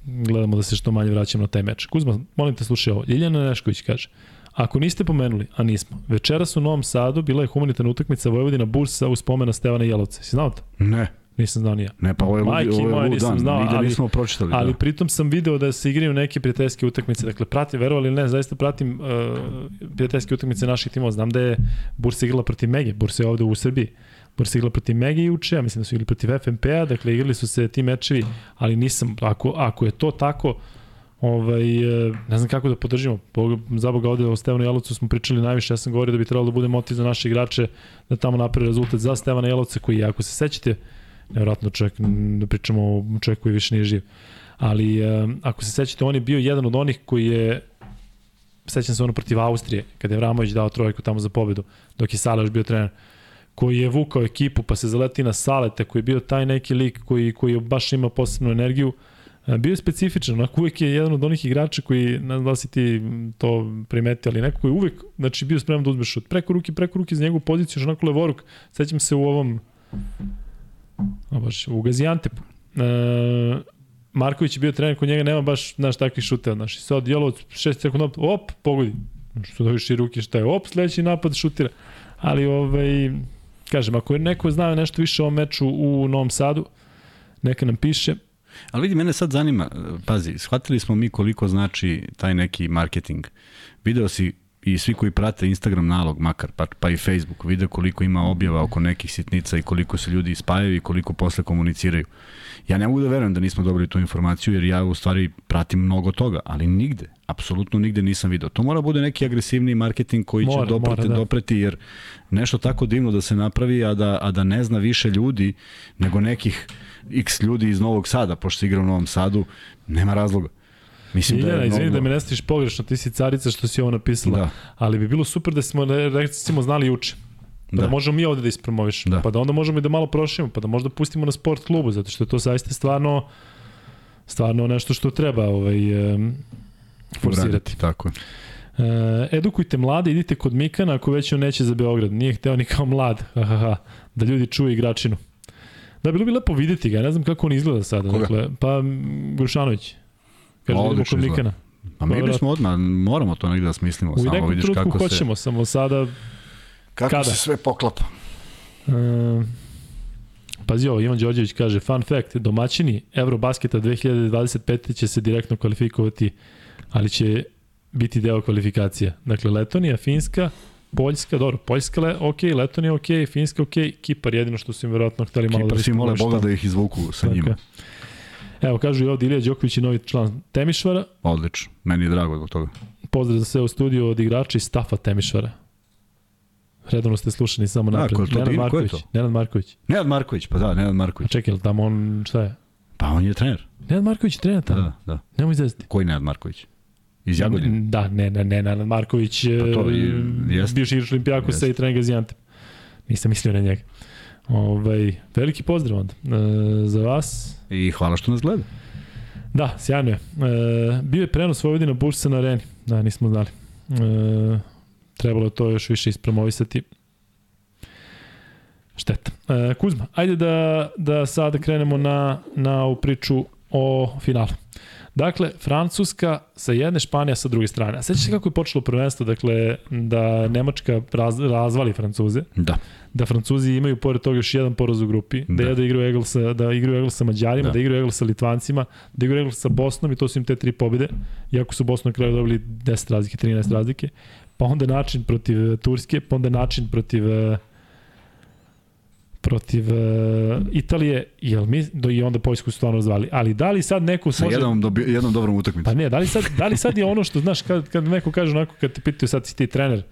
gledamo da se što manje vraćamo na taj meč. Kuzma, molim te slušaj ovo. Ljiljana Nešković kaže, Ako niste pomenuli, a nismo, večeras u Novom Sadu bila je humanitarna utakmica Vojvodina Bursa u spomena Stevana Jelovca. Si znao to? Ne. Nisam znao nija. Ne, pa ovo je, ludi, ovo je nisam dan, znao, nigde ali- nismo pročitali. Ali da. pritom sam video da se igraju neke prijateljske utakmice. Dakle, pratim, verovali ili ne, zaista pratim uh, prijateljske utakmice naših timova. Znam da je Bursa igrala protiv Mege, Bursa je ovde u Srbiji. Bursa igrala protiv Mege juče, ja mislim da su igrali protiv FNP-a, dakle igrali su se ti mečevi, ali nisam, ako, ako je to tako, ovaj, e, ne znam kako da podržimo. Za Boga ovde o Stevanu Jelovcu smo pričali najviše, ja sam govorio da bi trebalo da bude motiv za naše igrače da tamo napravi rezultat za Stevana Jelovca koji, ako se sećate, nevjerojatno čovjek, da pričamo o čovjeku koji više nije živ. Ali e, ako se sećate, on je bio jedan od onih koji je sećam se ono protiv Austrije, kada je Vramović dao trojku tamo za pobedu, dok je Sala još bio trener, koji je vukao ekipu, pa se zaleti na Saleta, koji je bio taj neki lik koji, koji baš ima posebnu energiju, E, bio je specifičan, onako uvek je jedan od onih igrača koji, ne znam da si ti to primeti, ali neko koji uvek, znači bio spreman da uzme šut, preko ruke, preko ruke za njegovu poziciju, onako levoruk, sećam se u ovom, a baš, u Gaziantepu, e, Marković je bio trener, kod njega nema baš, znaš, takvih šuteva, znaš, i sad Jelovac, šest sekund, op, op, pogodi, što da više ruke, šta je, op, sledeći napad šutira, ali, ovaj, kažem, ako je neko zna nešto više o meču u Novom Sadu, neka nam piše, Ali vidi, mene sad zanima, pazi, shvatili smo mi koliko znači taj neki marketing. Video si i svi koji prate Instagram nalog makar, pa, pa i Facebook, vide koliko ima objava oko nekih sitnica i koliko se ljudi ispajaju i koliko posle komuniciraju. Ja ne mogu da verujem da nismo dobili tu informaciju jer ja u stvari pratim mnogo toga, ali nigde, apsolutno nigde nisam video. To mora bude neki agresivni marketing koji Mora, će dopreti, mora, da. dopreti jer nešto tako divno da se napravi, a da, a da ne zna više ljudi nego nekih x ljudi iz Novog Sada, pošto igra u Novom Sadu, nema razloga. Mislim Iljana, da je izvini da me ne stiš pogrešno, ti si carica što si ovo napisala, Da. ali bi bilo super da smo re- recimo znali juče. Pa da. Da. možemo mi ovde da ispromovišemo, Da. pa da onda možemo i da malo proširimo, pa da možda pustimo na sport klubu, zato što je to zaista stvarno stvarno nešto što treba ovaj, em, forsirati. Uraditi, Tako je. E, edukujte mlade, idite kod Mikana ako već on neće za Beograd. Nije hteo ni kao mlad, ha, da ljudi čuju igračinu. Da, bilo bi lepo videti ga, ne znam kako on izgleda sada. Koga? Dakle, pa Grušanović. Kaže, Odlično kod izgleda. Mikana. Pa mi bismo odmah, moramo to negde da smislimo, U samo nekom vidiš kako hoćemo, samo sada... kako Kada? se sve poklapa. E, pazi ovo, Ivan Đorđević kaže, fun fact, domaćini Eurobasketa 2025. će se direktno kvalifikovati, ali će biti deo kvalifikacija. Dakle, Letonija, Finska, Poljska, dobro, Poljska, le, ok, Letonija, ok, Finska, ok, Kipar jedino što su im verovatno hteli malo Kipar da svi mole Boga da ih izvuku sa Tako njima. Je. Evo, kažu i ovdje Ilija Đoković je novi član Temišvara. Odlično. Meni je drago zbog toga. Pozdrav za sve u studiju od igrača iz Stafa Temišvara. Redovno ste slušani samo Da, napred. je to Nenad? Ko je Marković. to? Nenad Marković. Nenad Marković, pa da, Nenad A Marković. čekaj, jel tamo on, šta je? Pa on je trener. Nenad Marković je trener tamo. Da, da. Nemoj izvesti. Koji Nenad Marković? Iz Jagodine? Da, ne, ne, ne, Nenad Marković, Pa to i- jeste. bivši igrač Olimpijakosa i trener Gaziantep. Nisam mislio na njega. Ovaj, veliki pozdrav onda e, za vas. I hvala što nas gleda. Da, sjajno je. E, bio je prenos Vojvodina Bursa na areni. Da, nismo znali. E, trebalo je to još više ispromovisati. Šteta. E, Kuzma, ajde da, da sada krenemo na, na ovu priču o finalu. Dakle, Francuska sa jedne, Španija sa druge strane. A sećate se kako je počelo prvenstvo, dakle, da Nemačka raz, razvali Francuze, Da. da Francuzi imaju pored toga još jedan poraz u grupi, da, Da. da igraju Egl sa, da igraju Egl sa Mađarima, da. Da. igraju Egl sa Litvancima, da igraju Egl sa Bosnom i to su im te tri pobjede, iako su Bosnu na kraju dobili 10 razlike, 13 razlike, pa onda način protiv eh, Turske, pa onda način protiv eh, protiv uh, Italije jel mi, do, i onda Poljsku stvarno zvali. Ali da li sad neko Sa može... jednom, dobi, jednom dobrom utakmicom. Pa ne, da li sad, da li sad je ono što, znaš, kad, kad neko kaže onako, kad te pitaju sad si ti trener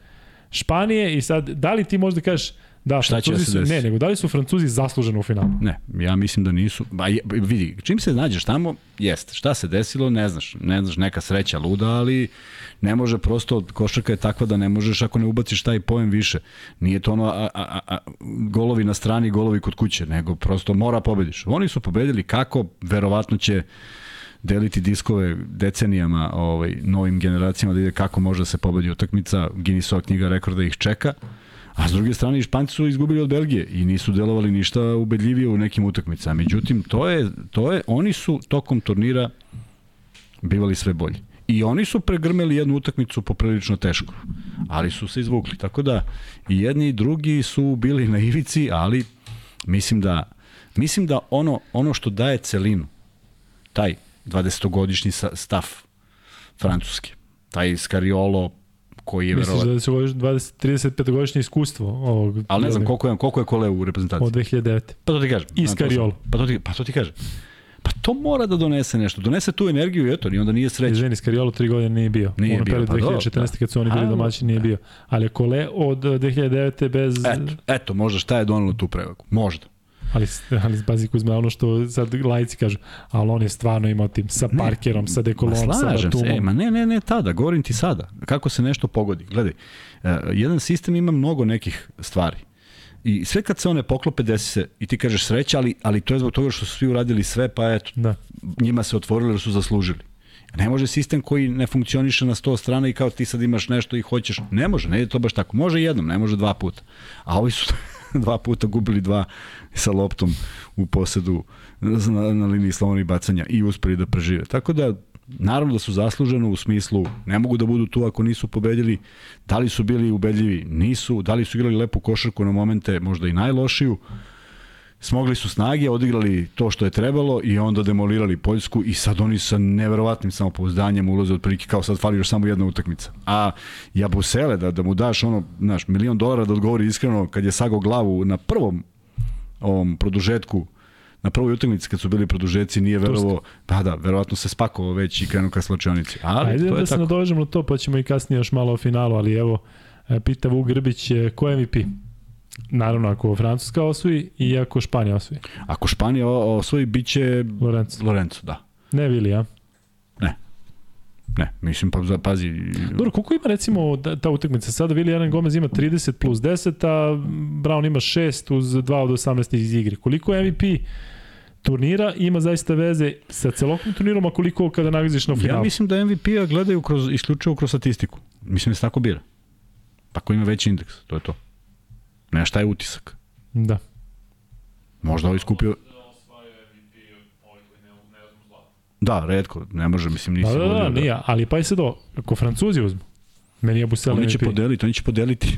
Španije i sad, da li ti možda kažeš da, Šta će da se desi? ne, nego da li su Francuzi zasluženo u finalu? Ne, ja mislim da nisu. Ba, vidi, čim se nađeš tamo, jeste. Šta se desilo, ne znaš. Ne znaš, neka sreća luda, ali ne može prosto, košarka je takva da ne možeš ako ne ubaciš taj pojem više. Nije to ono a, a, a, a, golovi na strani, golovi kod kuće, nego prosto mora pobediš. Oni su pobedili kako, verovatno će deliti diskove decenijama ovaj, novim generacijama da ide kako može da se pobedi utakmica. Guinnessova knjiga rekorda ih čeka. A s druge strane, Španci su izgubili od Belgije i nisu delovali ništa ubedljivije u nekim utakmicama. Međutim, to je, to je, oni su tokom turnira bivali sve bolji. I oni su pregrmeli jednu utakmicu poprilično teško, ali su se izvukli. Tako da i jedni i drugi su bili na ivici, ali mislim da mislim da ono ono što daje celinu taj 20-godišnji sa- staf francuski, taj Scariolo koji je Misliš verovatno da su 20, 35 godišnje iskustvo ovog Ali ne znam koliko je, koliko je kole u reprezentaciji. od 2009. Pa to ti kažem. I Na to sam- Scariolo. Pa to ti, pa to ti kažem. Pa to mora da donese nešto. Donese tu energiju i eto, ni onda nije sreća. Izvini, Scariolo tri godine nije bio. Nije ono bio, period pa dobro, 2014. da. kad su oni bili domaći nije bio. Ali Kole od eh, 2009. bez... Eto, eto, možda šta je donalo tu prevagu. Možda. Ali, ali pazi Kuzma, ono što sad lajci kažu, ali on je stvarno imao tim sa Ne. Parkerom, sa Ma Dekolonom, sa se, Batumom. e, ma ne, ne, ne tada, govorim ti sada. Kako se nešto pogodi. Gledaj, uh, jedan sistem ima mnogo nekih stvari. I sve kad se one poklope, desi se i ti kažeš sreća, ali, ali to je zbog toga što su svi uradili sve, pa eto, Da. njima se otvorilo jer su zaslužili. Ne može sistem koji ne funkcioniše na 100 strana i kao ti sad imaš nešto i hoćeš. Ne može, ne ide to baš tako. Može jednom, ne može dva puta. A ovi su dva puta gubili dva sa loptom u posedu na, na liniji slobodnih bacanja i uspeli da prežive. Tako da, naravno da su zasluženo u smislu, ne mogu da budu tu ako nisu pobedili. Da li su bili ubedljivi? Nisu. Da li su igrali lepu košarku na momente, možda i najlošiju? Smogli su snage, odigrali to što je trebalo i onda demolirali Poljsku i sad oni sa neverovatnim samopouzdanjem ulaze otprilike kao sad fali još samo jedna utakmica. A Jabusele da, da mu daš ono, znaš, milion dolara da odgovori iskreno kad je sago glavu na prvom ovom produžetku na prvoj utakmici kad su bili produžeci nije verovo, da da, verovatno se spakovao već i krenuo ka slačionici. Ali Ajde to da je se tako. nadovežemo na to, pa ćemo i kasnije još malo o finalu, ali evo, e, pita Vuk Grbić, ko je MVP? Naravno, ako Francuska osvoji i ako Španija osvoji. Ako Španija osvoji, bit će Lorenzo. Lorenzo, da. Ne Vili, a? Ne, mislim, pa pazi, Dobro, koliko ima recimo ta utakmica? Sada Vili Aaron Gomez ima 30 plus 10, a Brown ima 6 uz 2 od 18 iz igre. Koliko MVP turnira ima zaista veze sa celokupnim turnirom, a koliko kada nagaziš na finalu? Ja mislim da MVP-a gledaju kroz, isključivo kroz statistiku. Mislim da se tako bira. Pa ko ima veći indeks, to je to. Ne, šta je utisak? Da. Možda ovaj. Da MVP ovaj zlato. Da, redko, ne može, mislim, nisi Da, da, da, vodio nije, ali pa i sad ovo, ako Francuzi uzmu, meni je Busele Oni će MVP. podeliti, oni će podeliti.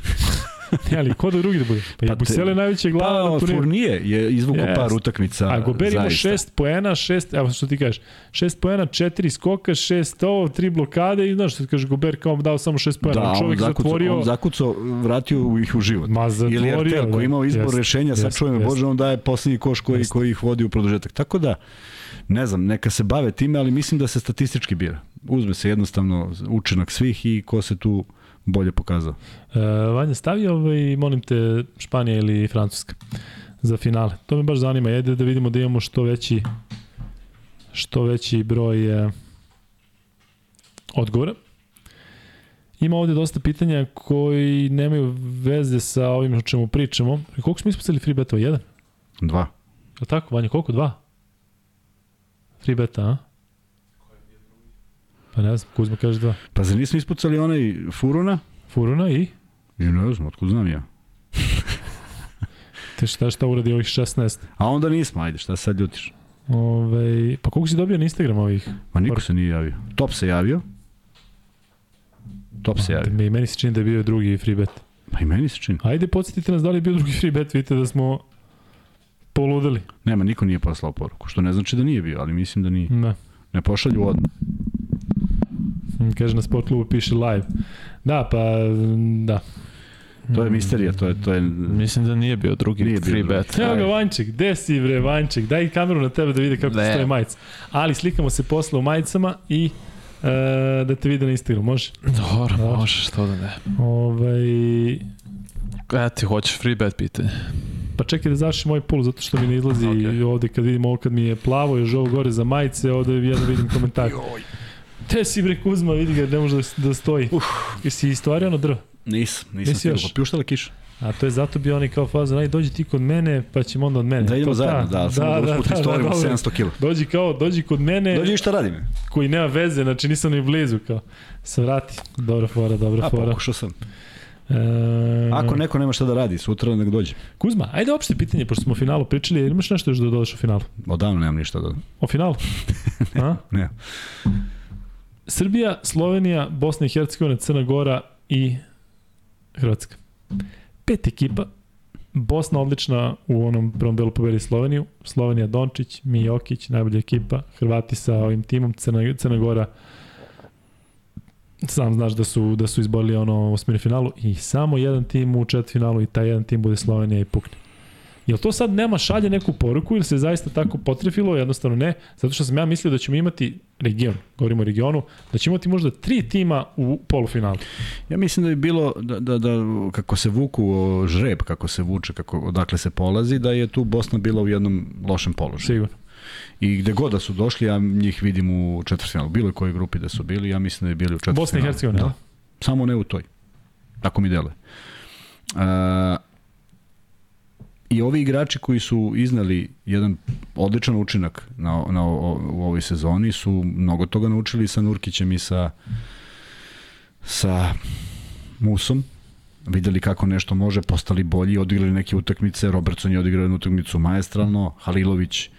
Ne, ali ko da drugi da bude? Pa, Pa Busele najveća glava Pa, na turniru. Fournier je izvukao Jest. par utakmica. A Gober ima. 6 poena, 6, evo što ti kažeš, 6 poena, 4 skoka, 6 ovo, 3 blokade i znaš što ti kažeš, Gober kao dao samo 6 poena, Da, da, on čovjek zakucao, zatvorio, on zakucao, vratio ih u život. ma zatvorio. Ili koji da, imao izbor jest, rešenja, sad jest, čujem jest. Bože, on daje poslednji koš koji, Jest. koji ih vodi u produžetak. Tako da, ne znam, neka se bave time, ali mislim da se statistički bira. Uzme se jednostavno učinak svih i ko se tu bolje pokazao. E, Vanja, stavi ovaj, molim te, Španija ili Francuska za finale. To me baš zanima. Jede da vidimo da imamo što veći što veći broj e, odgovora. Ima ovde dosta pitanja koji nemaju veze sa ovim o čemu pričamo. Koliko smo ispucali free betova? Jedan? Dva. Je tako, Vanja? Koliko? Dva? Free beta, a? Pa ne znam, Kuzma kaže dva. Pa zar nismo ispucali onaj Furuna? Furuna i? I ne znam, otkud znam ja. Te šta šta uradi ovih 16? A onda nismo, ajde, šta sad ljutiš? Ove, pa koliko si dobio na Instagram ovih? Ma niko se nije javio. Top se javio. Top se javio. Me, meni se čini da je bio drugi free bet. Pa i meni se čini. Ajde, podsjetite nas da li je bio drugi free bet, vidite da smo poludeli. Nema, niko nije poslao poruku. Što ne znači da nije bio, ali mislim da nije. Da. Ne pošalju odmah. Kaže na sport klubu piše live. Da, pa da. To je misterija, to je, to je... Mislim da nije bio drugi Nije bio free drugi. bet. Evo ga Vanček, gde si bre Vanček? Daj kameru na tebe da vide kako Ne. ti stoje majica. Ali slikamo se posle u majicama i e, da te vide na Instagramu, može? Dobro, Da. može, što da ne. Ovaj, E, ti hoćeš free bet pitanje. pa čekaj da završim moj pul zato što mi ne izlazi okay. ovde kad vidim ovo kad mi je plavo još ovo gore za majice, ovde jedno vidim komentar. Te si bre Kuzma, vidi ga, ne može da, da stoji. Uf. Jesi istvario ono drvo? Nisam, nisam Nisi stigao. još? Pa pljuštala kiša. A to je zato bio onaj kao faza, aj dođi ti kod mene, pa ćemo onda od mene. Da idemo Kao zajedno, da, samo da, usput istorimo dobro. 700 kila. Dođi kao, dođi kod mene, Dođi šta radim? koji nema veze, znači nisam ni blizu, kao. Se vrati. Dobra fora, dobra A, fora. pokušao sam. E, Ako neko nema šta da radi, sutra nek dođe. Kuzma, ajde opšte pitanje, pošto smo o finalu pričali, imaš nešto još da dodaš o finalu? Odavno nemam ništa da... O finalu? A? Ne. Srbija, Slovenija, Bosna i Hercegovina, Crna Gora i Hrvatska. Pet ekipa. Bosna odlična u onom prvom delu pobedi Sloveniju. Slovenija Dončić, Mi Jokić, najbolja ekipa. Hrvati sa ovim timom. Crna, Crna Gora sam znaš da su da su izborili ono osmini finalu i samo jedan tim u četvrtfinalu i taj jedan tim bude Slovenija i pukne. Jel to sad nema šalje neku poruku ili se zaista tako potrefilo? Jednostavno ne, zato što sam ja mislio da ćemo imati region, govorimo o regionu, da ćemo imati možda tri tima u polufinalu. Ja mislim da bi bilo, da, da, da kako se vuku žreb, kako se vuče, kako, odakle se polazi, da je tu Bosna bila u jednom lošem položaju. Sigurno. I gde god da su došli, ja njih vidim u četvrtfinalu. Bilo je koji grupi da su bili, ja mislim da je bili u četvrtfinalu. Bosna i Hercegovina, Da. Samo ne u toj. Tako mi deluje. A, I ovi igrači koji su iznali jedan odličan učinak na, na, o- u ovoj sezoni su mnogo toga naučili sa Nurkićem i sa sa Musom videli kako nešto može, postali bolji, odigrali neke utakmice, Robertson je odigrao jednu utakmicu maestralno, Halilović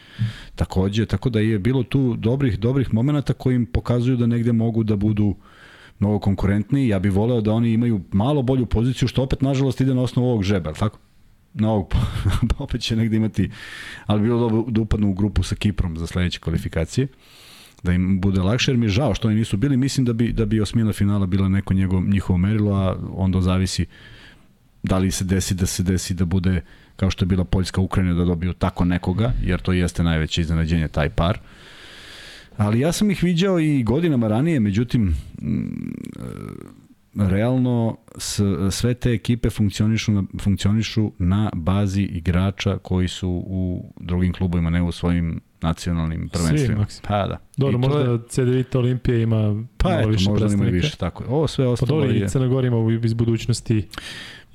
takođe, tako da je bilo tu dobrih dobrih momenata koji im pokazuju da negde mogu da budu mnogo konkurentniji. Ja bih voleo da oni imaju malo bolju poziciju, što opet nažalost ide na osnovu ovog žeba, tako? Na ovog, opet će negde imati, ali bi bilo dobro da upadnu u grupu sa Kiprom za sledeće kvalifikacije da im bude lakše, jer mi je žao što oni nisu bili. Mislim da bi, da bi osmina finala bila neko njegov, njihovo merilo, a onda zavisi da li se desi da se desi da bude kao što je bila Poljska Ukrajina da dobiju tako nekoga, jer to jeste najveće iznenađenje taj par. Ali ja sam ih viđao i godinama ranije, međutim mm, realno s, sve te ekipe funkcionišu na, funkcionišu na bazi igrača koji su u drugim klubovima, ne u svojim nacionalnim prvenstvima. Maksim. Pa da. Dobro, I možda je- CDVita Olimpija ima Pa malo eto, više možda ima više, tako je. Ovo sve Pa ostalo dobro, je... i Crna Gora ima iz budućnosti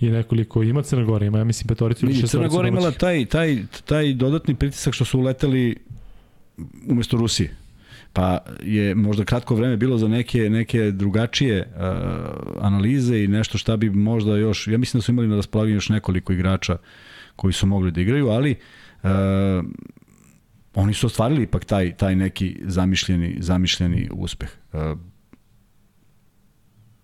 i nekoliko, ima Crna Gora, ima, ja mislim, petoricu ili Crna Gora imala taj, taj, taj dodatni pritisak što su uleteli umesto Rusije. Pa je možda kratko vreme bilo za neke neke drugačije uh, analize i nešto šta bi možda još, ja mislim da su imali na raspolaganju još nekoliko igrača koji su mogli da igraju, ali uh, oni su ostvarili ipak taj, taj neki zamišljeni, zamišljeni uspeh. Uh,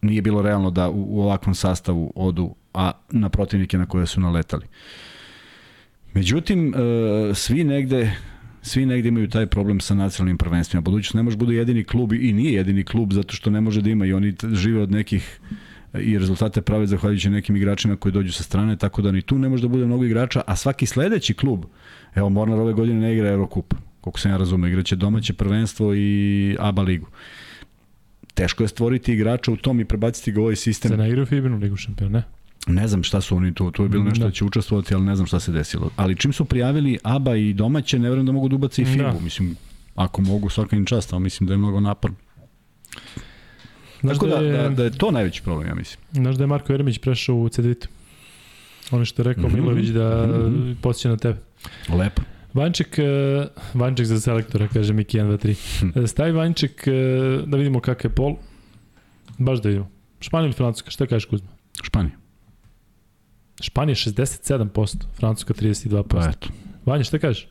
nije bilo realno da u, u ovakvom sastavu odu a na protivnike na koje su naletali. Međutim, svi negde svi negde imaju taj problem sa nacionalnim prvenstvima. Budućnost ne može bude jedini klub i nije jedini klub zato što ne može da ima i oni žive od nekih e, i rezultate prave zahvaljujući nekim igračima koji dođu sa strane, tako da ni tu ne može da bude mnogo igrača, a svaki sledeći klub, evo Mornar ove godine ne igra Eurocup, koliko sam ja razumeo, igraće domaće prvenstvo i ABA ligu. Teško je stvoriti igrača u tom i prebaciti ga u ovaj sistem. Se naigrao Fibinu ligu šampiona, ne? Ne znam šta su oni tu, tu je bilo nešto Da. da će učestvovati, ali ne znam šta se desilo. Ali čim su prijavili ABA i domaće, ne verujem da mogu da ubace i FIBU. Da. Da. Mislim, ako mogu, svaka im čast, ali mislim da je mnogo naporno. Znaš Tako da, da, je, da, da je to najveći problem, ja mislim. znaš da je Marko Jeremić prešao u CDVita? Ono što je rekao Mhm. Milović da Mhm. podsjeća na tebe. Lepo. Vanček, eh, Vanček za selektora, kaže Miki 1, 2, 3. Hm. Eh, Stavi Vanček, eh, da vidimo kakav je pol. Baš da vidimo. Španija ili Francuska, šta kažeš Kuzma? Španija. Španija 67%, Francuska 32%. Pa eto. Vanja, šta kažeš?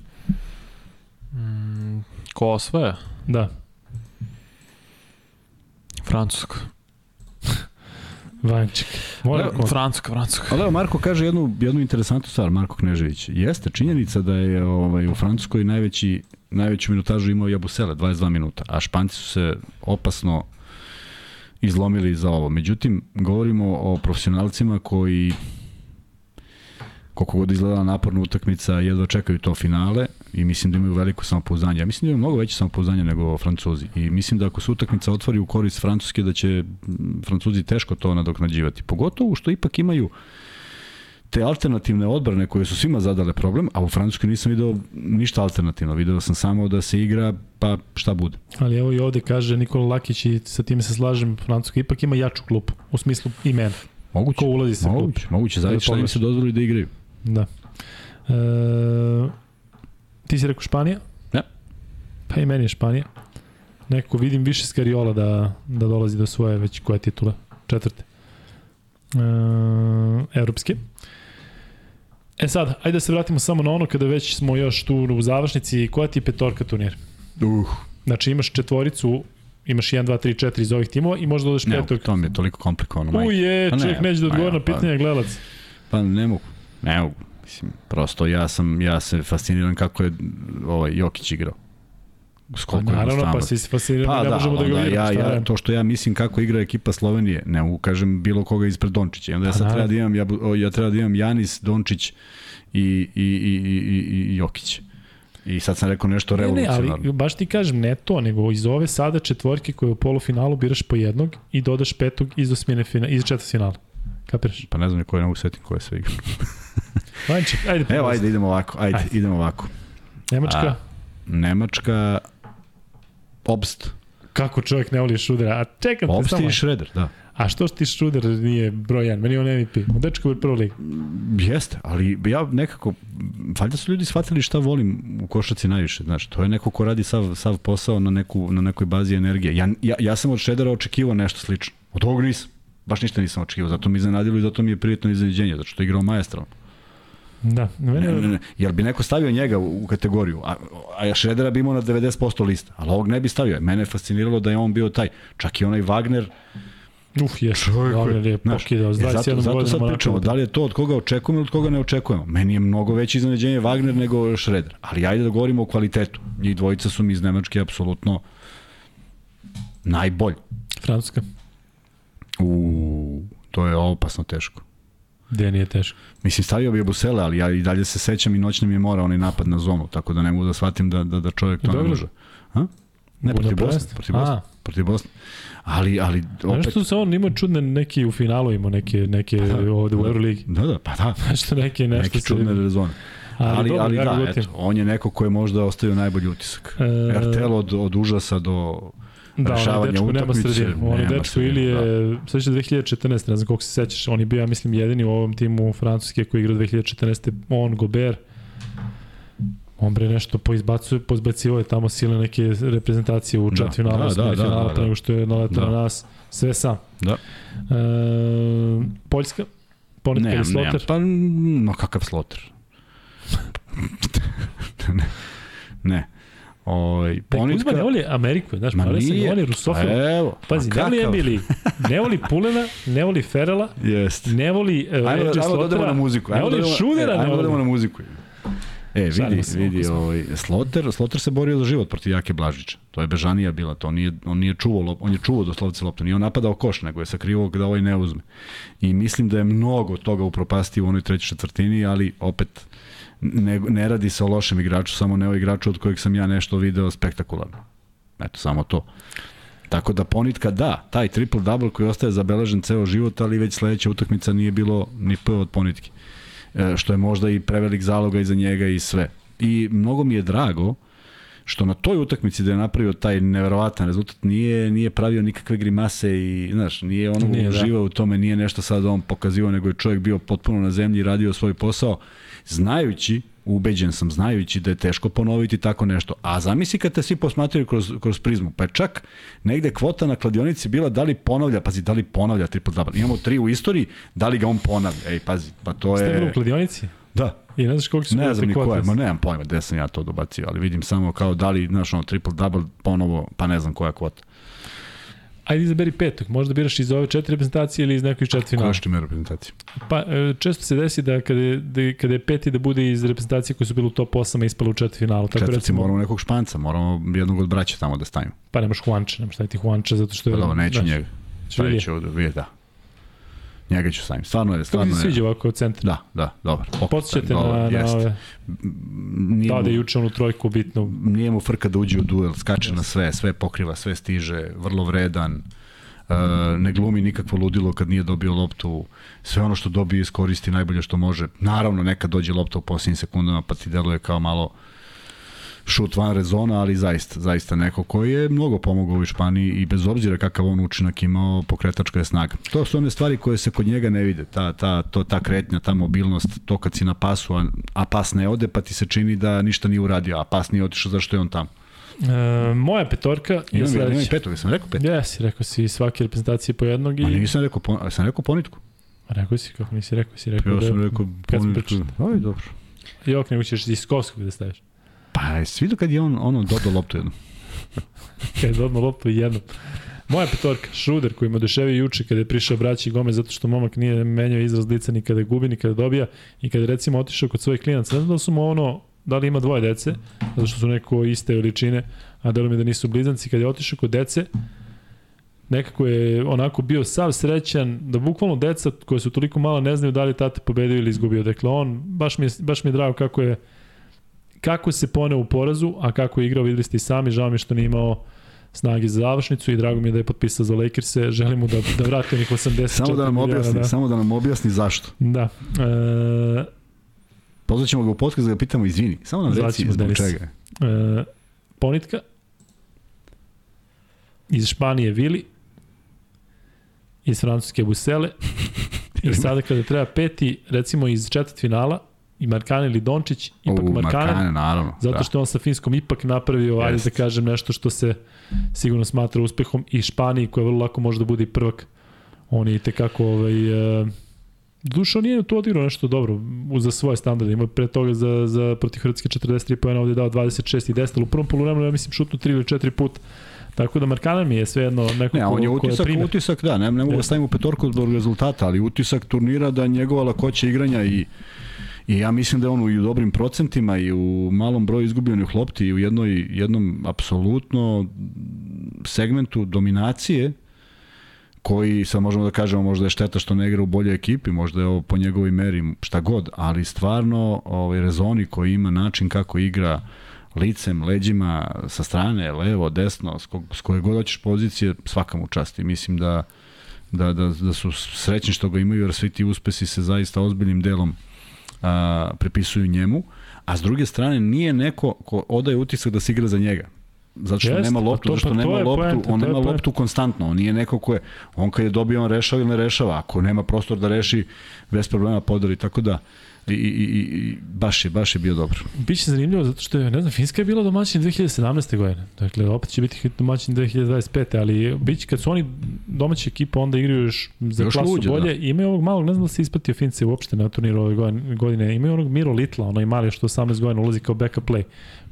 Mm, Ko osvaja? Da, Francuska. Vanček. Da, da, Francuska, Francuska. Ali evo, Marko kaže jednu, jednu interesantnu stvar, Marko Knežević. Jeste činjenica da je ovaj, u Francuskoj najveći, najveću minutažu imao Jabusele, 22 minuta, a Španci su se opasno izlomili za ovo. Međutim, govorimo o profesionalcima koji koliko god izgledala naporna utakmica, jedva čekaju to finale i mislim da imaju veliko samopouzdanje. Ja mislim da imaju mnogo veće samopouzdanje nego Francuzi. I mislim da ako se utakmica otvori u korist Francuske, da će Francuzi teško to nadoknađivati. Pogotovo što ipak imaju te alternativne odbrane koje su svima zadale problem, a u Francuskoj nisam video ništa alternativno. Video sam samo da se igra, pa šta bude. Ali evo i ovde kaže Nikola Lakić i sa time se slažem, Francuska ipak ima jaču klupu, u smislu imena. Moguće. Ko ulazi sa Moguće, klupe? moguće. Zavisi šta im se dozvoli da igraju. Da. E, ti si rekao Španija? Ja. Pa i meni je Španija. Neko vidim više Skariola da, da dolazi do svoje već koje titule? Četvrte. E, evropske. E sad, ajde da se vratimo samo na ono kada već smo još tu u završnici. Koja ti je petorka turnir? Uh, Znači imaš četvoricu, imaš 1, 2, 3, 4 iz ovih timova i možda dodeš ne, petog. to mi je toliko komplikovano. majke. Uje, Pa ne, čovjek neće da pa odgovori ja, na pa- pitanje gledalac. Pa ne mogu. Ne mogu. Mislim, prosto ja sam, ja se fasciniram kako je ovaj Jokić igrao. Pa Skoliko je naravno, pa si fasciniran, Pa ne da, možemo da ga vidimo. ja, ja, to što ja mislim kako igra ekipa Slovenije, ne mogu kažem bilo koga ispred Dončića. I onda ja Pa sad treba da imam, ja, ja treba da imam Janis, Dončić i, i, i, i, i, i Jokić. I sad sam rekao nešto Ne, ne, revolucionarno. ali baš ti kažem, ne to, nego iz ove sada četvorke koje u polufinalu biraš po jednog i dodaš petog iz osmine iz četvrt finala. Kapiraš? Pa ne znam ni koje ne mogu setim koje sve igra. Vanček, ajde. Evo, ajde, idemo ovako. Ajde, Ajde. idemo ovako. Nemačka, A, Nemačka, Obst. kako čovjek ne voli Šudera? A čekam te Obst samo. i Šreder, da. A što ti Šuder nije broj 1? Meni on MVP. U dečku je prvo liga. Jeste, ali ja nekako, valjda su ljudi shvatili šta volim u košarci najviše, znaš, to je neko ko radi sav, sav posao na, neku, na nekoj bazi energije. Ja, ja, ja sam od Šedera očekivao nešto slično. Od ovog nisam. Baš ništa nisam očekivao, zato mi je iznenadilo i zato mi je prijetno iznenađenje, zato što je igrao majestralno. Da, meni Ne, ne, ne. Jel bi neko stavio njega u, u kategoriju, a, a Šredera bi imao na 90% lista, ali ovog ne bi stavio. Mene je fasciniralo da je on bio taj, čak i onaj Wagner, Uf, je. Čovjek Wagner je Znaš, pokidao s e, 27 zato, zato sad pričamo, da li je to od koga očekujemo ili od koga ne očekujemo. Meni je mnogo veće iznenađenje Wagner nego Šreder. Ali ajde da govorimo o kvalitetu. Njih dvojica su mi iz Nemačke apsolutno najbolji. Francuska. U, to je opasno teško. Gde nije teško. Mislim, stavio bi je Busele, ali ja i dalje se sećam i noćne mi je mora onaj napad na zonu, tako da ne mogu da shvatim da, da, da čovjek to ne može. Ha? Ne, protiv Bosne. Protiv Bosne. Protiv Bosne. Ali, ali Znaš opet... što se on imao čudne neki u finalu imao neke, neke ovde u Euroligi. Da, da, pa da. Nešto neke, nešto Neki se- čudne rezone. Ali, Ali, dobro, ali da, gotim. eto, on je neko ko je možda ostavio najbolji utisak. E, RTL od, od užasa do Da, rešavanja utakmice. Onaj nema dečko sredine, ili je, da. sveća 2014, ne znam koliko se sećaš, on je bio, ja mislim, jedini u ovom timu Francuske koji igra 2014. On, Gober, on bre nešto poizbacuje, poizbacivo je tamo sile neke reprezentacije u Da, četvrtfinalu, da, da, da, da, da, pre nego što je naletao Da. na nas, sve sam. Da. E, Poljska, Ponetka Ne, ili Sloter? pa no kakav sloter. ne. Ne. Oj, Kuzma Ponitka... ne voli Ameriku, znaš, Ma se ne voli Rusofil. Evo. Pazi, ne voli? Emily, ne voli Pulena, ne voli Ferela, Jeste. ne voli uh, Ajmo, Edge ajmo da Slotera, na muziku. Ajmo da voli Šudera, e, ne Ajmo da odemo voli. na muziku. E, vidi, vidi, ovaj, Sloter, Sloter se borio za život protiv Jake Blažića. To je Bežanija bila, to on nije, on nije čuvao, lop, on je čuvao doslovce loptu, nije on napadao koš, nego je sakrivao da ovaj ne uzme. I mislim da je mnogo toga upropastio u onoj trećoj četvrtini, ali opet ne, ne radi se o lošem igraču, samo ne o igraču od kojeg sam ja nešto video spektakularno. Eto, samo to. Tako da ponitka da, taj triple double koji ostaje zabeležen ceo život, ali već sledeća utakmica nije bilo ni p od ponitke. E, što je možda i prevelik zaloga iza njega i sve. I mnogo mi je drago što na toj utakmici da je napravio taj neverovatan rezultat nije nije pravio nikakve grimase i znaš nije ono Nije, da. uživao u tome nije nešto sad on pokazivao nego je čovjek bio potpuno na zemlji i radio svoj posao znajući ubeđen sam znajući da je teško ponoviti tako nešto. A zamisli kad te svi posmatraju kroz, kroz prizmu. Pa je čak negde kvota na kladionici bila da li ponavlja, pazi, da li ponavlja triple double. Imamo tri u istoriji, da li ga on ponavlja. Ej, pazi, pa to Ste bili u je... kladionici? Da, I ne znaš koliko su ne znam ni ko je, quotes. ma nemam pojma gde sam ja to dobacio, ali vidim samo kao da li, znaš, ono, triple-double ponovo, pa ne znam koja kvota. Ajde izaberi petog, možda biraš iz ove četiri reprezentacije ili iz iz četiri Koja što ima reprezentacija? Pa e, često se desi da kada je, da, kada je peti da bude iz reprezentacije koji su bili u top 8 a ispali u četiri finalu. Tako Četvrci recimo, moramo nekog španca, moramo jednog od braća tamo da stavimo. pa nemaš Juanče, nemaš staviti Juanče zato što je... Pa dobro, neću znaš, njega. Stavit ću ovde, vidje, da. Njega ću staviti. Stvarno je, Kako stvarno ti se je. sviđa ovako centar? Da, da, dobar. Podsjećate na, na ove, Nije da, mu- da je juče onu trojku bitnu. nije mu frka da uđe u duel, skače na sve, sve pokriva, sve stiže, vrlo vredan, uh, ne glumi nikakvo ludilo kad nije dobio loptu, sve ono što dobije iskoristi najbolje što može. Naravno, nekad dođe lopta u posljednjim sekundama pa ti deluje kao malo šut van rezona, ali zaista, zaista neko koji je mnogo pomogao u Španiji i bez obzira kakav on učinak imao, pokretačka je snaga. To su one stvari koje se kod njega ne vide, ta, ta, to, ta kretnja, ta mobilnost, to kad si na pasu, a, a pas ne ode, pa ti se čini da ništa nije uradio, a pas nije otišao zašto je on tamo. E, moja petorka je Imam, imam i sledeća. petog, sam rekao pet. Jesi, rekao si svake reprezentacije po jednog i... Ma nisam rekao, pon, ali sam rekao ponitku. Rekao si, kako nisi rekao, si rekao Ja da... sam rekao ponitku. pričao. Aj, dobro. I ok, nego ćeš iz Kovskog da staviš. Pa jesi vidio kad je on ono dodao loptu jednu? Kad je odmah loptu jednom. Moja petorka, Šruder koji mu oduševio juče kada je prišao braći Gomez zato što momak nije menjao izraz lica ni kada gubi ni kada dobija i kada je recimo otišao kod svojih klinaca. Ne znam da su mu ono, da li ima dvoje dece, zato što su neko iste veličine, a delo mi da nisu blizanci. Kada je otišao kod dece, nekako je onako bio sav srećan da bukvalno deca koje su toliko mala ne znaju da li tata pobedio ili izgubio. Dakle, on, baš mi je, baš mi je drago kako je kako se poneo u porazu, a kako je igrao, videli ste i sami, žao mi što nije imao snage za završnicu i drago mi je da je potpisao za Lakers-e, želim mu da, da vrati onih 84 Samo da nam objasni, Da, samo da nam objasni zašto. da. E, Pozvaćemo ga u podcast da ga pitamo, izvini, samo nam reci zbog Denisa. čega. e, Ponitka, iz Španije Vili, iz Francuske Busele, i sada kada treba peti, recimo iz četvrt finala, i Markane ili Dončić, ipak U, Markane, Markane, naravno. Zato da. što je on sa Finskom ipak napravio, ajde da kažem, nešto što se sigurno smatra uspehom i Španiji koja vrlo lako može da bude i prvak. On je i tekako ovaj, uh, Dušo nije tu odigrao nešto dobro za svoje standarde. Ima pre toga za, za protiv Hrvatske 43 pojena ovde je dao 26 i 10, ali u prvom poluvremenu ja mislim šutnu 3 ili 4 puta. Tako da Markanan mi je svejedno neko Ne, ko, on je utisak, primer. utisak, da, ne, ne mogu da stavim u petorku zbog rezultata, ali utisak turnira da njegova lakoća igranja i I ja mislim da je on i u dobrim procentima i u malom broju izgubljenih lopti i u jednoj, jednom apsolutno segmentu dominacije koji sad možemo da kažemo možda je šteta što ne igra u boljoj ekipi, možda je ovo po njegovoj meri šta god, ali stvarno ovaj Rezoni koji ima način kako igra licem, leđima, sa strane, levo, desno, s, kog, s koje god hoćeš pozicije, svaka mu čast. I mislim da, da, da, da su srećni što ga imaju jer svi ti uspesi se zaista ozbiljnim delom a, prepisuju njemu, a s druge strane nije neko ko odaje utisak da se igra za njega. Zato što Jeste, nema pa loptu, to- zato što pa nema loptu, poenta, on nema loptu konstantno, on nije neko ko je, on kad je dobio on rešava ili ne rešava, ako nema prostor da reši, bez problema podari, tako da i, i, i, i baš je, baš je bio dobar. Biće zanimljivo zato što je, ne znam, Finska je bila domaćin 2017. godine. Dakle, opet će biti domaćin 2025. Ali biće, kad su oni domaća ekipa, onda igraju još za Još klasu luđe, bolje. da. Imaju ovog malog, ne znam da se isplatio Finci uopšte na turniru ove godine-. Imaju onog Miro Litla, onaj mali što 18 godina ulazi kao backup play,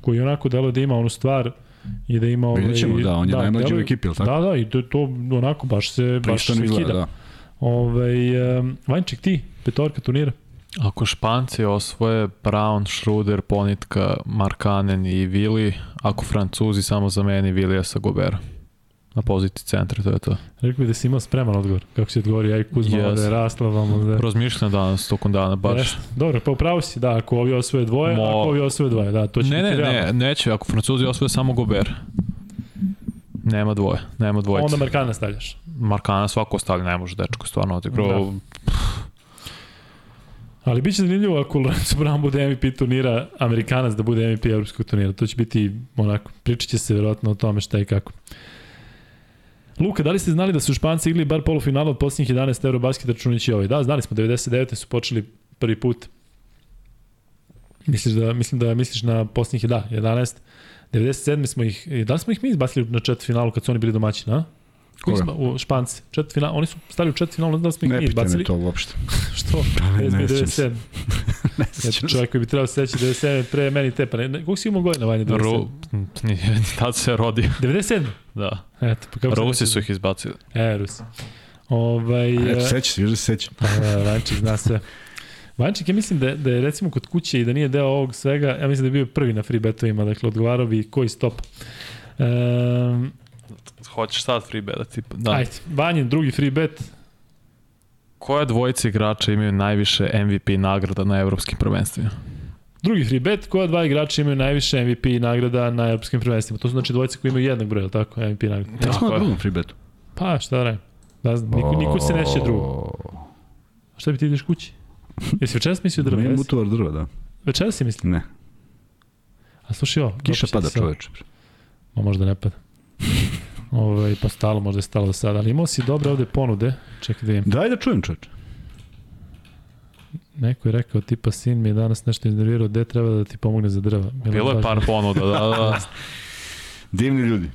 koji onako deluje da ima onu stvar i da ima... Vidjet ćemo, da, on je najmlađi u ekipi, jel tako? Da, da, i to, to onako baš se, baš Pristojno se izgleda, kida. da. Ovaj, um, Vanček, ti, petorka turnira. Ako Španci osvoje Brown, Schroeder, Ponitka, Markanen i Vili, ako Francuzi samo zameni Vilija sa Gobera. Na poziciji centra, to je to. Rekao bi da si imao spreman odgovor. Kako si odgovorio, aj Kuzma, Yes. yes. da je rasla vamo. Da... Razmišljam danas tokom dana, baš. Jeste. Dobro, pa upravo si, da, ako ovi osvoje dvoje, Mo- ako ovi osvoje dvoje, da, to će Ne, biti ne, realno. ne, neće, ako Francuzi osvoje samo Gober. Nema dvoje, nema dvojice. Onda Markana stavljaš. Markana svako ostavlja, ne može dečko stvarno odigrao. Ali biće zanimljivo ako Lorenzo Brown bude MVP turnira, Amerikanac da bude MVP evropskog turnira. To će biti, onako, pričat će se vjerojatno o tome šta i kako. Luka, da li ste znali da su Španci igli bar polufinala od posljednjih 11 Eurobasket računajući ovaj? Da, znali smo, 99. su počeli prvi put. Misliš da, mislim da misliš na posljednjih, da, 11. 97. smo ih, da li smo ih mi izbacili na četvrt finalu kad su oni bili domaćini, a? Koji smo, u Španci, četvrt final, oni su stali u četvrtfinal, ne znam da smo ih Ne mi pitaj me izbacili. to uopšte. Što? Pa ne, 98, ne sjećam se. 97. ne sećam se. čovjek koji bi trebao se seći 97 pre meni te, pa ne, ne, koliko si imao godina Vanja 97? Ru, nije, tad se rodio. 97? Da. Eto, pa kako se Rusi su ih izbacili. E, Rusi. Ovaj, Eto, e, seća se, još da se seća. Pa, da, Vančik zna sve. Vančik, ja mislim da, da je recimo kod kuće i da nije deo ovog svega, ja mislim da je bio prvi na free betovima, dakle odgovarao bi koji stop. Um, Hoćeš sad free bet da ti... Da. da. Ajde, Vanjin drugi free bet, Koja dvojica igrača imaju najviše MVP nagrada na evropskim prvenstvima? drugi free bet, koja dva igrača imaju najviše MVP nagrada na europskim prvenstvima? To su znači dvojice koji imaju jednog broja, jel tako, MVP nagrada. Ja smo Tako na drugom free betu. Pa, šta da radim? Da znam, niko, niko se neće drugo. Šta bi ti ideš kući? Jesi večeras mislio drva? Imam utovar drva, da. Večeras si mislio? Ne. A slušaj ovo. Kiša pada čoveče. Ma možda ne pada. Ovaj, pa stalo, možda je stalo do sada. Ali imao si dobre ovde ponude. Čekaj da vidim. Daj da čujem čoveče. Neko je rekao, tipa, sin mi je danas nešto iznervirao, gde treba da ti pomogne za drva. Bilo je baš- par ponuda, da, da. Divni ljudi.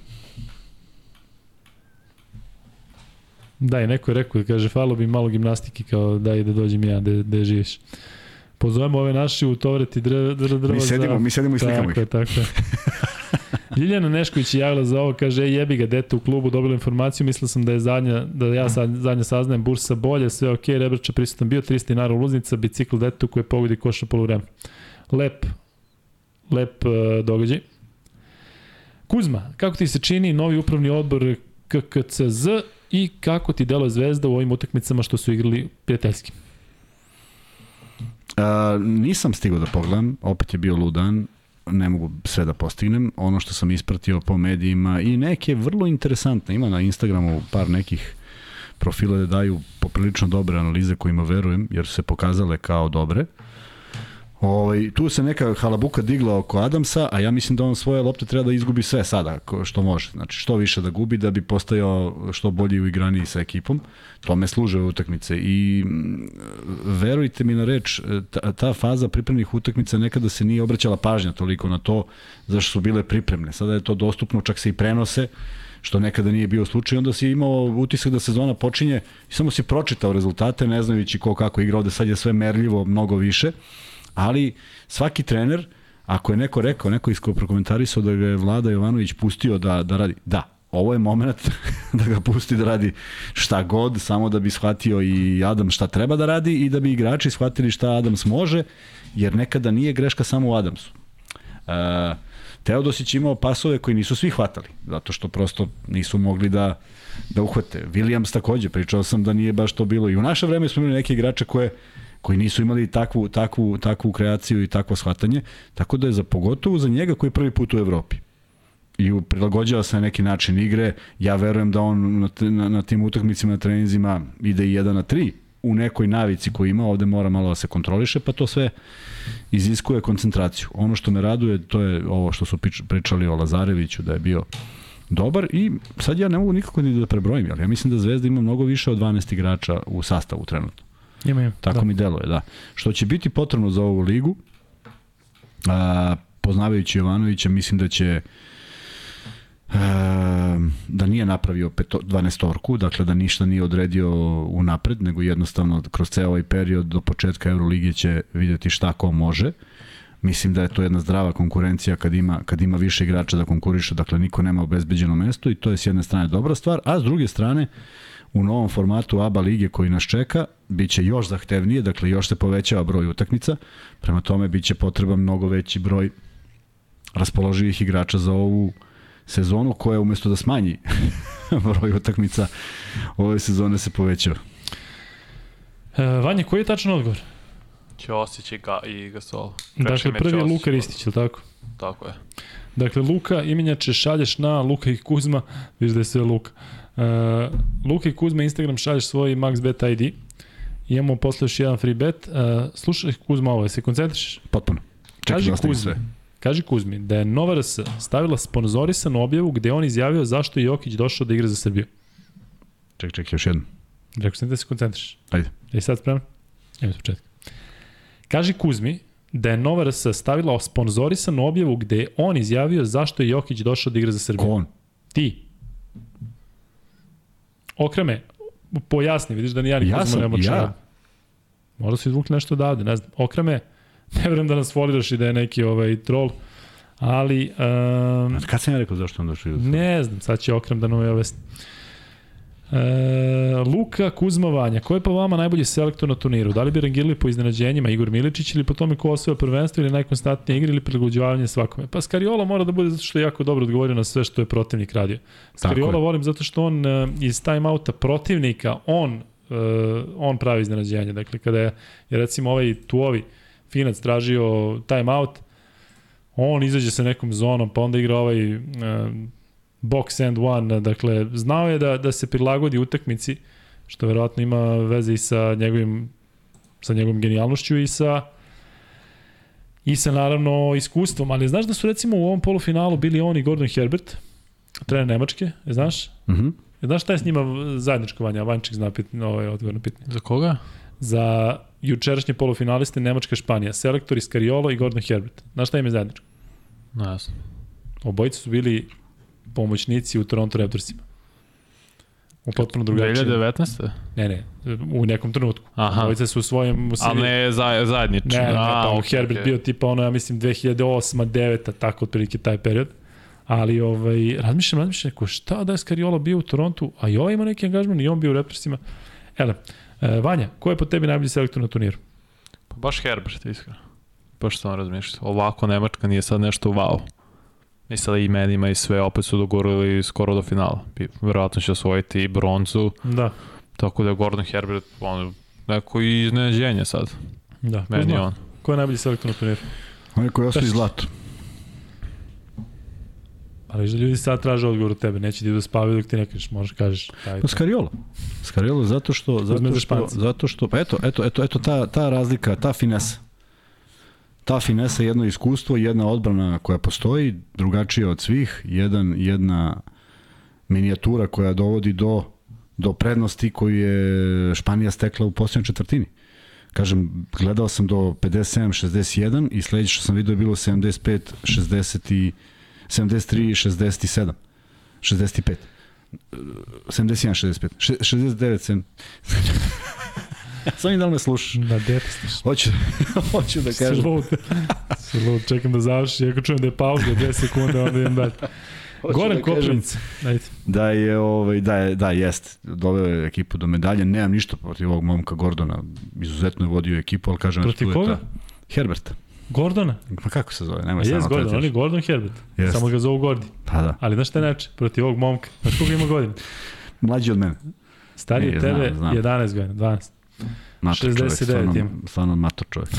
Da, i neko je rekao, kaže, falo bi malo gimnastike, kao daj da dođem ja, da, da živiš. Pozovemo ove naše utovreti drva, drva, drva Mi sedimo, za... mi sedimo i slikamo Tako ih. je, tako je. Ljiljana Nešković je javila za ovo, kaže, jebi ga, dete u klubu, dobila informaciju, mislila sam da je zadnja, da ja sad, zadnja saznajem, bursa bolje, sve ok, Rebrača prisutan bio, 300 dinara ulaznica, bicikl detetu koje pogodi koš na polovreme. Lep, lep uh, događaj. Kuzma, kako ti se čini novi upravni odbor KKCZ i kako ti deluje Zvezda u ovim utakmicama što su igrali prijateljski? A, nisam stigao da pogledam, opet je bio ludan, ne mogu sve da postignem. Ono što sam ispratio po medijima i neke vrlo interesantne, ima na Instagramu par nekih profila da daju poprilično dobre analize kojima verujem, jer su se pokazale kao dobre. Ovaj, tu se neka halabuka digla oko Adamsa, a ja mislim da on svoje lopte treba da izgubi sve sada, što može. Znači, što više da gubi da bi postajao što bolji u igraniji sa ekipom. Tome služe utakmice i verujte mi na reč, ta, ta faza pripremnih utakmica nekada se nije obraćala pažnja toliko na to zašto su bile pripremne. Sada je to dostupno, čak se i prenose, što nekada nije bio slučaj, onda si imao utisak da sezona počinje i samo si pročitao rezultate, ne znajući ko kako igra ovde, sad je sve merljivo mnogo više, ali svaki trener, ako je neko rekao, neko isko prokomentarisao da ga je Vlada Jovanović pustio da, da radi, da, ovo je moment da ga pusti da radi šta god, samo da bi shvatio i Adam šta treba da radi i da bi igrači shvatili šta Adams može, jer nekada nije greška samo u Adamsu. E, Teodosić imao pasove koji nisu svi hvatali, zato što prosto nisu mogli da, da uhvate. Williams takođe, pričao sam da nije baš to bilo. I u naše vreme smo imali neke igrače koje koji nisu imali takvu, takvu, takvu kreaciju i takvo shvatanje, tako da je za pogotovo za njega koji je prvi put u Evropi i prilagođava se na neki način igre. Ja verujem da on na, na, na tim utakmicama, na treninzima ide i 1 na 3 u nekoj navici koju ima, ovde mora malo da se kontroliše, pa to sve iziskuje koncentraciju. Ono što me raduje, to je ovo što su pričali o Lazareviću, da je bio dobar i sad ja ne mogu nikako ni da prebrojim, ali ja mislim da Zvezda ima mnogo više od 12 igrača u sastavu trenutno. Ima, ima. Tako da. mi deluje, da. Što će biti potrebno za ovu ligu, a, poznavajući Jovanovića, mislim da će a, da nije napravio peto, 12 dakle da ništa nije odredio unapred, nego jednostavno kroz ceo ovaj period do početka Euroligije će videti šta ko može. Mislim da je to jedna zdrava konkurencija kad ima, kad ima više igrača da konkuriše, dakle niko nema obezbeđeno mesto i to je s jedne strane dobra stvar, a s druge strane u novom formatu ABA lige koji nas čeka, bit će još zahtevnije, dakle još se povećava broj utakmica, prema tome bit će potreban mnogo veći broj raspoloživih igrača za ovu sezonu koja umesto da smanji broj utakmica ove sezone se povećava. E, Vanja, koji je tačan odgovor? Ćosić i, ga, i Gasol. Dakle, prvi je Luka Ristić, je li tako? Tako je. Dakle, Luka, imenjače šalješ na Luka i Kuzma, vidiš da je sve Luka. Uh, Luka i Kuzma, Instagram šalješ svoj MaxBet ID. Imamo posle još jedan free bet. Uh, slušaj Kuzma ovo, se koncentrišeš? Potpuno. Čekaj Kaži da Kuzmi, sve. kaži Kuzmi da je Nova RS stavila sponzorisanu objavu gde on izjavio zašto je Jokić došao da igra za Srbiju. Čekaj, čekaj, još jedno. Rekao sam da se koncentrišeš. Ajde. Je sad spreman? Evo s početka. Kaži Kuzmi da je Nova RS stavila sponzorisanu objavu gde je on izjavio zašto je Jokić došao da igra za Srbiju. Ko on? Ti. Okreme, pojasni, vidiš da ni ja ni Ja Kuzma sam, ne moće. ja. da- Možda su izvukli nešto odavde, ne znam. Okreme, ne verujem da nas foliraš i da je neki ovaj troll, ali um, Kad sam ja rekao zašto on došao? ne znam, sad će Okrem da nam je ovest. E, Luka Kuzma Vanja, ko je po vama najbolji selektor na turniru? Da li bi rangirali po iznenađenjima Igor Miličić ili po tome ko osvoja prvenstvo ili najkonstantnije igre ili prilagođavanje svakome? Pa Skariola mora da bude zato što je jako dobro odgovorio na sve što je protivnik radio. Skariola volim zato što on e, iz timeouta protivnika, on, e, on pravi iznenađenje. Dakle, kada je, je recimo ovaj Tuovi Finac tražio timeout, on izađe sa nekom zonom, pa onda igra ovaj e, box and one, dakle, znao je da, da se prilagodi utakmici, što verovatno ima veze i sa njegovim sa njegovim genijalnošću i sa i sa naravno iskustvom, ali znaš da su recimo u ovom polufinalu bili on i Gordon Herbert, trener Nemačke, je znaš? Mhm. Je znaš šta je s njima zajedničko vanja? Vanček zna pit, ovaj odgovor na pitanje. Za koga? Za jučerašnje polufinaliste Nemačka Španija, selektori Scariolo i Gordon Herbert. Znaš šta im je zajedničko? Ne znam. Obojica su bili pomoćnici u Toronto Raptorsima. U potpuno drugačijem. 2019. Ne, ne, u nekom trenutku. Aha. Obojica su u svojem... u A seriji- ne za, zajednično. Ne, ne, A, pa okej, Herbert bio tipa ono, ja mislim, 2008 9 tako otprilike taj period. Ali ovaj, razmišljam, razmišljam, neko, šta da je Scariolo bio u Torontu, a i ovaj ima neki angažman i on bio u Raptorsima. Ele, e, Vanja, ko je po tebi najbolji selektor na turniru? Pa baš Herbert, iskreno. Baš sam razmišljao. Ovako Nemačka nije sad nešto wow. I sada i menima i sve opet su dogorili skoro do finala. I Verovatno će osvojiti i bronzu, Da, tako da je Gordon Herbert on, neko i iznenađenje sad. da. Meni Kuzma, on. Ko je najbolji selektor na turniru? Onaj koji osvoji zlato. Ali viš da ljudi sad traže odgovor od tebe, neće ti da spavaju dok ti ne kažeš, možeš kažeš. Taj, Pa Skariolo. Skariolo zato što, zato za što, zato što, pa eto, eto, eto, eto ta, ta razlika, ta finesa. Ta finesa je jedno iskustvo, jedna odbrana koja postoji, drugačija od svih, jedan, jedna minijatura koja dovodi do, do prednosti koju je Španija stekla u posljednjoj četvrtini. Kažem, gledao sam do 57-61 i sledeće što sam vidio je bilo 75-60 i 73-67. 65. 71, 65. Še- 69, 7. Sam i da li me slušaš? Na dete stiš. Hoću, hoću da kažem. lud. Si lud, čekam da završi. Ako čujem da je pauza, 2 sekunde, onda idem dalje. Hoću Goran da. Ajde. Da je, ovaj, da je, da jest, doveo je ekipu do medalje, nemam ništa protiv ovog momka Gordona, izuzetno je vodio ekipu, ali kažem, Protiv koga? ta- Herbert. Gordona. Pa kako se zove? Nemoj samo jes Gordon, on je Gordon Herbert. Jest. Samo ga zovu Gordi. Pa da, Ali znaš šta neče? Protiv ovog momka. Znaš koliko ima godina? mlađi od mene. Stariji od tebe znam, znam. 11 godina, 12. Mator čovjek, 69 stvarno, ima. stvarno mator čovjek.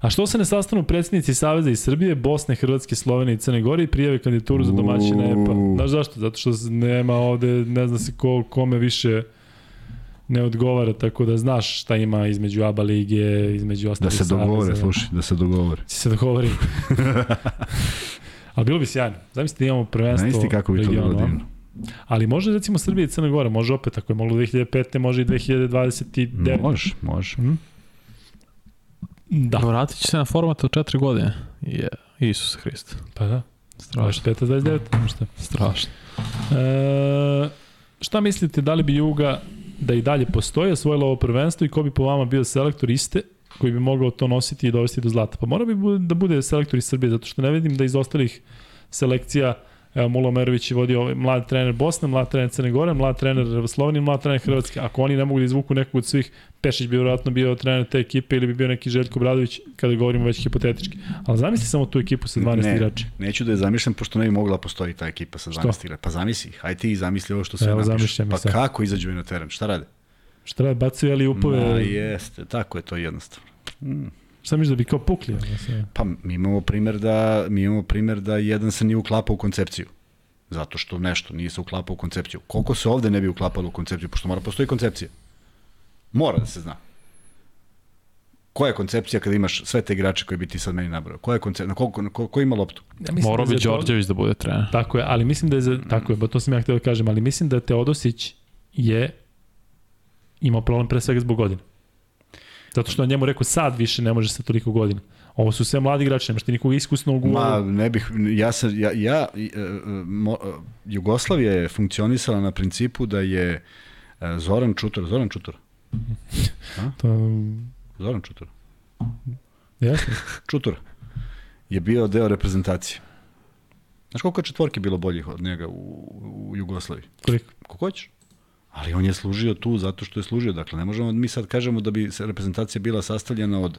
A što se ne sastanu predsjednici Saveza iz Srbije, Bosne, Hrvatske, Slovenije i Crne Gore i prijave kandidaturu za domaćina EPA? Znaš zašto? Zato što nema ovde, ne zna se ko, kome više ne odgovara, tako da znaš šta ima između ABA lige, između Da ostalih se dogovore, saveza. slušaj, da se dogovore. Će se dogovori. Ali bilo bi sjajno. Zamislite da imamo prvenstvo isti kako bi to bilo divno. Ali može recimo Srbija i Crna Gora, može opet, ako je moglo 2005. može i 2029. Može, može. Da, Vratit će se na format od četiri godine. Je, Isus Hrist. pa da. Strašno. 25. 29. Šta? Strašno. E, šta mislite, da li bi Juga da i dalje postoji, osvojila ovo prvenstvo i ko bi po vama bio selektor iste koji bi mogao to nositi i dovesti do zlata? Pa mora bi da bude selektor iz Srbije, zato što ne vidim da iz ostalih selekcija Evo, Mulo Merović je vodio ovaj mlad trener Bosne, mlad trener Crne Gore, mlad trener Slovenije, mlad trener Hrvatske. Ako oni ne mogu da izvuku nekog od svih, Pešić bi vjerojatno bio trener te ekipe ili bi bio neki Željko Bradović, kada govorimo već hipotetički. Ali zamisli samo tu ekipu sa 12 Ne. igrača. Neću da je zamišljam, pošto ne bi mogla postoji ta ekipa sa 12 igrača. Pa zamisli, hajde ti zamisli ovo što zamišljam i Pa sad. kako izađu na teren, šta rade? Šta rade, bacaju ali upove, Ma jeste, tako je to jednostavno. Mm. Šta misliš da bi kao pukli? Pa mi imamo primer da mi imamo primer da jedan se nije uklapao u koncepciju. Zato što nešto nije se uklapao u koncepciju. Koliko se ovde ne bi uklapalo u koncepciju, pošto mora postoji koncepcija. Mora da se zna. Koja je koncepcija kada imaš sve te igrače koje bi ti sad meni nabrao? Koja je koncepcija? Na koliko, na ko, ko ima loptu? Ja mislim Morao da bi to- Đorđević da bude trener. Tako je, ali mislim da je za, tako je, ba to sam ja htio da kažem, ali mislim da Teodosić je imao problem pre svega zbog godina. Zato što on njemu rekao sad više ne može sa toliko godina. Ovo su sve mladi igrači, nemaš ti nikog iskusnog u... Ma, ne bih, ja sam, ja, ja e, e, mo, e, Jugoslavija je funkcionisala na principu da je Zoran Čutor, Zoran Čutor, To, Zoran Čutor, Jasno. Čutura, je bio deo reprezentacije. Znaš koliko je četvorke bilo boljih od njega u, u Jugoslaviji? Koliko? Kako hoćeš. Ali on je služio tu zato što je služio. Dakle, ne možemo mi sad kažemo da bi reprezentacija bila sastavljena od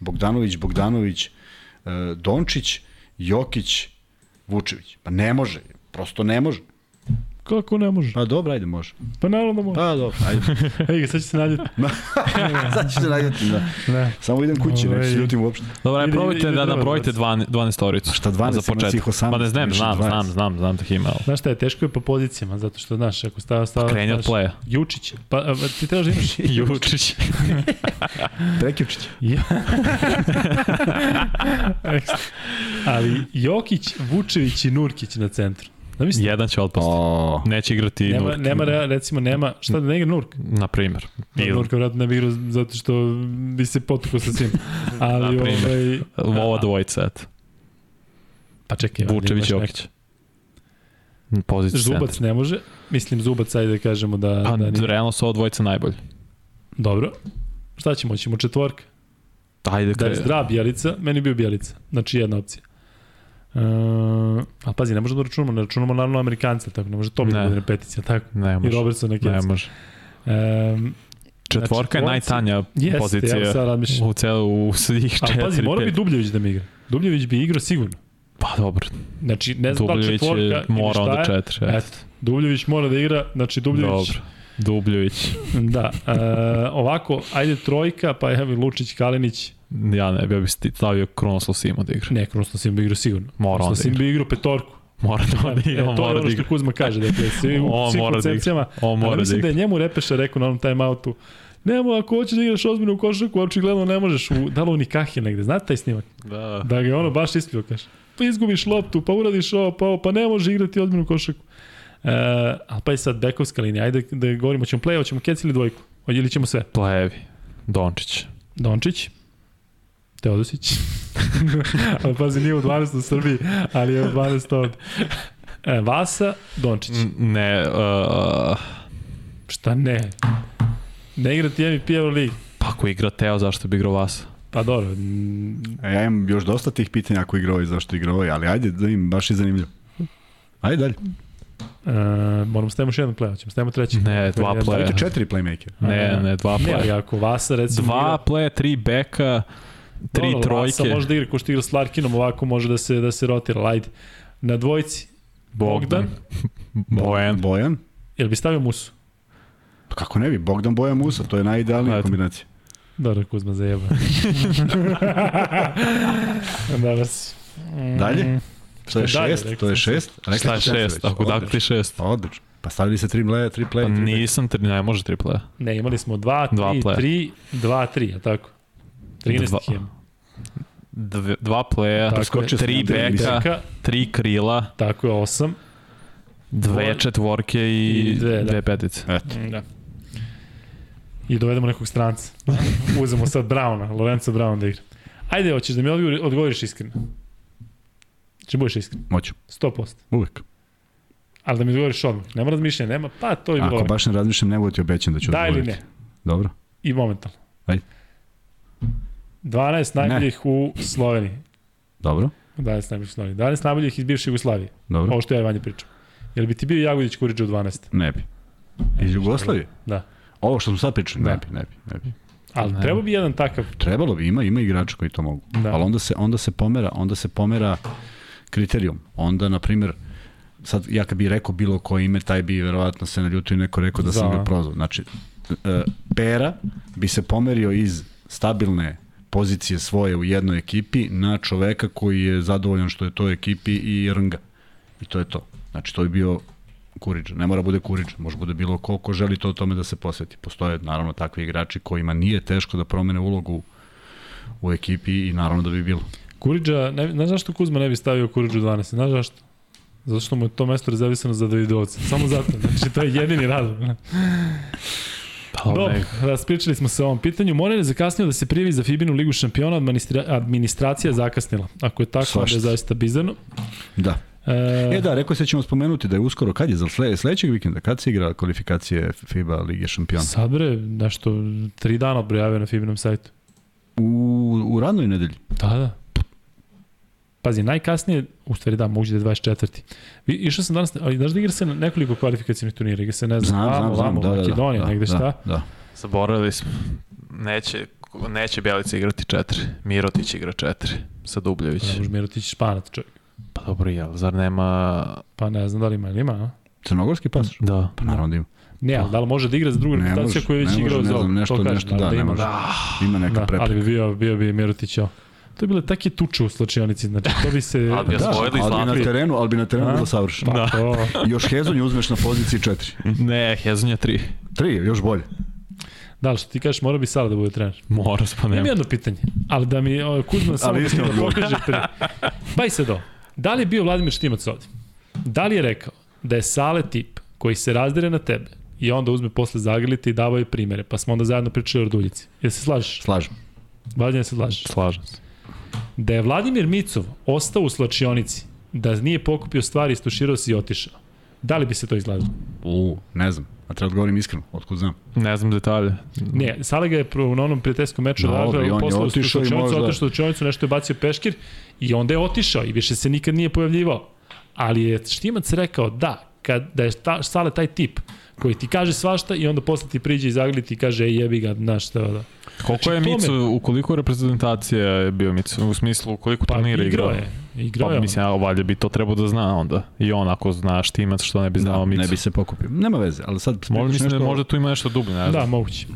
Bogdanović, Bogdanović, e, Dončić, Jokić, Vučević. Pa ne može. Prosto ne može. Kako ne može? Pa dobro, ajde, može. Pa naravno da može. Pa dobro, ajde. Ej, sad će se nađeti. sad ću se naljutim, da. Ne. Samo idem kući, neću se Ovaj, ljutim uopšte. Dobro, Ide- probajte ide da nabrojite 12, 12 oricu. Šta 12, Za ima početak. svih 18, Ma ne znam, znam, 20. znam, znam, znam da ih ima. Znaš šta je, teško je po pozicijama, zato što, znaš, ako stava, stava... Kreni od znaš, playa. Jučić. Pa, a, ti trebaš da imaš... Jučić. Prekjučić. Ali Jokić, Vučević i Nurkić na centru. Da mislim, Jedan će otpasti. O, Neće igrati nema, Nurk. nema, rea- recimo, nema, šta da ne igra Nurk? Na primjer. Ili- Nurka vratno ne bi igrao zato što bi se potukao sa svim. Ali, Na primer. ovaj, Ova dvojica, eto. pa čekaj, Vučević, imaš Jokić. Pozicija Zubac centra. ne može. Mislim, Zubac, ajde da kažemo da... Pa, da nije. realno su ovo dvojica najbolji. Dobro. Šta ćemo? Ćemo četvorka. Ajde, Da je zdrav Bjelica, meni je bio Bjelica. Znači jedna opcija. Uh, a pazi, ne možemo da računamo, ne računamo naravno Amerikanca, tako ne može to biti Ne. da bude peticija, tako? ne I može. Robertson na Ne kecu. može. Um, Četvorka je dvojci- najtanja jeste, pozicija ja sad u celu u svih četiri, pazi, mora bi. Dubljević da mi igra. Dubljević bi igrao sigurno. Pa dobro, Znači, ne znam da Dubljević četvorka je mora onda je. četiri. eto. Eto, Dubljević mora da igra, znači Dubljević. Dobro. Dubljević. Da, uh, ovako, ajde trojka, pa evo Lučić, Kalinić, Ja ne, ja bi sti- stavio Kronoslav Simo da igra. ne, Kronosno Sim bi igrao sigurno. Mora on da Sim igra. bi igrao petorku. Mora da on igra, E, on to je mora ono da što igra. Kuzma kaže, dakle, svi u On svim mora da igra. koncepcijama. On mora da mislim da igra. je njemu Repeša rekao na onom timeoutu, Nemo, ako hoćeš da igraš ozbiljno u košarku, očigledno ne možeš u, da li u Nikahi negde, znate taj snimak? Da. Da ga je ono baš ispio, kaže. Pa izgubiš loptu, pa uradiš ovo, pa ovo, pa ne može igrati ozbiljnu košarku. E, ali pa je sad bekovska linija, ajde da govorimo, ćemo play, hoćemo kec ili dvojku? Ili ćemo sve? Plevi. Dončić. Dončić, Teodosić. ali pazi, nije u 12 u Srbiji, ali je u 12 ovde. E, Vasa, Dončić. Ne, uh, Šta ne? Ne igra ti MVP Euroligi. pa ako igra Teo, zašto bi igrao vas? Pa dobro. mm, a ja imam još dosta tih pitanja ako igra ovaj, zašto igra ovaj, ali ajde da im baš je zanimljivo. Ajde dalje. E, moramo stavimo još jedan play, ćemo stavimo treći. Ne, dva playa. Ajde četiri playmaker. Ne, ne, dva Ne, ali playa. ako Vasa recimo Dva igra, playa, tri beka, tri Dobro, Vasa trojke. može da igra ko što igra s Larkinom, ovako može da se, da se rotira. ali Ajde. Na dvojci, Bogdan, Bojan. Bojan. jel bi stavio Musu? Pa kako ne bi, Bogdan Bojan Musa, to je najidealnija Eto. kombinacija. Dobro, Kuzma zajeba. Dobro si. Mm, Dalje? To je Dalje, šest, to je šest. Rekli Šta je šest? već. Ako dakle šest. Pa odlično. Pa stavili se tri playa, tri Pa tri playa. nisam, tri, ne može tri playa. Ne, imali smo 2, Dva 3, playa. 3, 2, 3, a tako? 13 Dva. ih dva playa, Tako je. tri beka, tri krila, tako je 8. dve četvorke i, i dve, da. dve petice. Eto. Da. I dovedemo nekog stranca. Uzemo sad Brauna, Lorenzo Brown da igra. Ajde, hoćeš da mi odgovori, odgovoriš iskreno. Če budeš iskren? Moću, 100%. uvek. Ali da mi odgovoriš odmah. Nema razmišljanja, nema, pa to je bilo Ako baš ne razmišljam, ne budu ti obećan da ću Da ili odgovoriti. ne? Dobro. I momentalno. Ajde. 12 najboljih u Sloveniji. Dobro. 12 najboljih u Sloveniji. 12 najboljih iz bivše Jugoslavije. Dobro. Ovo što ja i Vanja pričam. Jel bi ti bio Jagodić Kuriđa u 12? Ne bi. Iz Jugoslavije? Da. Ovo što smo sad pričali, Da. ne bi, ne bi, ne bi. Ali Ne. treba bi jedan takav. Trebalo bi, ima, ima igrača koji to mogu. Da. Ali onda se, onda se pomera, onda se pomera kriterijum. Onda, na primjer, sad ja kad bi rekao bilo koje ime, taj bi verovatno se naljutio i neko rekao da sam Da. ga prozvao. Znači, e, Pera bi se pomerio iz stabilne pozicije svoje u jednoj ekipi na čoveka koji je zadovoljan što je to ekipi i rnga. I to je to. Znači, to bi bio Kuriđa. Ne mora bude Kuriđa, može bude bilo ko ko želi to tome da se posveti. Postoje naravno takvi igrači kojima nije teško da promene ulogu u ekipi i naravno da bi bilo. Kuriđa, ne, znaš zašto Kuzma ne bi stavio Kuriđu u 12? Znaš zašto? Zato što mu je to mesto rezervisano za Davidovca. Samo zato. Znači, to je jedini razlog. Dobro, raspričali smo se o ovom pitanju. Morar je zakasnio da se prijavi za Fibinu ligu šampiona, administra, administracija zakasnila. Ako je tako, onda je zaista bizarno. Da. E, E da, rekao se da ćemo spomenuti da je uskoro, kad je, za sle, sledećeg vikenda, kad se igra kvalifikacije FIBA Lige šampiona? Sad bre, nešto, tri dana odbrojavio na Fibinom sajtu. U, u radnoj nedelji. Da, da. Pazi, najkasnije, u stvari da, moguće da je 24. Vi, išao sam danas, ali znaš da igra se na nekoliko kvalifikacijnih turnira, igra se, ne znam, Znam, vamo, znam, znam, vamo, da, da, da. Makedonija, da, negde da, šta. Da. Zaboravili smo. Neće, neće Bjelica igrati četiri. Mirotić igra četiri sa Dubljević. Ne može Mirotić španac čovjek. Pa dobro, jel, zar nema... Pa ne znam da li ima ili ima, a? Crnogorski pas? Da. Pa naravno da ima. Ne, ali da li može da igra za drugu Ne reprezentaciju može, koju je već ne može, igrao ne za ovo? znam, nešto- nešto, naravno da, ne ima. može. Ima neka Da, prepreka. ali bi bio, bio bi Mirotić ovo. To je bile take tuče u slačionici, znači to bi se... Ali bi Da, ali bi na terenu, ali bi na terenu bilo savršeno. Pa, to, Još Hezonju uzmeš na poziciji 4. Ne, Hezonja tri. 3, još bolje. da li što ti kažeš, mora bi Sala da bude trener. Mora pa Imam nema. jedno pitanje, ali da mi o, Kuzma samo da, da pokaže pre. Baj se do. Da li je bio Vladimir Štimac ovde? Da li je rekao da je Sale tip koji se razdire na tebe i onda uzme posle zagrlite i davao je primere, pa smo onda zajedno pričali o Orduljici. Jel se slažeš? Slažem. Vladimir se slažeš. Slažem se. Da je Vladimir Micov ostao u slačionici, da nije pokupio stvari, istuširao se i otišao. Da li bi se to izgledalo? U, ne znam. A treba odgovorim iskreno, otkud znam. Ne znam detalje. Ne, Sale ga je pro, na onom prijateljskom meču on je posle u otišao i slučajnicu, možda- otišao u slučajnicu, nešto je bacio peškir i onda je otišao i više se nikad nije pojavljivao. Ali je Štimac rekao da, kad, da je ta, Sale taj tip koji ti kaže svašta i onda posle ti priđe i zagli ti i kaže ej jebi ga, znaš šta da. Koliko je to me- Micu, u koliko reprezentacija je bio Micu? U smislu, koliko Pa turnira igrao igrao? je, igrao Pa je. mislim, ja, valjda bi to trebao da zna onda. I on ako zna Štimac, što ne bi znao Da, Micu. ne bi se pokupio. Nema veze, ali sad Možda mislim da nešto- možda tu ima nešto dublje, ne Da, znam. moguće.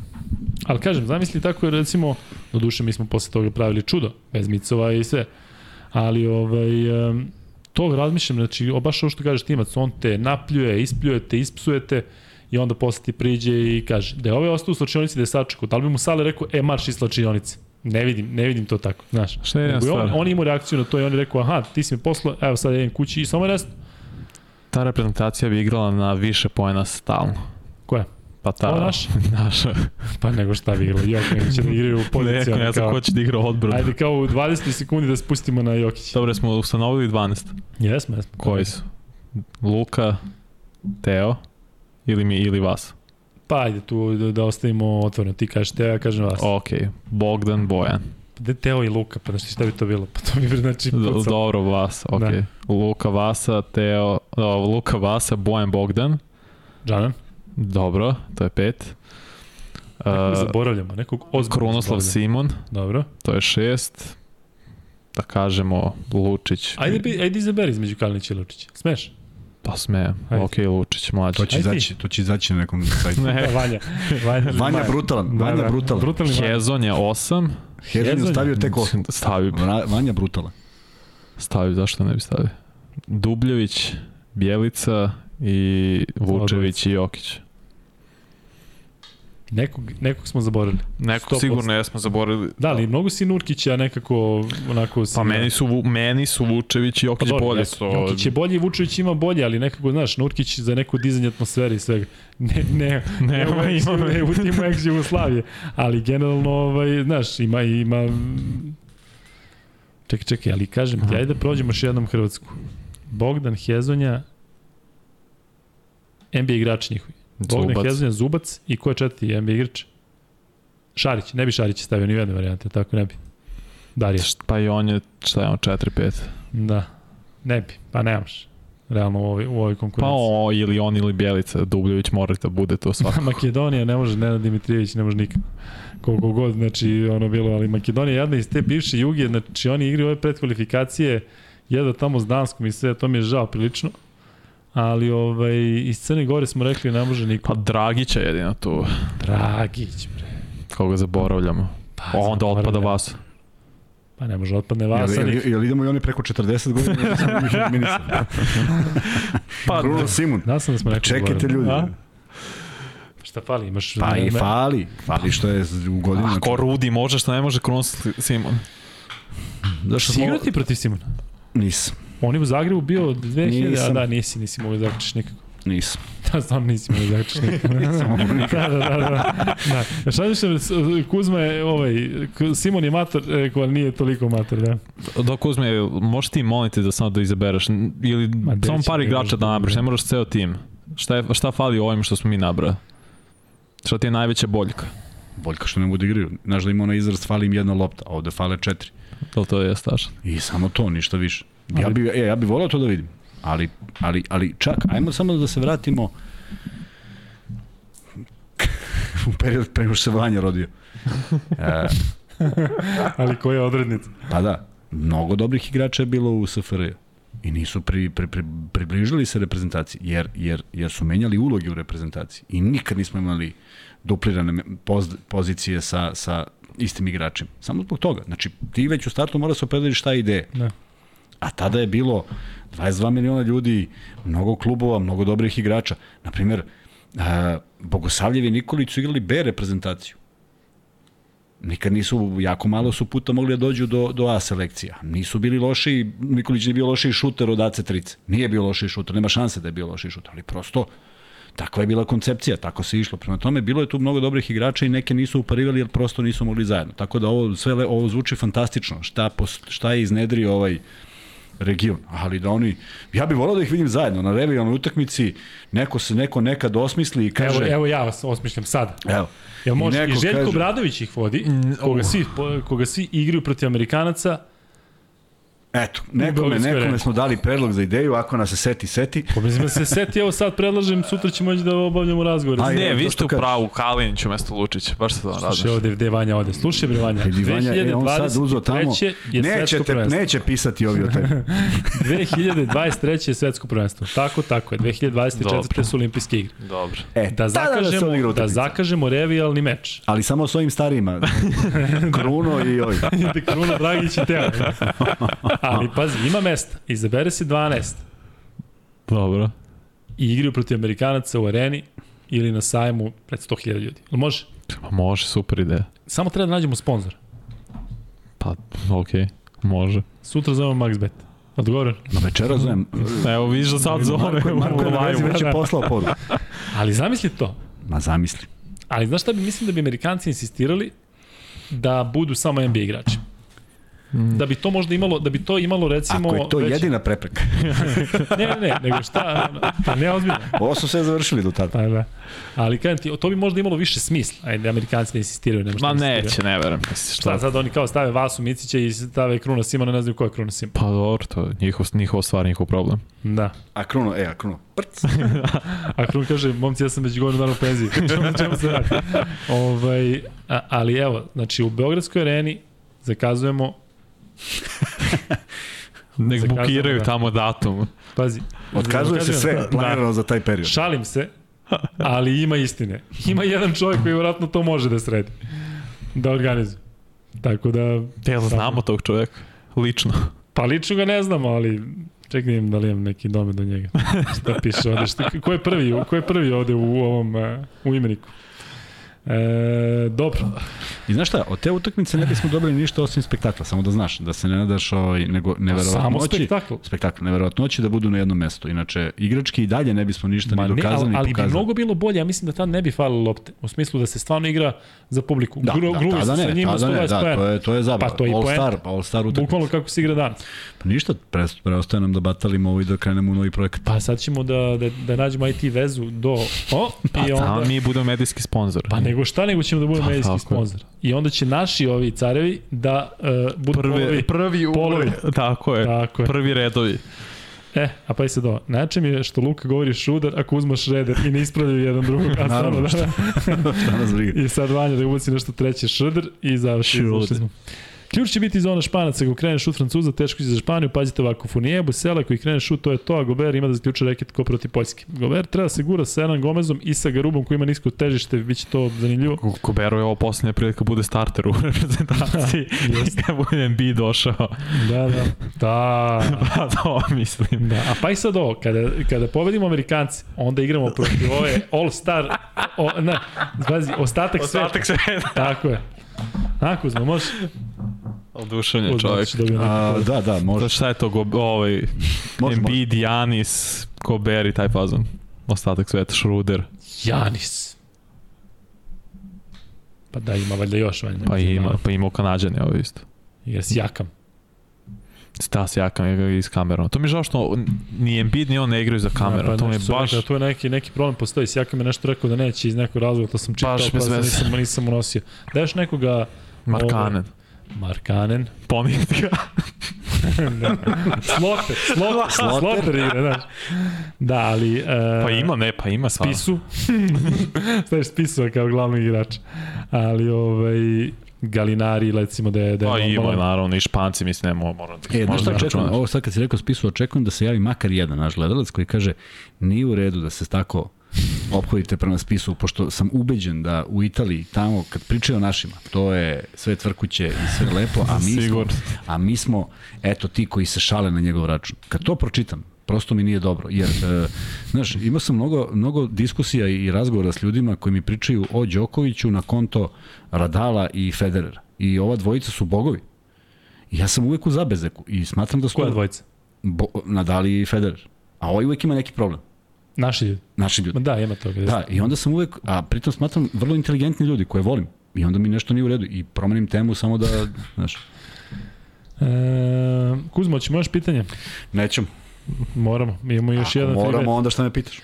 Ali kažem, zamisli tako je recimo, do duše mi smo posle toga pravili čudo, bez micova i sve. Ali ovaj, um, to razmišljam, znači, baš ovo što kažeš Timac, on te napljuje, ispljujete, ispsujete i onda posle ti priđe i kaže da je ovaj ostao u slačionici da je sačekao, da li bi mu Sale rekao, e, marš iz slačionice. Ne vidim, ne vidim to tako, znaš. Šta je jedna Nego je on, on imao reakciju na to i on je rekao, aha, ti si mi poslao, evo sad idem kući i samo rest. Ta reprezentacija bi igrala na više pojena stalno. Koja? Pa ta... Ova naša? naša. Pa nego šta bi igralo, Jok, nego će da igraju u poziciju. ne znam ko će da igra odbranu. Ajde kao u 20 sekundi da spustimo na Jokić. Dobro, smo ustanovili 12. Jesmo, jesmo. Koji su? Luka, Teo ili mi ili vas. Pa ajde tu da, da ostavimo otvoreno. Ti kažeš Teo, ja kažem vas. Ok, Bogdan, Bojan. De Teo i Luka, pa znači šta bi to bilo? Pa to bi znači pucao. Dobro, vas, ok. Da. Luka, Vasa, Teo, o, Luka, Vasa, Bojan, Bogdan. Džanan, Dobro, to je pet. nekog Uh, zaboravljamo, nekog ozbiljno Krunoslav. Simon, Dobro. to je šest. Da kažemo Lučić. Ajde, ajde izaberi između Kalinića i Lučića. Smeš? Pa sme, Ajde. ok, Lučić, mlađi. To će izaći, to će izaći na nekom sajtu. Da, Ne, Vanja. Vanja, Vanja brutalan, Da, Vanja da. brutalan. Brutalni Vanja. Hezon je osam. Hezon je stavio tek osam. Stavi, Vra- Vanja brutalan. stavi, zašto ne bi stavio? Dubljević, Bjelica i Vučević i Jokić. Nekog, nekog smo zaboravili. Neko 100%. sigurno jesmo zaboravili. Da, ali mnogo si Nurkića nekako onako... Pa meni su, meni su Vučević i Pa Jokić dobro, bolje. So, Jokić je bolji, Vučević ima bolje, ali nekako, znaš, Nurkić za neko dizanje atmosfere i svega. Ne, ne, ne, ne, ima. ne, u timu ex Jugoslavije. Ali generalno, ovaj, znaš, ima, ima... Čekaj, čekaj, ali kažem ti, ajde da prođemo još jednom Hrvatsku. Bogdan Hezonja, NBA igrač njihovi. Bogdan. Hezonja, Zubac i ko je četvrti NBA igrač? Šarić, ne bi Šarić stavio ni u jedne varijante, tako ne bi. Darija. Pa i on je, šta je on, 4-5. Da. Ne bi, pa nemaš. Realno u ovoj, u ovoj Pa konkurenciji. o, ili on ili Bjelica, Dubljević mora da bude to svako. Makedonija ne može, Nenad Dimitrijević ne može nikako. Koliko god, znači, ono bilo, ali Makedonija jedna iz te bivše juge, znači oni igraju ove predkvalifikacije, jedva tamo s Danskom i sve, to mi je žao prilično. Ali ovaj, iz Crne Gore smo rekli ne može niko. Pa Dragića jedino tu, Dragić, bre. koga zaboravljamo. Pa, Onda otpada zaboravljam. vas. Pa ne može, otpadne Jel, Vasa. jel, jel, jel idemo i oni preko 40 godina? Pa, Bruno Simon. Da sam da smo nekako Čekajte ljudi. A? Šta fali? Imaš... Pa i fali. Fali što je u godinu. Ako Rudi može, što ne može Kronos Simon. Zašto Si igrao ti protiv Simona? Nisam. On je u Zagrebu bio 2000, a Nisam. da, nisi, nisi mogao da zaključiš nikako. Nisam. Da, stvarno nisi mogao da zaključiš nikako. da, da, da, da. da. Šta više, Kuzma je, ovaj, Simon je mator, rekao, ali nije toliko mator, da. Dok uzme, možeš ti moliti da samo da izabereš, ili samo par igrača da da nabraš, bude. ne moraš ceo tim. Šta, je, šta fali ovim što smo mi nabrali? Šta ti je najveća boljka? Boljka što ne da igraju. Znaš da ima onaj izraz, fali im jedna lopta, a ovde fale četiri. To, to je tačno. I samo to, ništa više. Ja bi, e, ja bi volao to da vidim. Ali, ali, ali čak, ajmo samo da se vratimo u period pre nego što se Vanja rodio. E, Ali koja je odrednica? pa da, mnogo dobrih igrača je bilo u SFRJ i nisu pri, pri, pri, približili se reprezentaciji, jer, jer, jer su menjali uloge u reprezentaciji i nikad nismo imali duplirane poz, pozicije sa, sa istim igračima. Samo zbog toga. Znači, ti već u startu mora se opredeliš šta je ideja. Da. A tada je bilo 22 miliona ljudi, mnogo klubova, mnogo dobrih igrača. Naprimer, a, Bogosavljev i Nikolić su igrali B reprezentaciju. Nikad nisu, jako malo su puta mogli da dođu do, do A selekcija. Nisu bili loši, Nikolić nije bio loši šuter od AC trice. Nije bio loši šuter, nema šanse da je bio loši šuter, ali prosto takva je bila koncepcija, tako se išlo. Prema tome, bilo je tu mnogo dobrih igrača i neke nisu uparivali jer prosto nisu mogli zajedno. Tako da ovo sve ovo zvuči fantastično. Šta, pos- šta je iznedrio ovaj region, ali da oni, ja bih volao da ih vidim zajedno na revijalnoj utakmici, neko se neko nekad osmisli i kaže, Evo, evo ja vas osmišljam sad. evo, Jel može? I, neko Željko kaže- Bradović ih vodi, koga svi, koga svi igraju protiv Amerikanaca. Eto, nekome, nekome smo dali predlog za ideju, ako nas se seti, seti. Pa mislim da se seti, evo sad predlažem, sutra ćemo moći da obavljamo razgovor. Ajde. Ne, vi ste u pravu, Kalinić umesto Lučića, baš se to Slušaj radim. ovde gde Vanja ode. Slušaj bre Vanja, Vidi Vanja, e, on sad uzo tamo, 2023. je svetsko nećete, prvenstvo. neće pisati ovi o tebi. 2023. je svetsko prvenstvo. Tako, tako je. 2024. Dobro. su olimpijske igre. Dobro. E, Da se zakažemo, da utakmica. zakažemo revijalni meč. Ali samo s ovim starijima. Kruno i ovi. Ide Kruna Dragić i Teo. Ali pazi, ima mesta. Izabere se 12 Dobro. i igraju protiv Amerikanaca u areni ili na sajmu pred 100.000 ljudi. Jel može? Pa može, super ideja. Samo treba da nađemo sponsor. Pa, okej, može. Sutra zovemo MaxBet. Odgovoren. Na večera zovem. Evo, vidiš da sad zove Marko, Marko je na vezi već je poslao poruku. Ali zamisli to. Ma zamisli. Ali znaš šta bi, mislim da bi Amerikanci insistirali da budu samo NBA igrači. Da bi to možda imalo, da bi to imalo recimo... Ako je to već- jedina prepreka. Ne, ne, ne, nego šta, pa ne ozbiljno. Ovo su sve završili do tada. Pa da. Ali kažem ti, to bi možda imalo više smisla. Ajde, Amerikanci ne insistiraju, nema šta Ma neće, ne verujem. Šta, sad oni kao stave Vasu Micića i stave Kruna Simona, ne znaju ko je Kruna Simon. Pa dobro, to je njihov, njihov stvar, njihov problem. Da. A Kruno, e, a Kruno, prc. A Krun kaže, momci, ja sam već godinu dana u penziji. Čemu, čemu se radi? ovaj, a, ali evo, znači u Beogradskoj areni zakazujemo, Nek Zakazano, bukiraju da. tamo datum. pazi, Otkazuje se sve planirano za taj period. Šalim se, ali ima istine. Ima jedan čovjek koji vjerojatno to može da sredi. Da organizuje. Tako da... Jel znamo tog čoveka? Lično. Pa lično ga ne znamo, ali čekaj da li imam neki domet do njega. Šta piše ovde? Šta, ko je prvi, ko je prvi ovde u ovom uh, u imeniku? E, dobro. I znaš šta, od te utakmice ne bismo dobili ništa osim spektakla, samo da znaš, da se ne nadaš ovaj, nego Samo neverovatnoći. spektakl. Spektakl, neverovatnoći da budu na jednom mestu. Inače, igrački i dalje ne bismo ništa Ma ni ne, dokazali, ali, ni ali bi mnogo bilo bolje, ja mislim da tad ne bi falilo lopte. U smislu da se stvarno igra za publiku. Da, Gru, da, gruvi tada su sa ne, njima tada ne, 120 da, poena. to je, to je zabava. Pa to je i All poenta. Star, All Star utakmica. Bukvalno kako se igra danas. Pa ništa, pre, preostaje nam da batalimo ovo i da krenemo u novi projekat. Pa sad ćemo da, da, da nađemo IT vezu do... O, Pa i onda... tamo mi budemo medijski sponsor. Pa nego šta, nego ćemo da budemo Pa, medijski sponsor. I onda će naši ovi carevi da uh, budu Prvi, polovi. prvi u... polovi. Tako je. Tako je. Prvi redovi. E, a pa i sad ovo. Najče mi je što Luka govori šuder ako uzma šreder i ne ispravljaju jedan drugog. A Naravno, stvarno, da, da. Šta nas briga? I sad Vanja da ubaci nešto treće šrder i završi. Šuder. Ključ će biti zona Španaca, ako krene šut Francuza, teško će za Španiju, pazite ovako, Funije, Busela, koji krene šut, to je to, a Gober ima da zaključa reket ko protiv Poljske. Gober treba da se gura sa Enan Gomezom i sa Garubom koji ima nisko težište, bit će to zanimljivo. Koberu je ovo poslednja prilika bude starter u reprezentaciji. Jeste. Kad bude MB došao. Da, da. Da. Pa to mislim. Da, a pa i sad ovo, kada, kada pobedimo Amerikanci, onda igramo protiv ove All-Star, o, ne, zvazi, ostatak, Ostatak sveta. sveta. Tako je. Ako uzmo, može? Je Uzmo, čovjek. neki A, da, da, To može. šta je to, go, ovaj, Embiid, Janis, Kober i taj fazon. Ostatak sveta, Schroeder. Janis. Pa da, ima valjda još valjda. Pa ima, pa ima Kanadjani ovo isto. Jer si jakam. Stas Jakam je iz kamerom. To mi je žao što ni Embiid ni on ne igraju za kamerom. pa to mi je baš... Rekao, tu je neki, neki problem postoji. Sjaka me nešto rekao da neće iz nekog razloga, to sam čitao, Baš pa nisam, nisam unosio. Da još nekoga... Markanen. Ovaj, Markanen. Ponitka. da. Sloter, sloter, sloter igra, znaš. Da, ali... Uh, pa ima, ne, pa ima stvarno. Spisu. Staviš Spisova kao glavnog igrača. Ali, ovaj, Galinari, recimo da je... Da je Pa ima, normalan. naravno, i Španci, mislim, ne moram da... E, znaš šta da očekujem? Ovo sad kad si rekao spisu, očekujem da se javi makar jedan naš gledalac koji kaže nije u redu da se tako ophodite prema spisu, pošto sam ubeđen da u Italiji, tamo, kad pričaju o našima, to je sve tvrkuće i sve lepo, a mi, smo, a mi smo, eto, ti koji se šale na njegov račun. Kad to pročitam, prosto mi nije dobro, jer, e, znaš, imao sam mnogo, mnogo diskusija i razgovora s ljudima koji mi pričaju o Đokoviću na konto Radala i Federera. I ova dvojica su bogovi. I ja sam uvek u zabezeku i smatram da su... Koja dvojica? Bo, Nadal i Federer. A ovaj uvek ima neki problem. Naši ljudi. Naši ljudi. da, ima toga. Da, i onda sam uvek, a pritom smatram vrlo inteligentni ljudi koje volim. I onda mi nešto nije u redu. I promenim temu samo da, znaš, E, Kuzmo, ćemo još pitanje? nećem. Moramo. Imamo još Ako jedan moramo, onda šta me pitaš? E,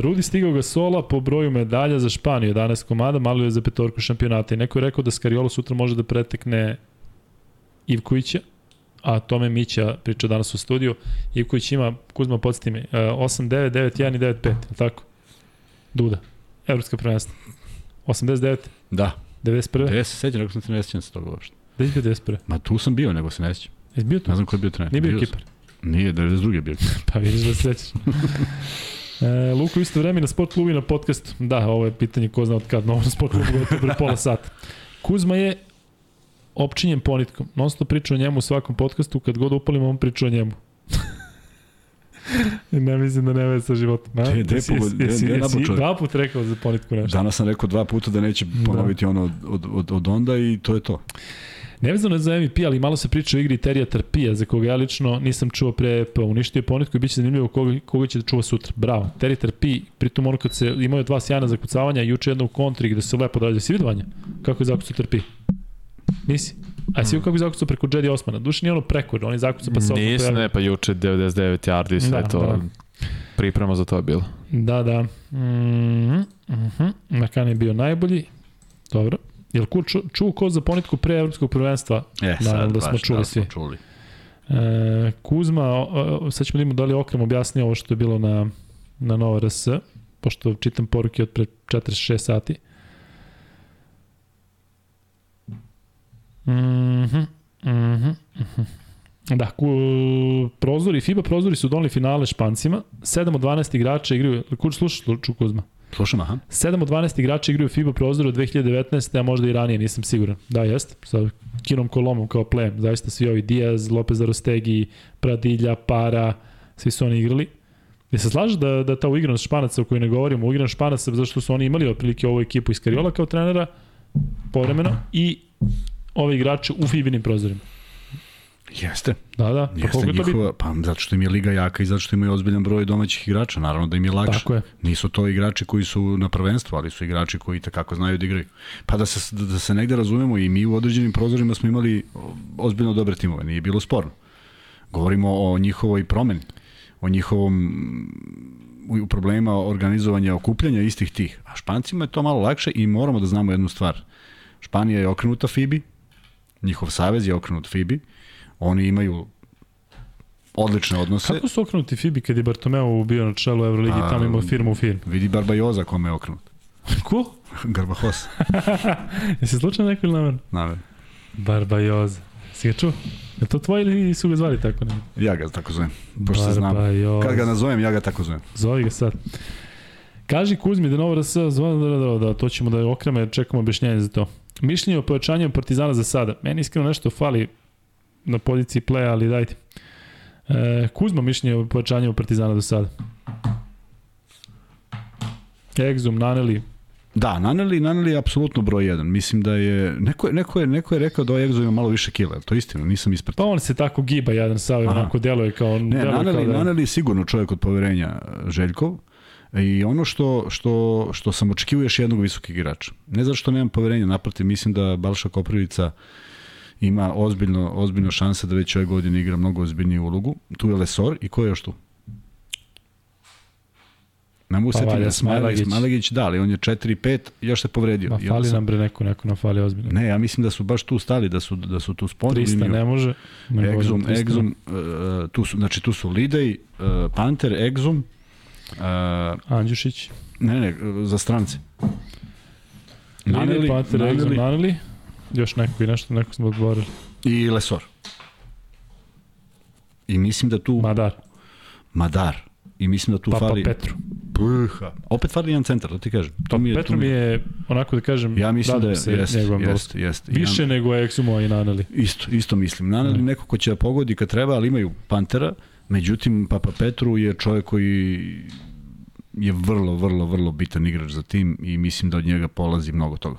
Rudi stigao ga sola po broju medalja za Španiju, 11 komada, malo je za petorku šampionata. I neko je rekao da Skariolo sutra može da pretekne Ivkovića, a tome Mića priča danas u studiju. Ivković ima, Kuzma, podsjeti mi, e, 8, 9, 9, 1 i 9, 5, je li tako? Duda, evropska prvenstva. 89, Da. 91, Gde se sećam, rekao sam ti ne sećam se toga uopšte. gde si bio 91? Ma tu sam bio, nego se ne sećam. Jesi bio tu? Ne znam ko je bio trener. Nije bio sam. Kipar. Nije, 92. je bio Kipar. Pa vidiš da se sećaš. E, Luka, isto vreme na sport klubu i na podcastu. Da, ovo je pitanje ko zna od kad, na ovom sport klubu gotovo pre pola sata. Kuzma je opčinjen ponitkom. Non stop priča o njemu u svakom podcastu, kad god upalimo, on priča o njemu. ne mislim da ne veze sa životom. A? Gde- gde Jesi-? Dva put rekao za ponitku nešto. Danas sam rekao dva puta da neće ponoviti ono od, od, od, od onda i to je to. Nevezano je za MVP, ali malo se priča o igri Terija Trpija, za koga ja lično nisam čuo pre, pa uništio je ponitku i bit će zanimljivo koga, koga će da čuva sutra. Bravo. Terry Trpi, pritom ono kad se imaju dva sjajna zakucavanja, juče jedno u kontri gde se lepo dođe. Si vidio Vanja? Kako je zakucao Trpi? Nisi? A si vidio kako je zakucao preko Jedi Osmana? Duše nije ono preko, on je zakucao pa se opet Nisam, ne, pa juče 99 yardi i sve Da, to. da. Priprema za to je bilo. Da, da. Mm -hmm. Mm -hmm. Makan je bio najbolji. Dobro. Jel ku ču, čuo ko za ponitku pre evropskog prvenstva? E, Naravno da smo baš, čuli da smo čuli. E, Kuzma, o, o, sad ćemo da imamo da li Okrem objasnio ovo što je bilo na, na Nova RS, pošto čitam poruke od pre 46 sati. Mhm, mhm, mhm. Da, ku, prozori, FIBA prozori su doneli finale Špancima. 7 od 12 igrača igraju, kuć slušaš, Ču Kuzma? Slušam, aha. 7 od 12 igrača igraju FIBA prozoru od 2019. a možda i ranije, nisam siguran. Da, jeste. Sa Kinom Kolomom kao plejem. Zaista svi ovi Diaz, Lopez Arostegi, Pradilja, Para, svi su oni igrali. Je se slaže da, da ta uigranost Španaca o kojoj ne govorimo, uigranost Španaca zašto su oni imali otprilike ovu ekipu iz Kariola kao trenera povremeno i ove igrače u FIBinim prozorima. Jeste. Da, da. Pa Jeste njihova, pa zato što im je liga jaka i zato što imaju ozbiljan broj domaćih igrača, naravno da im je lakše. Tako je. Nisu to igrači koji su na prvenstvu, ali su igrači koji takako znaju da igraju. Pa da se, da se negde razumemo i mi u određenim prozorima smo imali ozbiljno dobre timove, nije bilo sporno. Govorimo o njihovoj promeni, o njihovom u problemima organizovanja okupljanja istih tih. A Špancima je to malo lakše i moramo da znamo jednu stvar. Španija je okrenuta FIBI, njihov savez je okrenut FIBI, oni imaju odlične odnose. Kako su okrenuti FIBI kad je Bartomeu bio na čelu Euroligi i tamo imao firmu u firmu? Vidi Barbajoza kome je okrenut. Ko? Garbahos. Jesi slučajno neko ili namerno? Naravno. Barbajoza. Si ga čuo? Je to tvoj ili su ga zvali tako? Ne? Ja ga tako zovem. Pošto se znam. Kad ga nazovem, ja ga tako zovem. Zovi ga sad. Kaži Kuzmi da Nova RS da, da, da, da, to ćemo da okreme, čekamo objašnjenje za to. Mišljenje o pojačanju Partizana za sada. Meni iskreno nešto fali na poziciji playa, ali dajte. E, Kuzma mišljenje o pojačanju Partizana do sada. Exum, Naneli, Da, Naneli, Naneli je apsolutno broj jedan. Mislim da je, neko je, neko je, neko je rekao da ovaj Egzo ima malo više kila, to je istina, nisam ispratio. pa on se tako giba jedan sa ovim, Aha. onako deluje kao... Ne, deluje Naneli, kao da, Naneli je sigurno čovjek od poverenja e, Željkov. I ono što, što, što sam očekivao još jednog visokog igrača. Ne zato što nemam poverenja, naprotiv, mislim da Balša Koprivica ima ozbiljno, ozbiljno šanse da već ove godine igra mnogo ozbiljniju ulogu. Tu je Lesor i ko je još tu? Ne mogu Pa setiti da. Smailagić, Smailagić da, ali on je 4-5, još se povredio. Ma fali sam- nam bre neko, neko nam fali ozbiljno. Ne, ja mislim da su baš tu stali, da su, da su tu sponu 300 ne može. Ne Exum, 300. Exum, uh, tu su, znači tu su Lidej, uh, Panter, Exum, uh, Andjušić. ne, ne, za strance. Naneli, Panter, Exum, Naneli Naneli. Još neko i nešto, neko smo odborili. i Lesor. I mislim da tu Madar, Madar. I mislim da tu Papa fali Petru. Puha. Opet fali jedan centar, da ti kažem. To mi je, Petru mi je, onako da kažem, Ja mislim da se jeste, njegovom dolaku. jeste, jeste. Više Ja, nego Exumo i Naneli. isto, isto mislim. Naneli neko ko će da pogodi kad treba, ali imaju Pantera. Međutim, Papa Petru je čovjek koji je vrlo, vrlo, vrlo bitan igrač za tim i mislim da od njega polazi mnogo toga.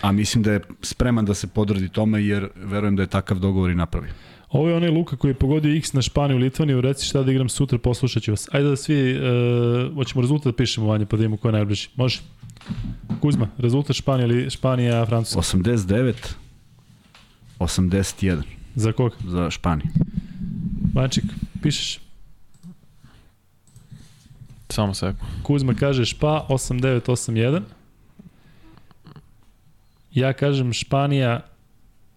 A mislim da je spreman da se podredi tome jer verujem da je takav dogovor i napravio. Ovo je onaj Luka koji je pogodio X na Španiju u Litvaniju, reci šta da igram sutra, poslušat ću vas. Ajde da svi, uh, hoćemo rezultat da pišemo vanje, pa da vidimo ko je najbliži. Može? Kuzma, rezultat Španija ili Španija, Francuska. 89 81 Za koga? za Španiju. Vančik, pišeš. Samo sekund. Kuzma kaže Špa 8981. Ja kažem Španija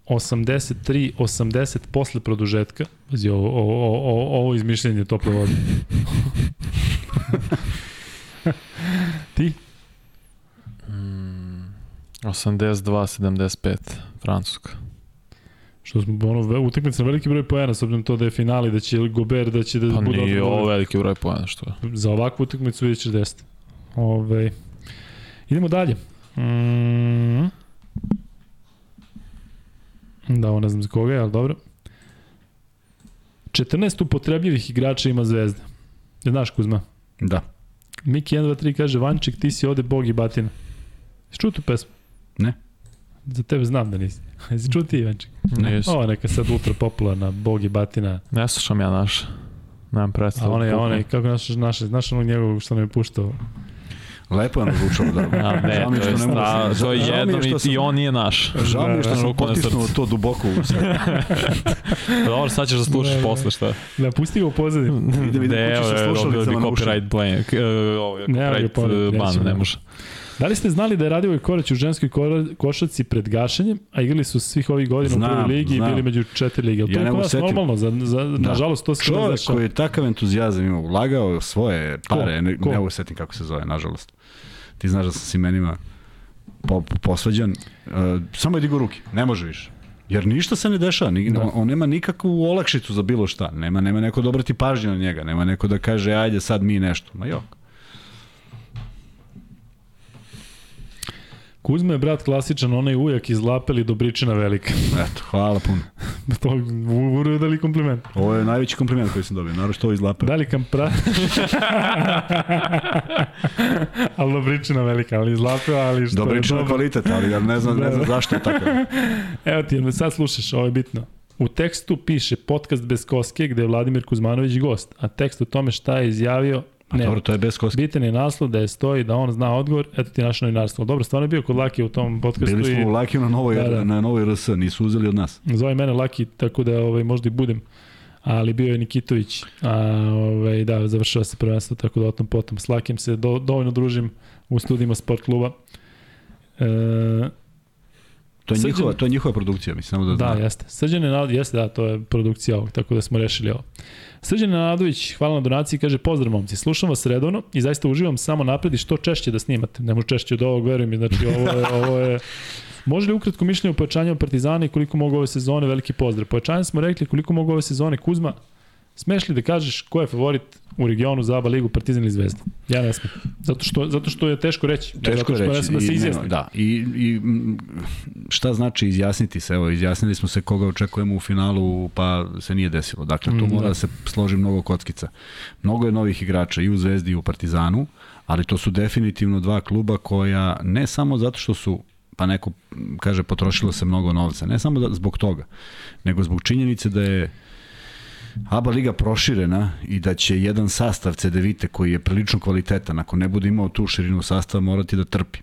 83-80 posle produžetka. Pazi, ovo, ovo, ovo, ovo izmišljenje tople vode. Ti? 82-75 Francuska. Što smo ono, utakmica na veliki broj pojena, s obzirom to da je finali, da će Gober, da će da Pa bude nije odbrana. ovo veliki broj pojena što je. za ovakvu utakmicu vidjet ćeš 10. Ove, idemo dalje. Mm. Da, ovo ne znam za koga je, ali dobro. 14 upotrebljivih igrača ima Zvezda. Je znaš Kuzma? Da. Miki 1, 2, 3 kaže, Vanček, ti si ovde bog i batina. Jesi čuo tu pesmu? Ne. Za tebe znam da nisi. Jesi čuo ti, Vanček? Nisam. Ovo je neka sad ultra popularna, bog i batina. Ne slušam ja naš. Nemam A predstavu. onaj, bukvalno. onaj, kako naš, naš, znaš onog njegovog što nam je puštao? Lepo je nazvučalo da. A, ne, Žao mi je to je, što ne mogu da- to je žao mi je jednom što i, sam- i on nije naš. Žao mi je što Da, sam potisnuo to duboko u sebe. Pa Dobro, sad ćeš da slušaš posle šta. Da, pusti ga u pozadinu. Idem, idem Ne, kući sa slušalicama na ušima. copyright blank. Uh, ovo je Ne, copyright uh, ban, ne može. Da li ste znali da je Radivoj Korać u ženskoj košarci pred gašenjem, a igrali su svih ovih godina u Znam, prvoj ligi znam. i bili među četiri lige? Ja to ne je kod nas normalno? Za, za, Da. Nažalost, to se Čovjek dešava. koji je takav entuzijazam imao, ulagao svoje pare, ne, Ko? ne mogu setim kako se zove, nažalost. Ti znaš da sam s imenima po, posvađan. Uh, samo je digo ruke, ne može više. Jer ništa se ne dešava, ni, Da. on, on nema nikakvu olakšicu za bilo šta. Nema, nema neko da obrati pažnju na njega, nema neko da kaže ajde sad mi nešto. Ma jok. Kuzma je brat klasičan, onaj ujak iz Lapeli Dobričina Velika. Eto, hvala puno. to uvore da li kompliment. Ovo je najveći kompliment koji sam dobio, naravno što ovo izlapa. Da li kam pra... ali Dobričina Velika, ali iz Lapela, ali što Dobričan je je dobro. kvalitet, ali ja ne znam, Da, ne znam da. zašto je takav. Evo ti, jer me sad slušaš, ovo je bitno. U tekstu piše podcast bez koske gde je Vladimir Kuzmanović gost, a tekst o tome šta je izjavio Pa ne. dobro, to je bez koske. Bitan je naslov da je stoji da on zna odgovor, eto ti naše novinarstvo. Dobro, stvarno je bio kod Laki u tom podcastu Bili i smo u Lakiju na novoj, Da, da. na novoj RS, nisu uzeli od nas. zove mene Laki, tako da ovaj, možda i budem ali bio je Nikitović, a ovaj, da, završava se prvenstvo, tako da o tom potom s Lakim se do, dovoljno družim u studijima sport kluba. E, To je, Srđan- njihova, to je njihova produkcija, mislim, samo da, Da, zna. jeste. Srđan Nenadović, jeste, da, to je produkcija ovog, tako da smo rešili ovo. Srđan Nenadović, hvala na donaciji, kaže pozdrav momci, slušam vas redovno i zaista uživam samo napred i što češće da snimate. Ne može češće od ovog, verujem mi, znači ovo je, ovo je Može li ukratko mišljenje o pojačanju Partizana i koliko mogu ove sezone, veliki pozdrav. Pojačanje smo rekli koliko mogu ove sezone Kuzma, smeš li da kažeš ko je favorit u regionu za ABA ligu Partizan ili Zvezda? Ja ne smem. Zato što, zato što je teško reći. Teško zato što reći. ne da se i, izjasni. da, i, i šta znači izjasniti se? Evo, izjasnili smo se koga očekujemo u finalu, pa se nije desilo. Dakle, tu Mm, mora da. da se složi mnogo kockica. Mnogo je novih igrača i u Zvezdi i u Partizanu, ali to su definitivno dva kluba koja ne samo zato što su pa neko kaže potrošilo se mnogo novca, ne samo da, zbog toga, nego zbog činjenice da je ABA liga proširena i da će jedan sastav CDVite koji je prilično kvalitetan, ako ne bude imao tu širinu sastava, morati da trpi.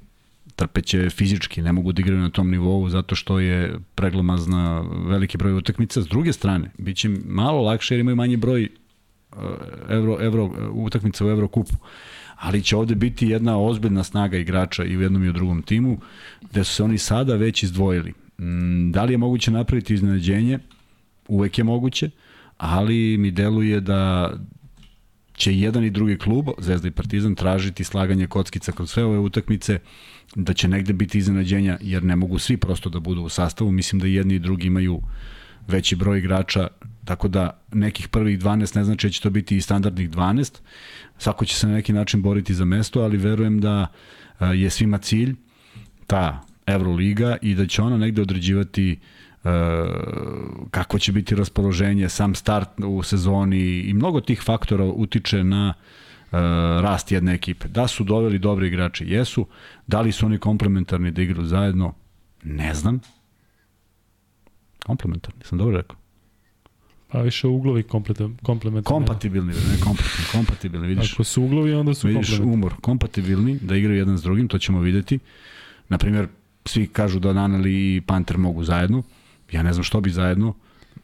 trpeće fizički, ne mogu da igraju na tom nivou zato što je preglomazna veliki broj utakmica. S druge strane, bit će malo lakše jer imaju manji broj uh, evro, evro, utakmica u Evrokupu ali će ovde biti jedna ozbiljna snaga igrača i u jednom i u drugom timu, gde su se oni sada već izdvojili. Mm, Da li je moguće napraviti iznenađenje? Uvek je moguće, ali mi deluje da će jedan i drugi klub, Zvezda i Partizan, tražiti slaganje kockica kroz sve ove utakmice, da će negde biti iznenađenja, jer ne mogu svi prosto da budu u sastavu. Mislim da jedni i drugi imaju veći broj igrača, tako da nekih prvih 12 ne znači da će to biti i standardnih 12. Svako će se na neki način boriti za mesto, ali verujem da a, je svima cilj ta Euroliga i da će ona negde određivati uh, kako će biti raspoloženje, sam start u sezoni i mnogo tih faktora utiče na uh, rast jedne ekipe. Da su doveli dobri igrači, jesu. Da li su oni komplementarni da igraju zajedno, ne znam. Komplementarni, sam dobro rekao. Pa više uglovi komplementarni. komplementarni. Kompatibilni, ne kompatibilni, kompatibilni, vidiš. Ako su uglovi, onda su vidiš komplementarni. umor, kompatibilni, da igraju jedan s drugim, to ćemo videti. Naprimjer, svi kažu da Naneli i Panter mogu zajedno. Ja ne znam što bi zajedno.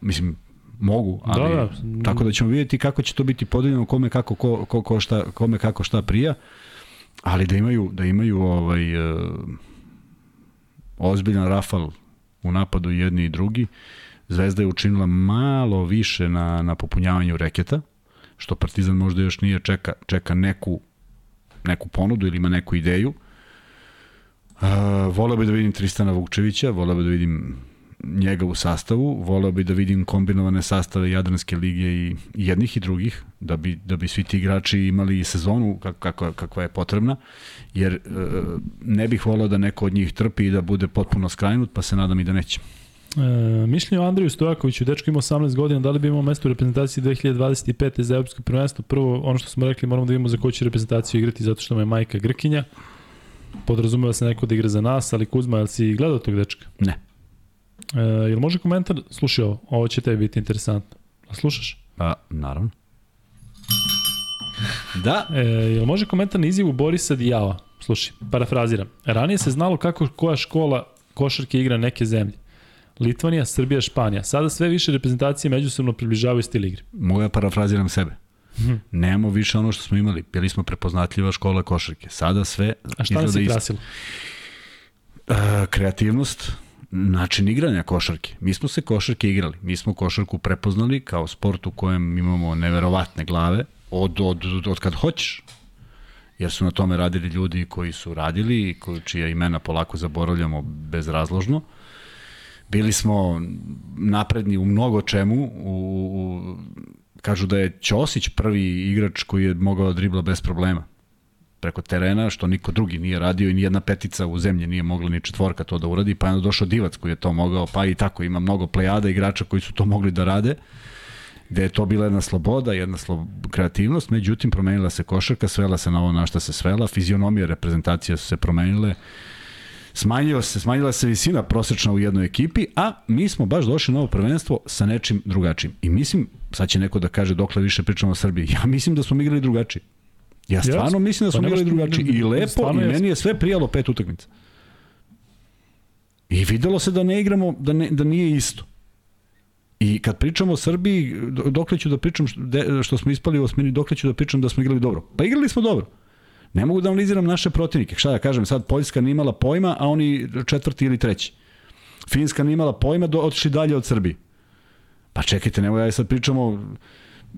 Mislim, mogu, ali Da, da. tako da ćemo videti kako će to biti podeljeno, kome kako ko, ko, ko šta, kome kako šta prija. Ali da imaju da imaju ovaj uh, ozbiljan rafal u napadu jedni i drugi. Zvezda je učinila malo više na, na popunjavanju reketa, što Partizan možda još nije čeka, čeka neku, neku ponudu ili ima neku ideju. Uh, voleo bi da vidim Tristana Vukčevića, voleo bi da vidim njega u sastavu, voleo bi da vidim kombinovane sastave Jadranske lige i jednih i drugih, da bi, da bi svi ti igrači imali sezonu kako, kako, kakva je potrebna, jer e, ne bih voleo da neko od njih trpi i da bude potpuno skrajnut, pa se nadam i da neće. E, mišljenje o Andriju Stojakoviću, dečko ima 18 godina, da li bi imao mesto u reprezentaciji 2025. za evropsko prvenstvo? Prvo, ono što smo rekli, moramo da vidimo za koju će reprezentaciju igrati, zato što mu je majka Grkinja. Podrazumeva se neko da igra za nas, ali Kuzma, jel si gledao tog dečka? Ne. E, jel može komentar? Slušaj ovo, ovo će tebi biti interesantno. A slušaš? Pa, naravno. Da, E, jel može komentar na izjavu Borisa Dijava? Slušaj, parafraziram. Ranije se znalo kako koja škola košarke igra neke zemlje. Litvanija, Srbija, Španija. Sada sve više reprezentacije međusobno približavaju stil igre. mogu ja parafraziram sebe. Nemamo više ono što smo imali. Bili smo prepoznatljiva škola košarke. Sada sve A šta nas je krasilo? E, kreativnost, način igranja košarke. Mi smo se košarke igrali. Mi smo košarku prepoznali kao sport u kojem imamo neverovatne glave od, od, od, od kad hoćeš. Jer su na tome radili ljudi koji su radili i koji, čija imena polako zaboravljamo bezrazložno. Bili smo napredni u mnogo čemu. U, u, kažu da je Ćosić prvi igrač koji je mogao da dribla bez problema preko terena, što niko drugi nije radio i ni jedna petica u zemlji nije mogla ni četvorka to da uradi, pa je onda došao Divac koji je to mogao, pa i tako ima mnogo plejada igrača koji su to mogli da rade, gde je to bila jedna sloboda, jedna slo... kreativnost, međutim promenila se košarka, svela se na ovo na šta se svela, fizionomija reprezentacija su se promenile, smanjila se, smanjila se visina prosečna u jednoj ekipi, a mi smo baš došli na ovo prvenstvo sa nečim drugačijim. I mislim, sad će neko da kaže dokle više pričamo o Srbiji, ja mislim da smo igrali drugačije. Ja stvarno Jasno. mislim da Pa smo ne igrali drugačije i lepo i meni je sve prijalo pet utakmica. I videlo se da ne igramo, da, ne, da nije isto. I kad pričamo o Srbiji, do- dokle ću da pričam što, što smo ispali u osmini, dokle ću da pričam da smo igrali dobro. Pa igrali smo dobro. Ne mogu da analiziram naše protivnike. Šta da kažem, sad Poljska nije imala pojma, a oni četvrti ili treći. Finska nije imala pojma, do, otišli dalje od Srbije. Pa čekajte, nemoj ja sad pričamo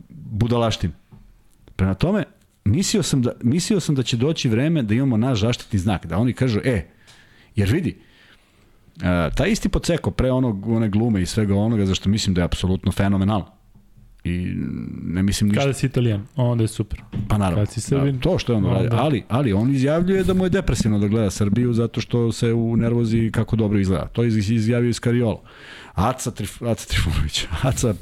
budalaštin. Prema tome, mislio sam, da, mislio sam da će doći vreme da imamo naš zaštitni znak, da oni kažu, e, jer vidi, taj isti Poceko pre onog, one glume i svega onoga, zašto mislim da je apsolutno fenomenalno. I ne mislim ništa. Kada si italijan, onda je super. Pa naravno. Kad si Srbin, da, to što je on radi. Ali, ali on izjavljuje da mu je depresivno da gleda Srbiju zato što se u nervozi kako dobro izgleda. To je iz- izjavio iz Kariola. Aca, Trif, Aca Trifunović, Aca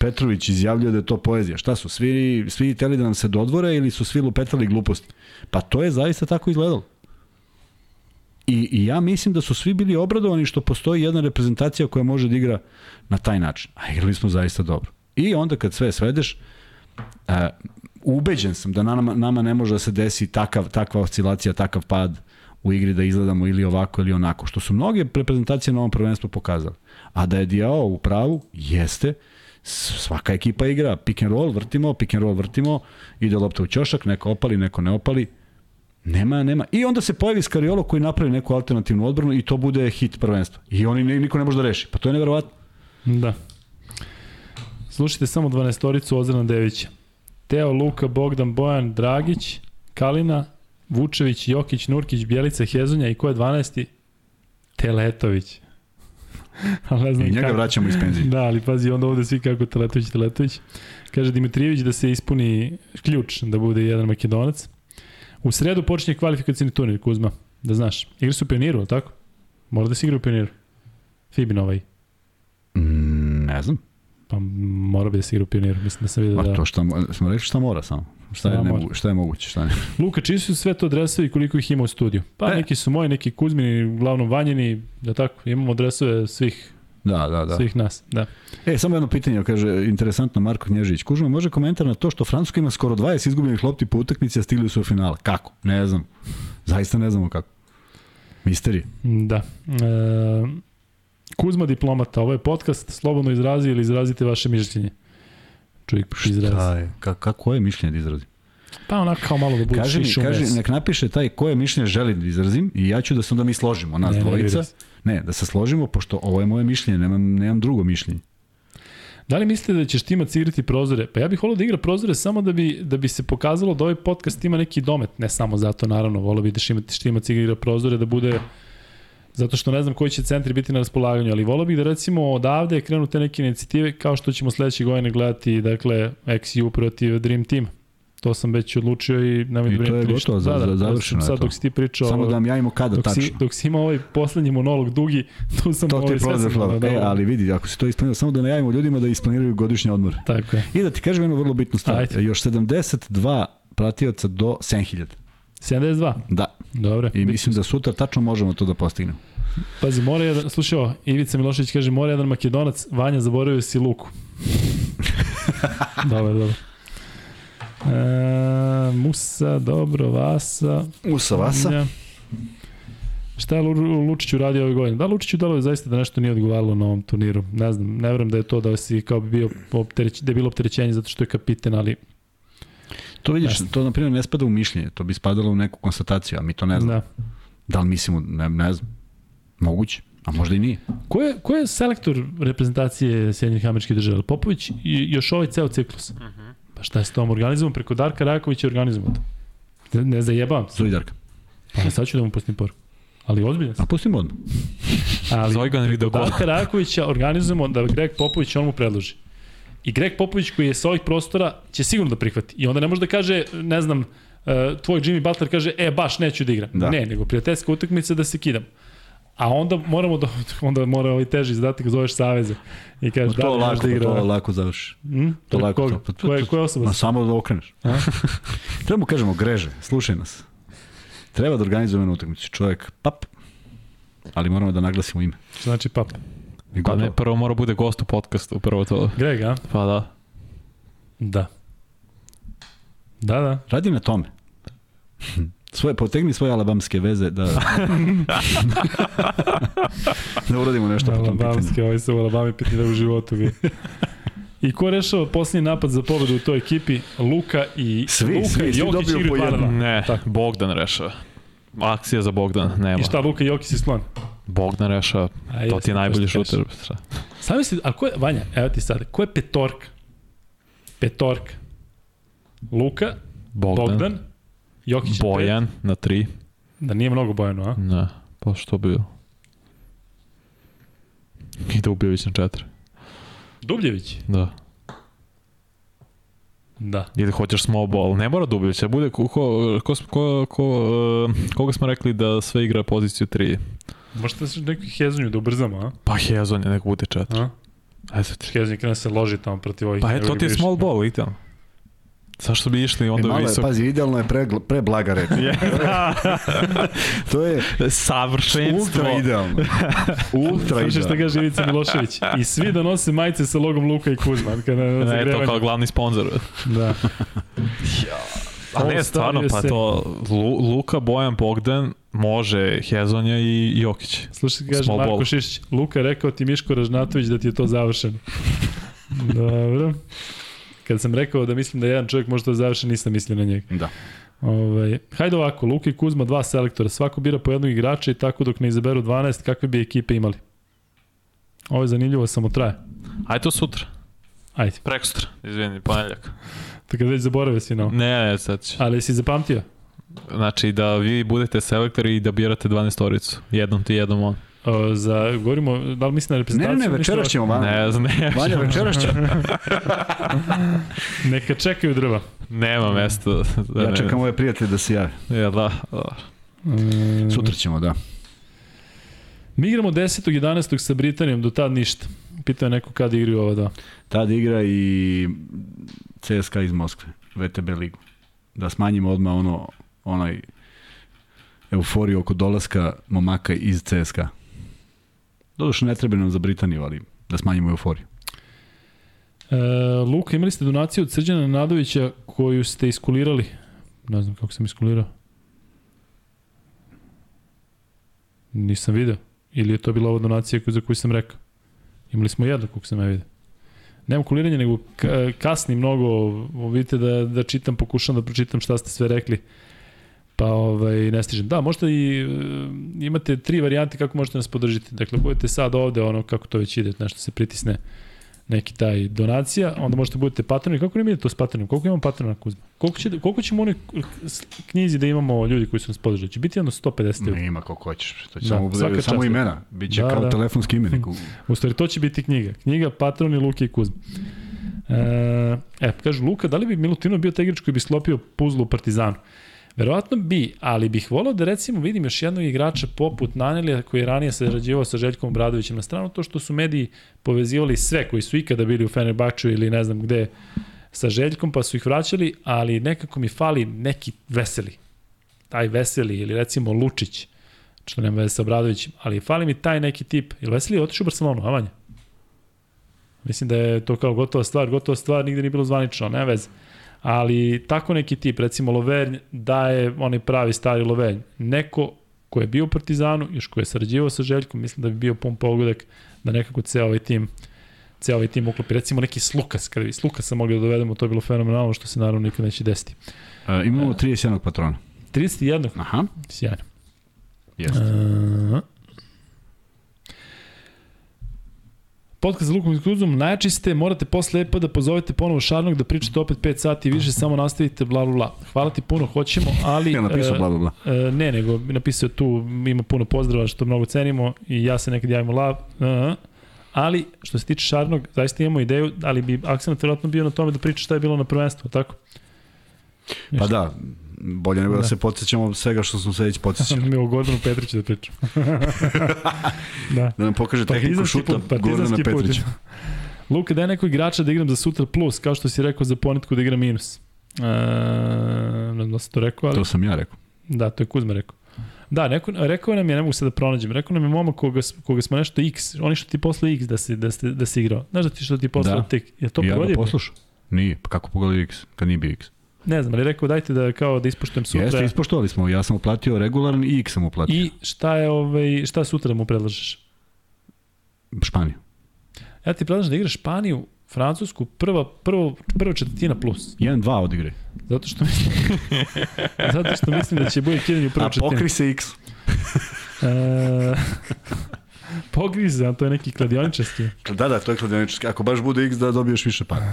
Petrović izjavljuje da je to poezija. Šta su, svi, svi teli da nam se dodvore ili su svi lupetali gluposti? Pa to je zaista tako izgledalo. I, I ja mislim da su svi bili obradovani što postoji jedna reprezentacija koja može da igra na taj način. A igrali smo zaista dobro. I onda kad sve svedeš, uh, ubeđen sam da nama, nama ne može da se desi takav, takva oscilacija, takav pad u igri da izgledamo ili ovako ili onako, što su mnoge reprezentacije na ovom prvenstvu pokazale. A da je Diao u pravu, jeste, svaka ekipa igra, pick and roll, vrtimo, pick and roll, vrtimo, ide lopta u ćošak, neko opali, neko ne opali, Nema, nema. I onda se pojavi Skariolo koji napravi neku alternativnu odbranu i to bude hit prvenstva. I oni ne- niko ne može da reši. Pa to je neverovatno. Da. Slušajte samo 12-toricu Ozrana Devića. Teo, Luka, Bogdan, Bojan, Dragić, Kalina, Vučević, Jokić, Nurkić, Bjelica, Hezonja i ko je 12. Teletović. Ali ne znam I njega kako. vraćamo iz penzije. Da, ali pazi, onda ovde svi kako Teletović, Teletović. Kaže Dimitrijević da se ispuni ključ da bude jedan makedonac. U sredu počinje kvalifikacijni turnir, Kuzma, da znaš. Igra su u pioniru, ali tako? Mora da se igra u pioniru. Fibin ovaj. Mm, ne znam. Pa mora bi da se igra u pioniru. Mislim da sam vidio da... to šta, mo- smo rekli šta mora samo. Šta je, ne, šta je moguće, šta ne. Luka, čiji su sve to dresove i koliko ih ima u studiju? Pa E. neki su moji, neki Kuzmini, uglavnom Vanjini, da tako, imamo dresove svih, Da, da, da. svih nas. Da. E, samo jedno pitanje, kaže, interesantno Marko Knježić. Kužma, može komentar na to što Francuska ima skoro 20 izgubljenih lopti po utakmici, a stigli su u finale. Kako? Ne znam. Zaista ne znamo kako. Misterije. Da. E, Kuzma diplomata, ovo je podcast, slobodno izrazi ili izrazite vaše mišljenje. Čovjek izrazi. Šta je? Ka, kako je mišljenje da izrazim? Pa onako kao malo da bude Kaži mi, kaži, mes. nek napiše taj koje mišljenje želi da izrazim i ja ću da se onda mi složimo, nas Ne, ne, dvojica. se. Ne, da se složimo, pošto ovo je moje mišljenje, nemam, nemam drugo mišljenje. Da li mislite da će Štimac igrati prozore? Pa ja bih volio da igra prozore samo da bi, da bi se pokazalo da ovaj podcast ima neki domet. Ne samo zato, naravno, volio bih da Štimac igra prozore, da bude zato što ne znam koji će centri biti na raspolaganju, ali volio bih da recimo odavde krenu te neke inicijative kao što ćemo sledeće godine gledati, dakle, XU protiv Dream Team. To sam već odlučio i nemoj I da to je gotovo, to sam završeno je Sad to. dok si ti pričao, Samo da vam javimo kada dok tačno. si, dok si imao ovaj poslednji monolog dugi, tu sam To ovaj, je sve sam, flava. da, E, da, ali vidi, ako se to isplanira, samo da najavimo ljudima da isplaniraju godišnje odmore. Tako je. I da ti kažem jednu vrlo bitnu stvar. Ajde. Još 72 pratioca do 7000. 72. Da. Dobro. I mislim da sutra tačno možemo to da postignemo. Pazi, mora jedan, slušaj ovo, Ivica Milošević kaže, mora jedan makedonac, Vanja zaboravio si luku. dobro, dobro. E, Musa, dobro, Vasa. Usa Vasa. Ja. Šta je Lu- Lučić uradio ove godine? Da, Lučiću deluje zaista da nešto nije odgovaralo na ovom turniru. Ne znam, ne verujem da je to da si kao bi bio optereć, da je bilo opterećenje zato što je kapiten, ali To vidiš, Jasno. to na primjer ne spada u mišljenje, to bi spadalo u neku konstataciju, a mi to ne znamo. Da, da. li mislimo, ne, ne znam. Moguće, a možda i nije. Ko je, ko je selektor reprezentacije Sjedinjenih američkih država? Popović i još ovaj ceo ciklus. Pa šta je s tom organizmom? Preko Darka Rakovića organizujemo to. Ne, ne zajebavam se. Zovi Darka. Pa sad ću da mu pustim poruku. Ali ozbiljno sam. A pustimo odmah. Ali Zove ga kod. Darka Rakovića organizujemo da Greg Popović on mu predloži. I Greg Popović koji je sa ovih prostora će sigurno da prihvati. I onda ne može da kaže, ne znam, e, tvoj Jimmy Butler kaže, e, baš neću da igram. Da. Ne, nego prijateljska utakmica da se kidam. A onda moramo da, onda mora ovaj teži zadatak zoveš saveze i kažeš da li lako, da igra. to lako završi. Hm? To lako. koga? To, Koja, koja osoba? Ma samo da okreneš. Treba mu kažemo, greže, slušaj nas. Treba da organizujemo jednu utakmicu. Čovjek, pap, ali moramo da naglasimo ime. Znači pap. I Pa gotovo. ne, prvo mora bude gost u podcastu, prvo to. Greg, a? Pa da. Da. Da, da. Radi na tome. Svoje, potegni svoje alabamske veze da... da uradimo nešto po tom pitanju. Alabamski, ovaj se u Alabami peti u životu bi. I ko rešava posljednji napad za pobedu u toj ekipi? Luka i Svi, Luka svi, i svi Jokić dobiju igraju po dva. Ne, Tako. Bogdan rešava. Akcija za Bogdan, nema. I šta, Luka i Jokić si sklon? Bogdan rešava. A, To ti je najbolji šuter. Sam misli, a ko je, Vanja, evo ti sad, ko je petorka? Petorka. Luka, Bogdan, Bogdan, Jokić Bojan na tri. pet. Da nije mnogo Bojano, a? Ne, pa što bi bilo? Ide Ubijević na četiri. Dubljević. Da. Da. Ili hoćeš small ball. Ne mora Dubljević, da bude ko, ko, ko, ko, ko, eh, koga smo rekli da sve igra poziciju 3. Možete se neki hezonju da ubrzamo, a? Pa Hezon je nek bude 4. a? Eto ti. Hezonju krene se loži tamo protiv ovih. Pa eto, to ti je small ball, idealno. Zašto bi išli E, onda malo je, visok? pazi, idealno je pre, pre blaga reč. to je Savršenstvo. ultra idealno. Ultra Slušaj šta idealno. kaže Ivica Milošević. I svi da nose majice sa logom Luka i Kuzma. Kada Ne, to kao glavni sponsor. Da. A ne, stvarno, pa se. to Lu, Luka, Bojan, Bogdan, može Hezonja i Jokić. Slušaj, kaže Small Marko ball. Šišić, Luka rekao ti Miško Ražnatović da ti je to završeno. Dobro. Kad sam rekao da mislim da jedan čovjek može to završiti, nisam mislio na njega. Da. Ovaj, hajde ovako, Luka i Kuzma, dva selektora, svako bira po jednog igrača i tako dok ne izaberu 12, kakve bi ekipe imali? Ovo je zanimljivo, samo traje. Ajde to sutra. Ajde, Preko sutra, izvini, ponedljak. Tako da već zaborave si na ovo. Ne, ne, sad ću. Ali si zapamtio? Znači da vi budete selektori i da birate 12 storicu. Jednom ti, jednom on. O, za, govorimo, da li misli na Ne, reprezentaciju? ne, ne, večeras ćemo, Vanja. Ne znam, ne. Vanja, večeras ćemo. Neka čekaju drva. Nema mesta. Da, Ja ne- čekam ove prijatelje da se jave. Ja, da, da. Mm, Sutra ćemo, da. Mi igramo 10. 11. sa Britanijom, do tad ništa. Pitao je neko kad igraju ova dva. Tad igra i CSKA iz Moskve, VTB ligu. Da smanjimo odmah ono, onaj euforiju oko dolaska momaka iz CSKA. Doduše ne treba nam za Britaniju, ali da smanjimo euforiju. E, Luka, imali ste donaciju od Srđana Nadovića koju ste iskulirali. Ne znam kako sam iskulirao. Nisam video. Ili je to bila ova donacija za koju sam rekao. Imali smo jedno koliko sam ja vidio. Nemam kuliranje, nego ka- kasni mnogo. Vidite da, da čitam, pokušam da pročitam šta ste sve rekli. Pa ovaj, ne stižem. Da, možete i, e, imate tri varijante kako možete nas podržiti. Dakle, budete sad ovde, ono, kako to već ide, nešto se pritisne neki taj donacija, onda možete budete patroni. Kako nam ide to s patronom? Koliko imamo patrona Kuzma? Koliko, će, koliko ćemo u onoj knjizi da imamo ljudi koji su nas podržali? Će biti jedno 150 ljudi. Ne ima kako hoćeš. To će Da, samo, samo čast. imena. Biće Da, kao da. telefonski imenik. U stvari, to će biti knjiga. Knjiga Patroni Luke i Kuzma. E, e, kaže Luka, da li bi Milutinov bio taj igrač koji bi sklopio puzlu u Partizanu? Verovatno bi, ali bih volao da recimo vidim još jednog igrača poput Nanelija koji je ranije sarađivao sa Željkom Obradovićem na stranu, to što su mediji povezivali sve koji su ikada bili u Fenerbahču ili ne znam gde sa Željkom, pa su ih vraćali, ali nekako mi fali neki veseli. Taj veseli ili recimo Lučić, što nema veze sa Obradovićem, ali fali mi taj neki tip. Ili Veseli je otišao u Barcelonu, a? Mislim da je to kao gotova stvar, gotova stvar nigde nije bilo zvanično, nema veze. Ali tako neki tip, recimo Lovernj, daje onaj pravi stari Lovernj. Neko ko je bio u Partizanu, još ko je sarađivao sa Željkom, mislim da bi bio pun pogodak da nekako ceo ovaj tim ceo ovaj tim uklopi. Recimo neki Slukas, kada bi Slukasa mogli da dovedemo, to je bilo fenomenalno, što se naravno nikad neće desiti. Uh, imamo 31 patrona. 31. Aha, Sjajno. jeste. Uh, Podcast za Lukom i Kruzom, najjači ste, morate posle EPA da pozovete ponovo Šarnog da pričate opet 5 sati i više, samo nastavite, bla, bla, bla. Hvala ti puno, hoćemo, ali... Ja napisao e, bla bla bla. e, ne, nego napisao tu, ima puno pozdrava što mnogo cenimo i ja se nekad javim u lav. Uh, ali, što se tiče Šarnog, zaista imamo ideju, ali bi akcent vjerojatno bio na tome da priča šta je bilo na prvenstvu, tako? Pa da, bolje nego da, Da. se podsjećamo svega što smo se već podsjećali. Mi o Gordonu Petriću da pričam. da. Da nam pokaže tehniku Partizanski šuta put, Gordana partizanski put. Petrića. Luka, daj neko igrača da igram za sutra plus, kao što si rekao za ponitku da igra minus. E, ne znam da si to rekao, ali... To sam ja rekao. Da, to je Kuzma rekao. Da, neko, rekao nam je, ne mogu se da pronađem, rekao nam je momak koga, koga smo nešto X, oni što ti posle X da se, da se, da se igrao. Znaš da ti što ti posle Da. tek, je to I ja ga pogodio? poslušao. Nije, pa kako pogledaju X, kad nije bio X. Ne znam, ali rekao dajte da kao da ispoštujem sutra. Jeste, ispoštovali smo, ja sam uplatio regularan i X sam uplatio. I šta je ovaj, šta sutra mu predlažeš? Španiju. Ja ti predlažem da igraš Španiju, Francusku, prva, prvo, prva četvrtina plus. 1-2 odigraj. Zato što mislim, zato što mislim da će Boje Kidanj u prvoj A četvrtini. pokri se X. E, pokri se, a to je neki kladioničarski. Da, da, to je kladionički. Ako baš bude X da dobiješ više para.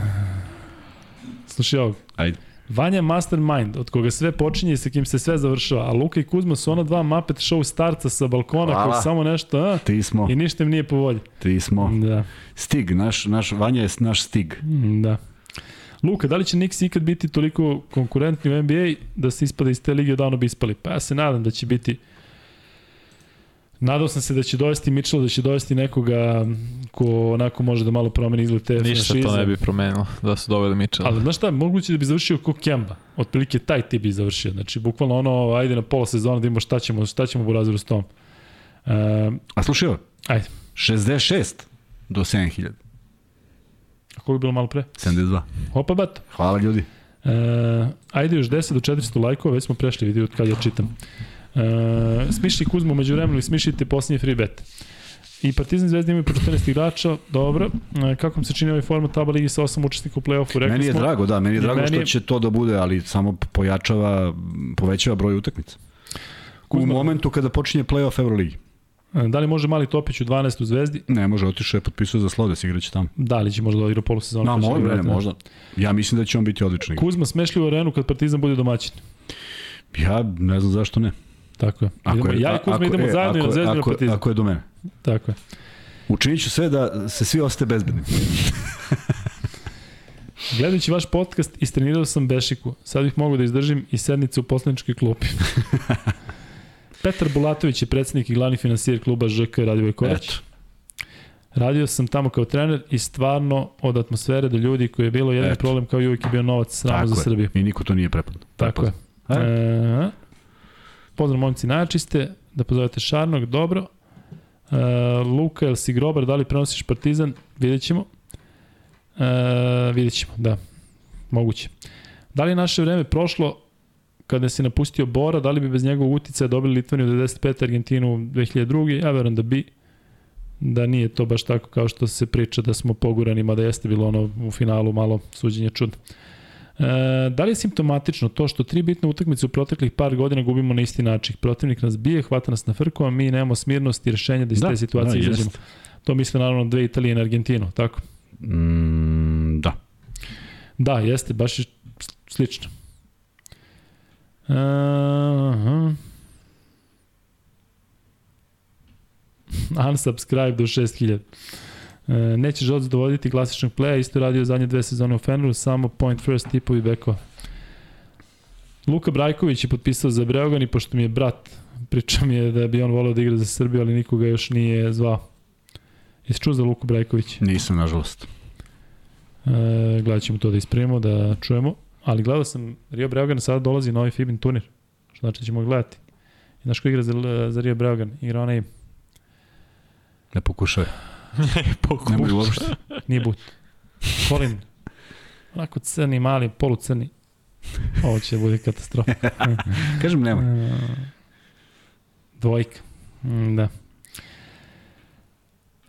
Slušaj ovog. Ajde. Vanja Mastermind, od koga sve počinje i sa kim se sve završava, a Luka i Kuzma su ona dva Muppet show starca sa balkona Hvala. koji samo nešto, a, Ti smo, i ništa im nije po volji. ti smo. Da, Stig, naš, naš, Vanja je naš stig. da. Luka, da li će Knicks ikad biti toliko konkurentni u NBA da se ispada iz te lige odavno bi ispali? Pa ja se nadam da će biti Nadao sam se da će dovesti Mitchell, da će dovesti nekoga ko onako može da malo promeni izgled te Ništa franšize. to ne bi promenilo da su doveli Mitchell. Ali znaš šta, moguće da bi završio ko Kemba. Otprilike taj tip bi završio. Znači, bukvalno ono, ajde na pola sezona da vidimo šta ćemo, šta ćemo u razvoru s tom. Uh, A slušaj ovo, ajde, 66 do 7000. a koliko je bilo malo pre? 72. Opa, bat. Hvala ljudi. Uh, ajde još 10 do 400 lajkova, već smo prešli, vidi od kad ja čitam. E, smišli Kuzmu među vremenu i smišljite posljednji free bet. I Partizan Zvezda imaju po 14 igrača, dobro. E, kako vam se čini ovaj format taba ligi sa 8 učesnika u play-offu? Rekli Meni je smo, drago, da, meni je drago meni što će to da bude, ali samo pojačava, povećava broj utakmica. U Kuzma- momentu kada počinje play-off Euroligi. E, Da li može Mali Topić u 12 u Zvezdi? Ne, može, otišao je, potpisao za Slodes, igraće tamo. Da li će možda da igra polusezonu? Na, pa će možda, ne, možda. Ja mislim da će on biti odličan. Kuzma smešli u arenu kad Partizan bude domaćin. Ja ne znam zašto ne. Tako je. Idemo, ja i Kuzma idemo e, zajedno ako, i na ako, Partizan. ako je do mene. Tako je. Učinit ću sve da se svi ostaje bezbedni. Gledajući vaš podcast, istrenirao sam Bešiku. Sad bih mogao da izdržim i sednicu u poslaničkoj klupi. Petar Bulatović je predsednik i glavni finansijer kluba ŽK Radivoj Korać. Eto. Radio sam tamo kao trener i stvarno od atmosfere do ljudi koji je bilo jedan Eto. problem kao i uvijek je bio novac samo Tako za je. Srbiju. I niko to nije prepoznao. Tako je. E? Pozdrav momci najčiste, da pozovete Šarnog, dobro. E, Luka, jel si grobar, da li prenosiš Partizan? Vidjet ćemo. E, vidjet ćemo, da. Moguće. Da li je naše vreme prošlo kada si napustio Bora, da li bi bez njegovog uticaja dobili Litvaniju 95. Argentinu 2002. Ja verujem da bi da nije to baš tako kao što se priča da smo pogurani, mada jeste bilo ono u finalu malo suđenje čudno. E, da li je simptomatično to što tri bitne utakmice u proteklih par godina gubimo na isti način? Protivnik nas bije, hvata nas na frku, a mi nemamo smirnost i rešenja da iz Da, te situacije da, izađemo. To misle naravno dve Italije na Argentinu, tako? Mm, da. Da, jeste, baš je slično. Aha. Unsubscribe do 6000. E, neće Žoc dovoditi klasičnog playa, isto je radio zadnje dve sezone u Feneru, samo point first tipovi bekova. Luka Brajković je potpisao za Breogan i pošto mi je brat, priča mi je da bi on voleo da igra za Srbiju, ali nikoga još nije zvao. Jesi čuo za Luku Brajković? Nisam, nažalost. E, gledat ćemo to da ispremimo, da čujemo. Ali gledao sam, Rio Breogan sada dolazi novi FIBIN turnir. Što znači da ćemo gledati. I znaš ko igra za, za Rio Breogan? Igra onaj, Ne pokušaj. Nemoj uopšte. nije but. Colin. Onako crni, mali, polucrni. Ovo će bude katastrofa. Kažem, nemoj. Dvojka. Mm, da.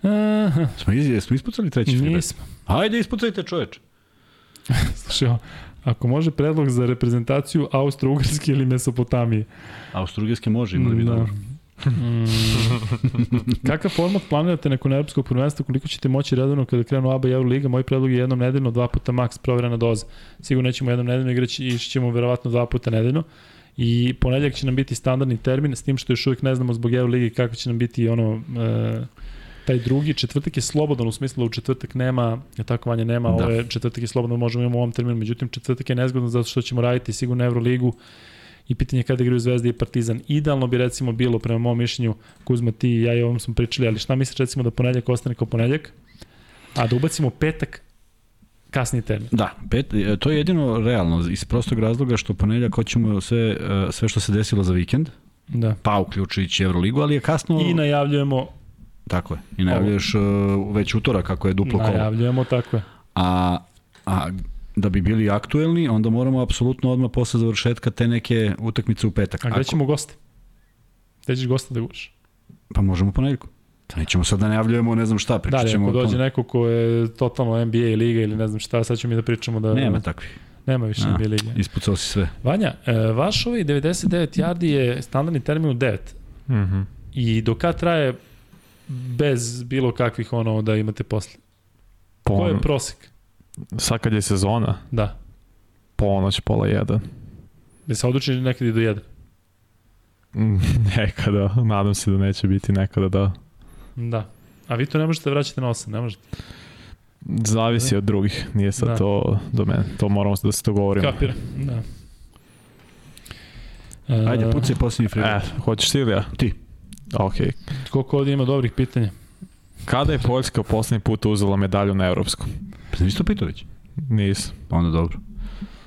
Aha, Smo, iz, smo ispucali treći free bet? nismo. Ajde, ispucajte čoveč. Slušaj, ako može predlog za reprezentaciju Austro-Ugrske ili Mesopotamije. Austro-Ugrske može, imali bi Da. dobro. Mm. Kakav format planirate nakon evropskog prvenstva, koliko ćete moći redovno kada krenu ABA i Euroliga? Moj predlog je jednom nedeljno, dva puta maks proverena doza. Sigurno nećemo jednom nedeljno igrati, ići ćemo verovatno dva puta nedeljno. I ponedjeljak će nam biti standardni termin, s tim što još uvijek ne znamo zbog Euroligi kako će nam biti ono, e, taj drugi. Četvrtak je slobodan u smislu da u četvrtak nema, je tako vanje nema, Da. ovo je četvrtak je slobodan, možemo imamo u ovom terminu, međutim četvrtak je nezgodan zato što ćemo raditi sigurno Euroligu i pitanje je kada igraju Zvezda i Partizan. Idealno bi recimo bilo, prema mom mišljenju, Kuzma, ti i ja i ovom smo pričali, ali šta misliš recimo da ponedljak ostane kao ponedljak, a da ubacimo petak kasni termin. Da, pet, e, to je jedino realno, iz prostog razloga što ponedljak hoćemo sve, e, sve što se desilo za vikend, Da. pa uključujući Euroligu, ali je kasno... I najavljujemo, Tako je. I najavljuješ uh, već utorak kako je duplo kolo. najavljujemo, tako je. A, a da bi bili aktuelni, onda moramo apsolutno odmah posle završetka te neke utakmice u petak. A gde ćemo goste? Gde ćeš gosta da guš? Pa možemo ponedjeljkom. Nećemo sad da najavljujemo ne znam šta, Da, pričat ali ćemo ako o dođe neko ko je totalno NBA liga ili ne znam šta, sad ćemo mi da pričamo da... Nema takvih. Nema više A, NBA lige. Ispucao si sve. Vanja, e, vaš ovaj 99 yardi je standardni termin u 9. Mhm. I do kad traje bez bilo kakvih ono da imate posle? Ko je prosek? Sad kad je sezona, Da. ponoć, pola jedan. Da se odluči nekad i do 1. Mm, Nekada, nadam se da neće biti nekada da. Da. A vi to ne možete da vraćate na 8, ne možete. Zavisi od drugih, nije sad Da. to do mene. To moramo da se dogovorimo. Kapira. Da. E, Ajde, pucaj posljednji free E, hoćeš ti ili ja? Ti. Ok. Koliko ovdje ima dobrih pitanja? Kada je Poljska poslednji put uzela medalju na evropskom? Pa nisi to pitao već? Nis. Pa onda dobro.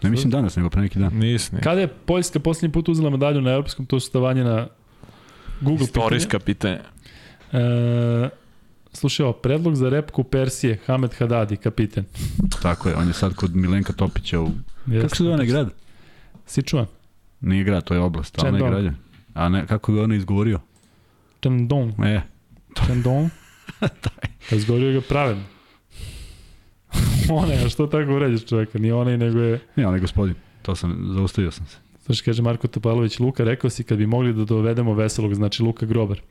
Ne mislim danas, nego pre neki dan. Nis, nis. Kada je Poljska posljednji put uzela medalju na europskom, to su stavanje na Google Istorijska pitanja. pitanja. E, slušaj, ovo, predlog za repku Persije, Hamed Hadadi, kapiten. Tako je, on je sad kod Milenka Topića u... Kako se zove onaj grad? Si čuvan? Nije grad, to je oblast, a onaj grad je. A ne, kako je ono izgovorio? Tendon. E, Tendon. Izgovorio ga pravedno. onaj, a što tako uređaš čoveka? Nije onaj, nego je... ne, onaj gospodin. To sam, zaustavio sam se. Znaš, kaže Marko Topalović, Luka, rekao si kad bi mogli da dovedemo veselog, znači Luka Grobar.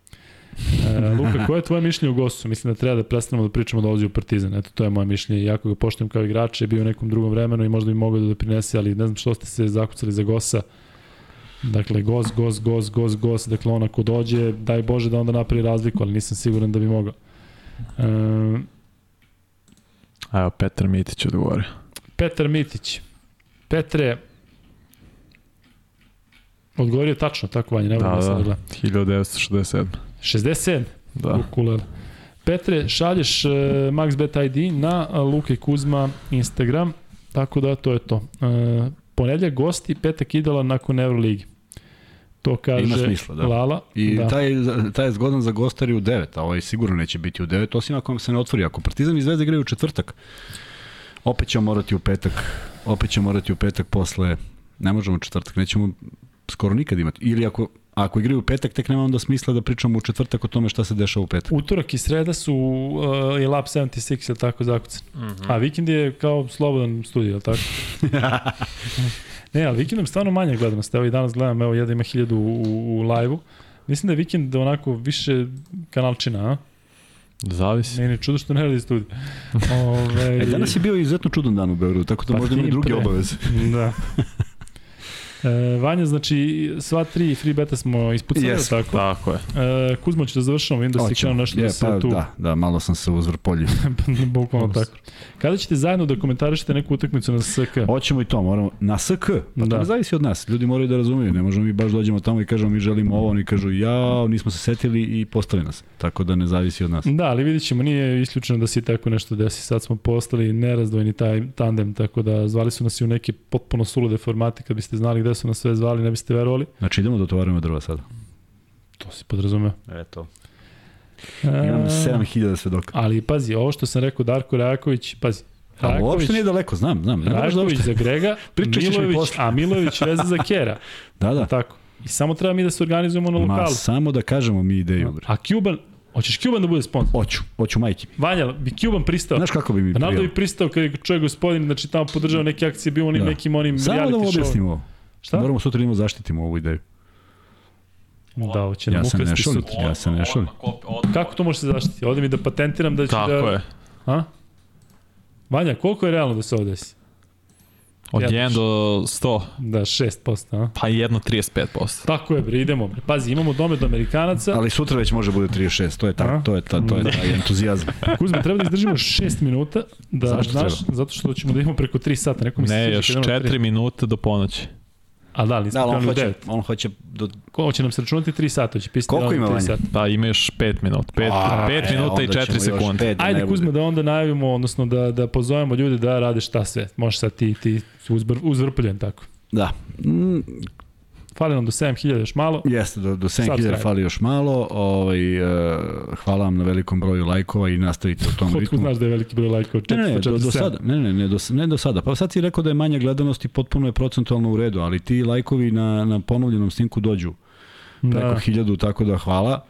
E, Luka, koje je tvoje mišljenje u Gosu? Mislim da treba da prestanemo da pričamo da dolazi u Partizan. Eto, to je moje mišljenje. Jako ga poštujem kao igrača, je bio u nekom drugom vremenu i možda bi mogao da doprinese, ali ne znam što ste se zakucali za Gosa. Dakle, Gos, Gos, Gos, Gos, Gos, dakle on ako dođe, daj Bože da onda napravi razliku, ali nisam siguran da bi mogao. E, Evo, Petar Mitić odgovori. Petar Mitić. Petre, odgovorio tačno, tako vanje, ne Da, da, da, da. 1967. 67. Da. Ukulele. Petre, šalješ uh, MaxBet ID na uh, Luka i Kuzma Instagram, tako da to je to. Uh, ponedljak gosti, petak idala nakon Euroligi. To kaže Ima smisla, da. Lala. I da. taj, taj je zgodan za gostari u 9, a ovaj sigurno neće biti u 9, osim ako vam se ne otvori. Ako Partizan i Zvezda igraju u četvrtak, opet ćemo morati u petak, opet ćemo morati u petak posle, ne možemo u četvrtak, nećemo skoro nikad imati. Ili ako, ako igraju u petak, tek nema onda smisla da pričamo u četvrtak o tome šta se dešava u petak. Utorak i sreda su uh, i Lab 76, je tako zakucan. Mm. -hmm. A vikend je kao slobodan studij, je tako? ne, ali vikendom stvarno manje gledanost. Evo i danas gledam, evo jedan ima hiljadu u, u live-u. Mislim da je vikend onako više kanalčina, a? Zavisi. Meni je čudo što ne radi studij. Ove, E, danas je bio izuzetno čudan dan u Beogradu, tako da Pa možda ima druge obaveze. Da. E, Vanja, znači, sva tri free beta smo ispucali, yes. Tako? Tako je. E, Kuzmo će da završamo, vidim da si Hoćemo. krenuo nešto Je, da se pa, tu... Da, da, malo sam se uzvrpoljio. Bukvalno tako. Kada ćete zajedno da komentarišete neku utakmicu na SK? Hoćemo i to, moramo na SK. Pa Da. to ne zavisi od nas. Ljudi moraju da razumeju. Ne možemo mi baš dođemo tamo i kažemo mi želimo ovo, oni kažu ja, nismo se setili i postali nas. Tako da ne zavisi od nas. Da, ali vidit ćemo, nije isključeno da se tako nešto desi. Sad smo postali nerazdvojni taj tandem, tako da zvali su nas i u neke potpuno sulude formate, kad biste znali gde su nas sve zvali, ne biste verovali. Znači idemo da tovarimo drva sada. To se podrazumeo. Eto. E, Imam 7000 svedoka. Ali pazi, ovo što sam rekao Darko Rajaković, pazi, A Rajaković, uopšte nije daleko, znam, znam. Ne da za Grega, Milović, a Milović veze za Kera. Da, da. Tako. I samo treba mi da se organizujemo na Ma lokalu. samo da kažemo mi ideju. Bre. A Cuban, hoćeš Cuban da bude sponsor? Hoću, hoću majke. mi. Vanja, bi Cuban pristao? Znaš kako bi mi da prijelo? bi pristao kad je čovjek gospodin, znači tamo podržao neke akcije, bio onim Da. nekim onim Samo da mu objasnimo ovo. Šta? Moramo sutra da imamo zaštitimo ovu ideju. Da, hoće Ja nam se ne šalim. sutra. Ja se ne šalim. Kako to može se zaštiti? Ovde mi da patentiram da ću Tako da... je. A? Vanja, koliko je realno da se ovo desi? Od Ja 1 do 100, Da, 6%, a? pa 1,35%. Tako je, bre, idemo. Bre. Pazi, imamo domet do Amerikanaca. Ali sutra već može bude 36, to je ta, A? to je ta, to je taj entuzijazam. Kuzme, treba da izdržimo 6 minuta. Da, Zašto znaš, treba? zato što ćemo da idemo preko 3 sata. Neko mi se Ne, još kad idemo na 4 tri. minuta do ponoći. A da, ali nismo Da, ali on krenuli u hoće, 9. on hoće do... Ko će nam se računati 3 sata, hoće pisati Koliko da ima, 3 Vanja? sata. Pa ima još 5 minuta. 5, A, 5 e, minuta i onda 4 ćemo još sekunde. pet da Ajde, bude. da onda najavimo, odnosno da, da pozovemo ljude da rade šta sve. Može sad ti, ti uzbr, uzvrpljen tako. Da. Fali nam do 7000 još malo. Jeste, do, do 7000 Subscribe. fali još malo. Ovaj, uh, hvala vam na velikom broju lajkova i nastavite u tom Otkud ritmu. znaš da je veliki broj lajkova? Ne, ne, do, do 447. sada, ne, ne, ne, do, ne do sada. Pa sad si rekao da je manja gledanost i potpuno je procentualno u redu, ali ti lajkovi na, na ponovljenom snimku dođu preko Da. da. hiljadu, tako da hvala.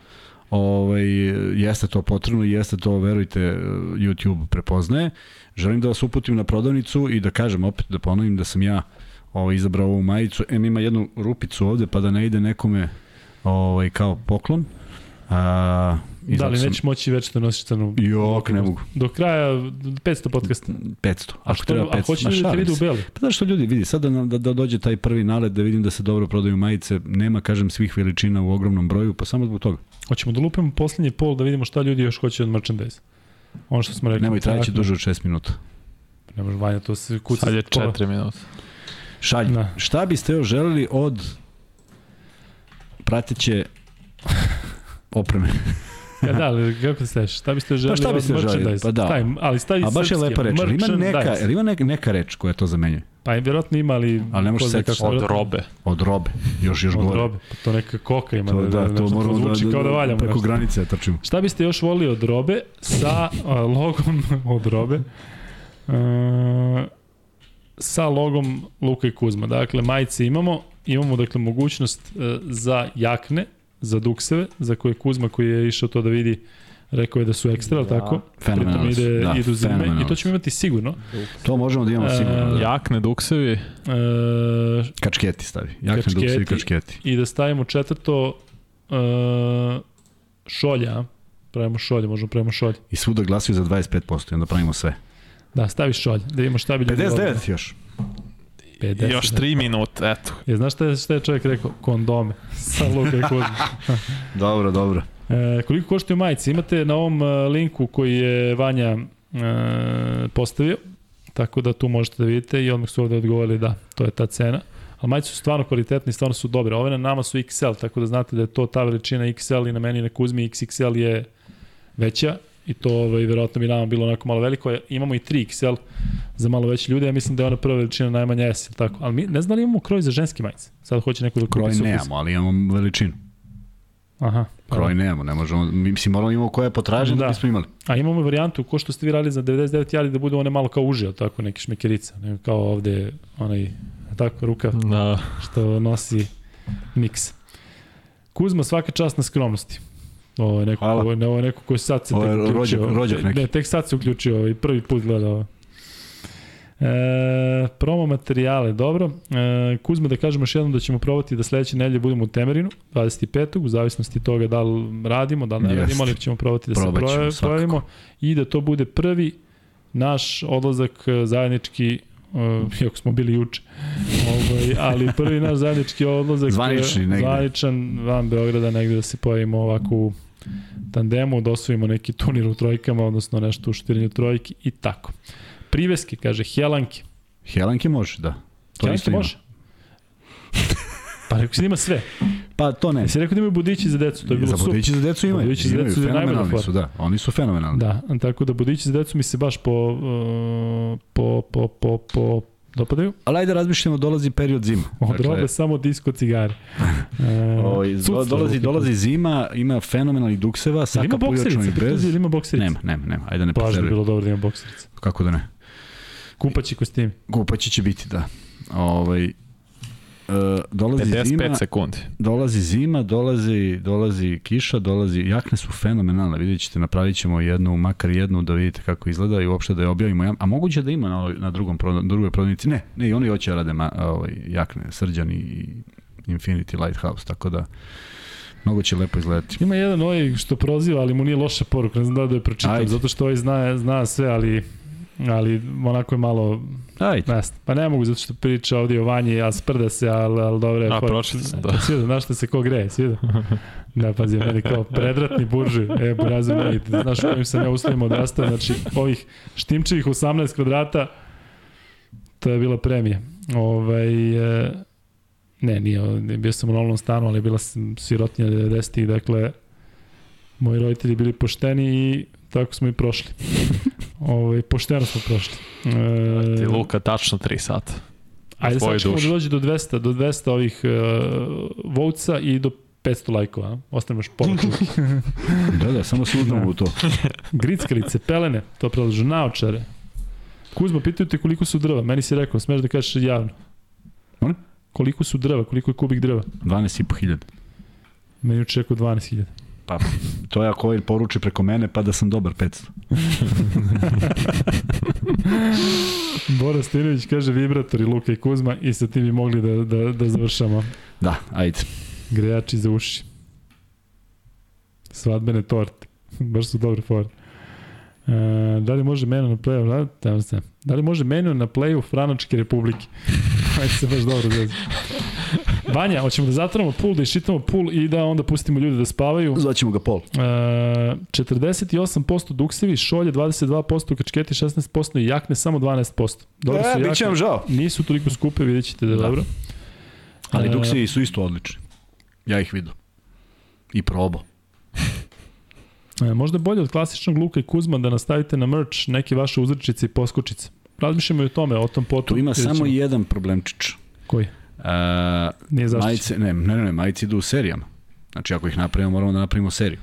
Ovaj, jeste to potrebno i jeste to, verujte, YouTube prepoznaje. Želim da vas uputim na prodavnicu i da kažem opet, da ponovim da sam ja ovaj, izabrao ovu majicu. Em ima jednu rupicu ovde pa da ne ide nekome ovaj, kao poklon. A, Da li sam- nećeš moći već da nosiš crnu? Jok, ne mogu. Do kraja 500 podcasta. 500. A, što, treba 500. a hoće Ma, ljudi da te vide u beli? Pa znaš što ljudi vidi, sad da, da, da dođe taj prvi nalet da vidim da se dobro prodaju majice, nema, kažem, svih veličina u ogromnom broju, pa samo zbog toga. Hoćemo da lupimo poslednji pol da vidimo šta ljudi još hoće od merchandise. Ono što smo rekli. Nemoj traći Tako. duže od 6 minuta. Ne može Vanja, to se kuca. Sad je pola. 4 minuta. Šalj, Da. šta biste još želeli od prateće opreme? Ja, da, ali kako se staviš? Šta biste želeli šta od biste želeli? merchandise? Pa da. Taj, ali stavi A baš je srpski, lepa reč. Ima neka, ima neka, neka reč koja to zamenjuje? Pa i vjerojatno ima, ali... Ali ne zna setiti. kako, Od robe. Od robe. Još, još Od gore. robe. Pa to neka koka ima. To, da, to nešto moramo da, zvuči kao da valjamo. preko nešto. granice trčimo. Šta biste još volili od robe sa logom od robe? Uh, sa logom Luka i Kuzma. Dakle, majice imamo, imamo dakle mogućnost e, za jakne, za dukseve, za koje Kuzma koji je išao to da vidi rekao je da su ekstra, da. tako? Fenomenalno ide, da, idu zime i to ćemo imati sigurno. To možemo da imamo E, sigurno. Da. Jakne, duksevi, E, Kačketi stavi. Jakne Kačketi. dukse i kačketi. I da stavimo četvrto e, šolja, pravimo šolje, možemo pravimo šolje. I svuda glasaju za 25% i onda pravimo sve. Da, stavi šolje, da vidimo šta bi ljudi volili. 59 još. 50, još da. 3 minuta, eto. Je, znaš šta je, šta je čovjek rekao? Kondome. Sa Luka i Kuzma. Dobro, dobro. E, koliko koštaju majice? Imate na ovom e, linku koji je Vanja e, postavio, tako da tu možete da vidite i odmah su ovde odgovorili da, to je ta cena. Ali majice su stvarno kvalitetne i stvarno su dobre. Ove na nama su XL, tako da znate da je to ta veličina XL i na meni na Kuzmi XXL je veća i to ovaj, verovatno bi nama bilo onako malo veliko. Imamo i 3XL za malo veće ljude, ja mislim da je ona prva veličina najmanja S, ili tako. Ali mi ne znam da li imamo kroj za ženske majice. Sad hoće neko da kupi Kroj nemamo, ali imamo veličinu. Aha. Kroj nemamo, ne možemo. Mi- Mislim, moramo imamo koja je potražena da Da. bismo imali. A imamo varijantu, ko što ste vi radili za 99 jali, da budu one malo kao uže, tako, neke šmekerice, ne, kao ovde, onaj, tako, ruka Da. što nosi miks. Kuzma, svaka čast na skromnosti. Ovo je neko, Hvala. ovo je, ovo je neko koji sad se Ovo je tek uključio. rođak- rođak neki. Ne, tek sad se uključio, ovaj, prvi put gleda ovo. E, promo materijale, dobro. E, Kuzma, da kažemo još jednom da ćemo probati da sledeće nedelje budemo u Temerinu, 25. u zavisnosti toga da li radimo, da li ne radimo, ali ćemo probati da Probat se proje- svakako. projavimo i da to bude prvi naš odlazak e, zajednički uh, iako smo bili juče, ovaj, ali prvi naš zajednički odlazak Zvanični e, negde. zvaničan van Beograda negde da se pojavimo ovako u tandemu, da osvojimo neki turnir u trojkama, odnosno nešto u štirenju trojki i tako. Priveske, kaže, Helanke. Helanke može, da. To Helanke može? Pa rekao si da ima sve. Pa to ne. Jesi rekao da imaju budići za decu, to je bilo za super. budići za decu imaju. Budići za imaju, decu najbolja fenomenalni su, da. Oni su fenomenalni. Da, tako da budići za decu mi se baš po, uh, po, po, po, po, dopadaju. Ali ajde razmišljamo, dolazi period zima. Od robe samo disko cigare. E, sudstvo, dolazi, dolazi zima, ima fenomenalnih dukseva, saka bez. ili ima bokserice? Nema, nema, nema. Ajde ne Baš bi bilo dobro da ima bokserice. Kako da ne? Kupaći kostimi. Kupaći će biti, da. Ovaj, uh, dolazi 55 zima, sekundi. dolazi zima, dolazi, dolazi kiša, dolazi, jakne su fenomenalne, vidjet ćete, napravit ćemo jednu, makar jednu da vidite kako izgleda i uopšte da je objavimo. Ja- A moguće da ima na, na drugom, na drugoj prodavnici? Ne, ne, i oni hoće da rade ma, ovaj, jakne, Srđan i Infinity Lighthouse, tako da mnogo će lepo izgledati. Ima jedan ovaj što proziva, ali mu nije loša poruka, ne znam da da je pročitam, Ajde. zato što ovaj zna, zna sve, ali ali onako je malo Ajde. Nest. Pa ne mogu zato što priča ovdje o vanji, a sprda se, ali, ali dobro je. A, pročitao sam, da. Sviđa, znaš šta se ko greje, sviđa. Da, pazi, meni kao predratni buržuj, e, brazu meni, znaš u kojim sam ja uslovima odrastao, znači ovih štimčevih 18 kvadrata, to je bila premija. Ovaj, e, ne, nije, nije, bio sam u novom stanu, ali bila sam sirotnja 90-ih, dakle, moji roditelji bili pošteni i tako smo i prošli. Ovaj, pošteno smo prošli. E, Ti Luka tačno 3 sata. Ajde sad ćemo duši. da dođe do 200, do 200 ovih uh, vouca i do 500 lajkova. a? Ostanemo još pola čuva. Da, da, samo se uzmemo u to. Grickalice, pelene, to predlažu, naočare. Kuzma, pitaju te koliko su drva. Meni si rekao, smeš da kažeš javno. Molim? Koliko su drva, koliko je kubik drva? 12,5 hiljada. Meni uče rekao 12.000. Pa, to je ako ovaj poruči preko mene, pa da sam dobar 500. Bora Stinović kaže vibratori Luka i Kuzma i sa tim bi mogli da, da, da završamo. Da, ajde. Grejači za uši. Svadbene torte. Baš su dobre fore. E, da li može menu na playu? Da, se. Da li može menu na playu Franačke republike? Ajde se baš dobro zvezda. Vanja, hoćemo da zatvorimo pool, da iščitamo pool i da onda pustimo ljude da spavaju. Zvaćemo ga pol. E, 48% duksevi, šolje 22%, kačketi 16% i jakne samo 12%. Dobro e, su bit će vam žao. Nisu toliko skupe, vidjet ćete da je Da. dobro. Ali E, duksiji su isto odlični. Ja ih vidu. I probao. E, možda je bolje od klasičnog Luka i Kuzma da nastavite na merch neke vaše uzrečice i poskočice. Razmišljamo i o tome, o tom potom. Tu ima samo ćemo. jedan problemčić. Koji? Uh, Nije majice, ne, ne, ne, ne, majice idu u serijama. Znači, ako ih napravimo, moramo da napravimo seriju.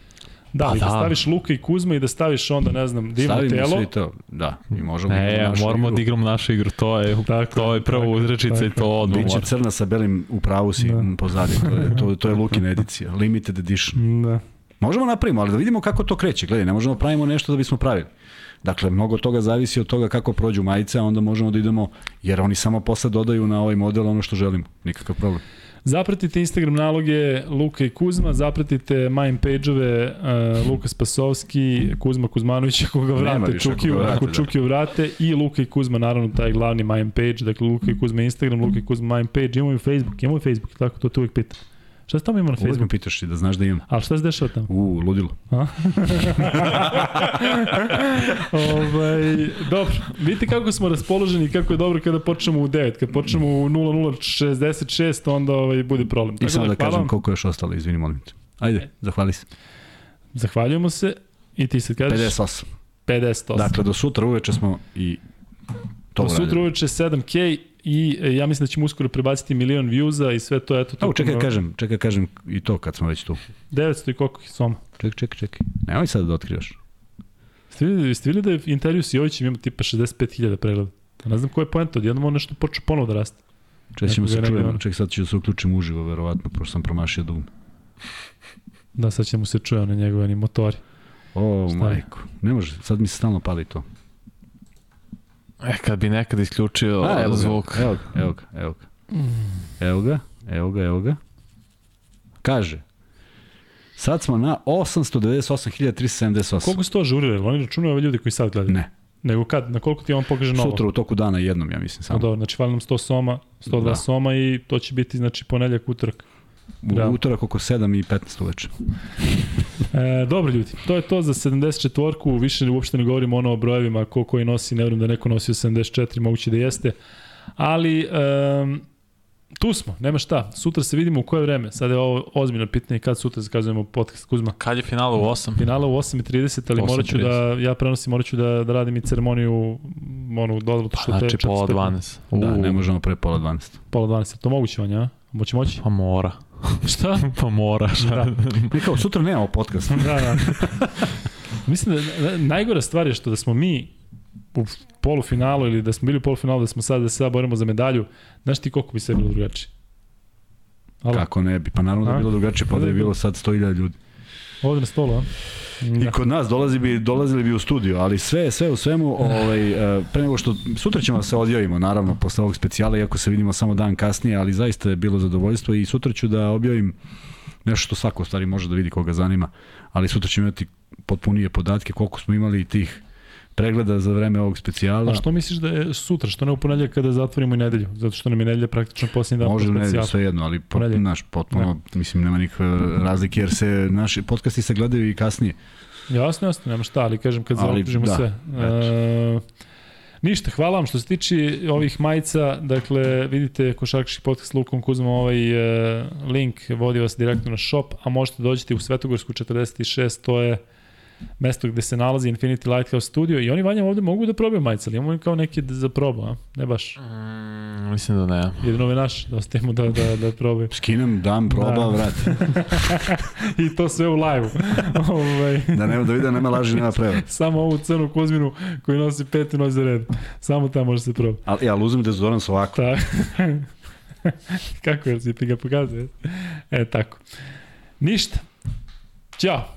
Da, i da, da. staviš Luka i Kuzma i da staviš onda, ne znam, divno Stavimo telo. svi to. Da, i možemo Ne, da našu moramo igru. da igramo našu igru, to je, Tako to je prva tako uzrečica i to odmah Biće crna sa belim u pravu si Da. pozadi. To je, to, to je Lukina edicija. Limited edition. Da. Možemo napravimo, ali da vidimo kako to kreće. Gledaj, ne možemo da pravimo nešto da bismo pravili. Dakle, mnogo toga zavisi od toga kako prođu majice, a onda možemo da idemo, jer oni samo posle dodaju na ovaj model ono što želimo. Nikakav problem. Zapratite Instagram naloge Luka i Kuzma, zapratite mine page-ove uh, Luka Spasovski, Kuzma Kuzmanović, ako ga vrate, ako Čukiju, ga vrate, ako da. Čukiju vrate, i Luka i Kuzma, naravno, taj glavni mine page, dakle Luka i Kuzma Instagram, Luka i Kuzma mine page, imamo i Facebook, imamo i Facebook, tako to te uvijek pitam. Šta se tamo ima na Uvijek me Facebooku? pitaš i da znaš da imam. Ali šta se dešava tamo? U, ludilo. ovaj, dobro, vidite kako smo raspoloženi i kako je dobro kada počnemo u 9. Kad počnemo u 0066, onda ovaj, bude problem. I samo da hvala kažem vam. koliko još ostalo, izvini, molim te. Ajde, zahvali se. Zahvaljujemo se i ti sad kažeš 58. 58. Dakle, do sutra uveče smo i to Do sutra uveče 7K i e, ja mislim da ćemo uskoro prebaciti milion views-a i sve to, eto, Evo, tokom, čekaj, kažem, čekaj, kažem i to kad smo već tu. 900 i koliko je soma. Čekaj, čekaj, čekaj. Nemoj sad da otkrivaš. Ste vidjeli, ste vidjeli da je intervju s Jovićem ima tipa 65.000 pregleda? A ne znam ko je poenta, odjednom on nešto počeo ponovo da raste. Čekaj, ćemo se čujemo. Čekaj, sad ću da se uključim uživo, verovatno, pošto sam promašio dum. Da, sad će mu se čuje one njegove motori. O, Šta majko. Ne može, sad mi se stalno pali to. E, kad bi nekad isključio A, evo ga, zvuk. Evo ga, evo ga, evo ga. Evo ga, evo ga, evo ga. Kaže, sad smo na 898.378. Koliko se to ažurira? Oni računaju ove ljudi koji sad gledaju? Ne, Nego kad? Na koliko ti on pokaže novo? sutra u toku dana jednom, ja mislim, No, samo. dobro, znači fali nam 100 soma, 102 Da. soma i to će biti znači ponedjeljak utorak. U Da. utorak oko 7 i 15 uveče. E, dobro ljudi, to je to za 74-ku, više uopšte ne govorimo ono o brojevima, ko koji nosi, ne vjerujem da neko nosio 74, moguće da jeste, ali um, tu smo, nema šta, sutra se vidimo u koje vreme, sad je ovo ozbiljno pitanje kad sutra zakazujemo podcast Kuzma. Kad je final u 8? Finala u 8.30, ali morat ću da, ja prenosim, morat ću da, da radim i ceremoniju, onu dodelu, što to je Znači pola spet 12. Da, ne možemo pre pola 12. Pola 12, je to moguće vanja, a? Moći moći? Pa mora. Šta? Pa mora. Da. Mi kao, sutra nemamo podcast. da, da. Mislim da da- najgora stvar je što da smo mi u polufinalu ili da smo bili u polufinalu, da smo sad da se sad borimo za medalju, znaš ti koliko bi sve bilo drugačije? Alo, Kako ne bi? Pa naravno da je bilo drugačije, pa da je bilo sad 100.000 ljudi. Ovde na stolu, a? I Da. kod nas dolazi bi, dolazili bi u studio, ali sve, sve u svemu, ovaj, e, pre nego što, sutra ćemo da se odjavimo, naravno, posle ovog specijala, iako se vidimo samo dan kasnije, ali zaista je bilo zadovoljstvo i sutra ću da objavim nešto što svako stvari može da vidi koga zanima, ali sutra ćemo imati potpunije podatke koliko smo imali tih pregleda za vreme ovog specijala. A što misliš da je sutra, što ne u ponedjeljak kada zatvorimo i nedelju? Zato što nam je nedelja praktično posljednji dan. Može u nedelju, sve jedno, ali pot, naš, potpuno, mislim, nema nikakve razlike, jer se naši podcasti se gledaju i kasnije. Jasno, jasno, nema šta, ali kažem kad zaokružimo da, sve. E, ništa, hvala vam što se tiče ovih majica, dakle vidite košarkaški podcast Lukom Kuzmom, ovaj e, link vodi vas direktno na shop, a možete dođete u Svetogorsku 46, to je mesto gde se nalazi Infinity Lighthouse Studio i oni vanja ovde mogu da probaju majice, ali imamo kao neke za probu, a? Ne baš. Mm, mislim da ne. Jedino ove naš, da ostavimo da, da, da probaju. Skinem, dam, proba, Da. vrat. I to sve u live ovaj, Da nema da vide, nema laži, nema preva. samo ovu crnu Kuzminu koji nosi peti noć za red. Samo tamo može se probati. Ali, ali uzmem dezodorans ovako. Tak. Kako je, si ti ga pokazuje? E, tako. Ništa. Ćao.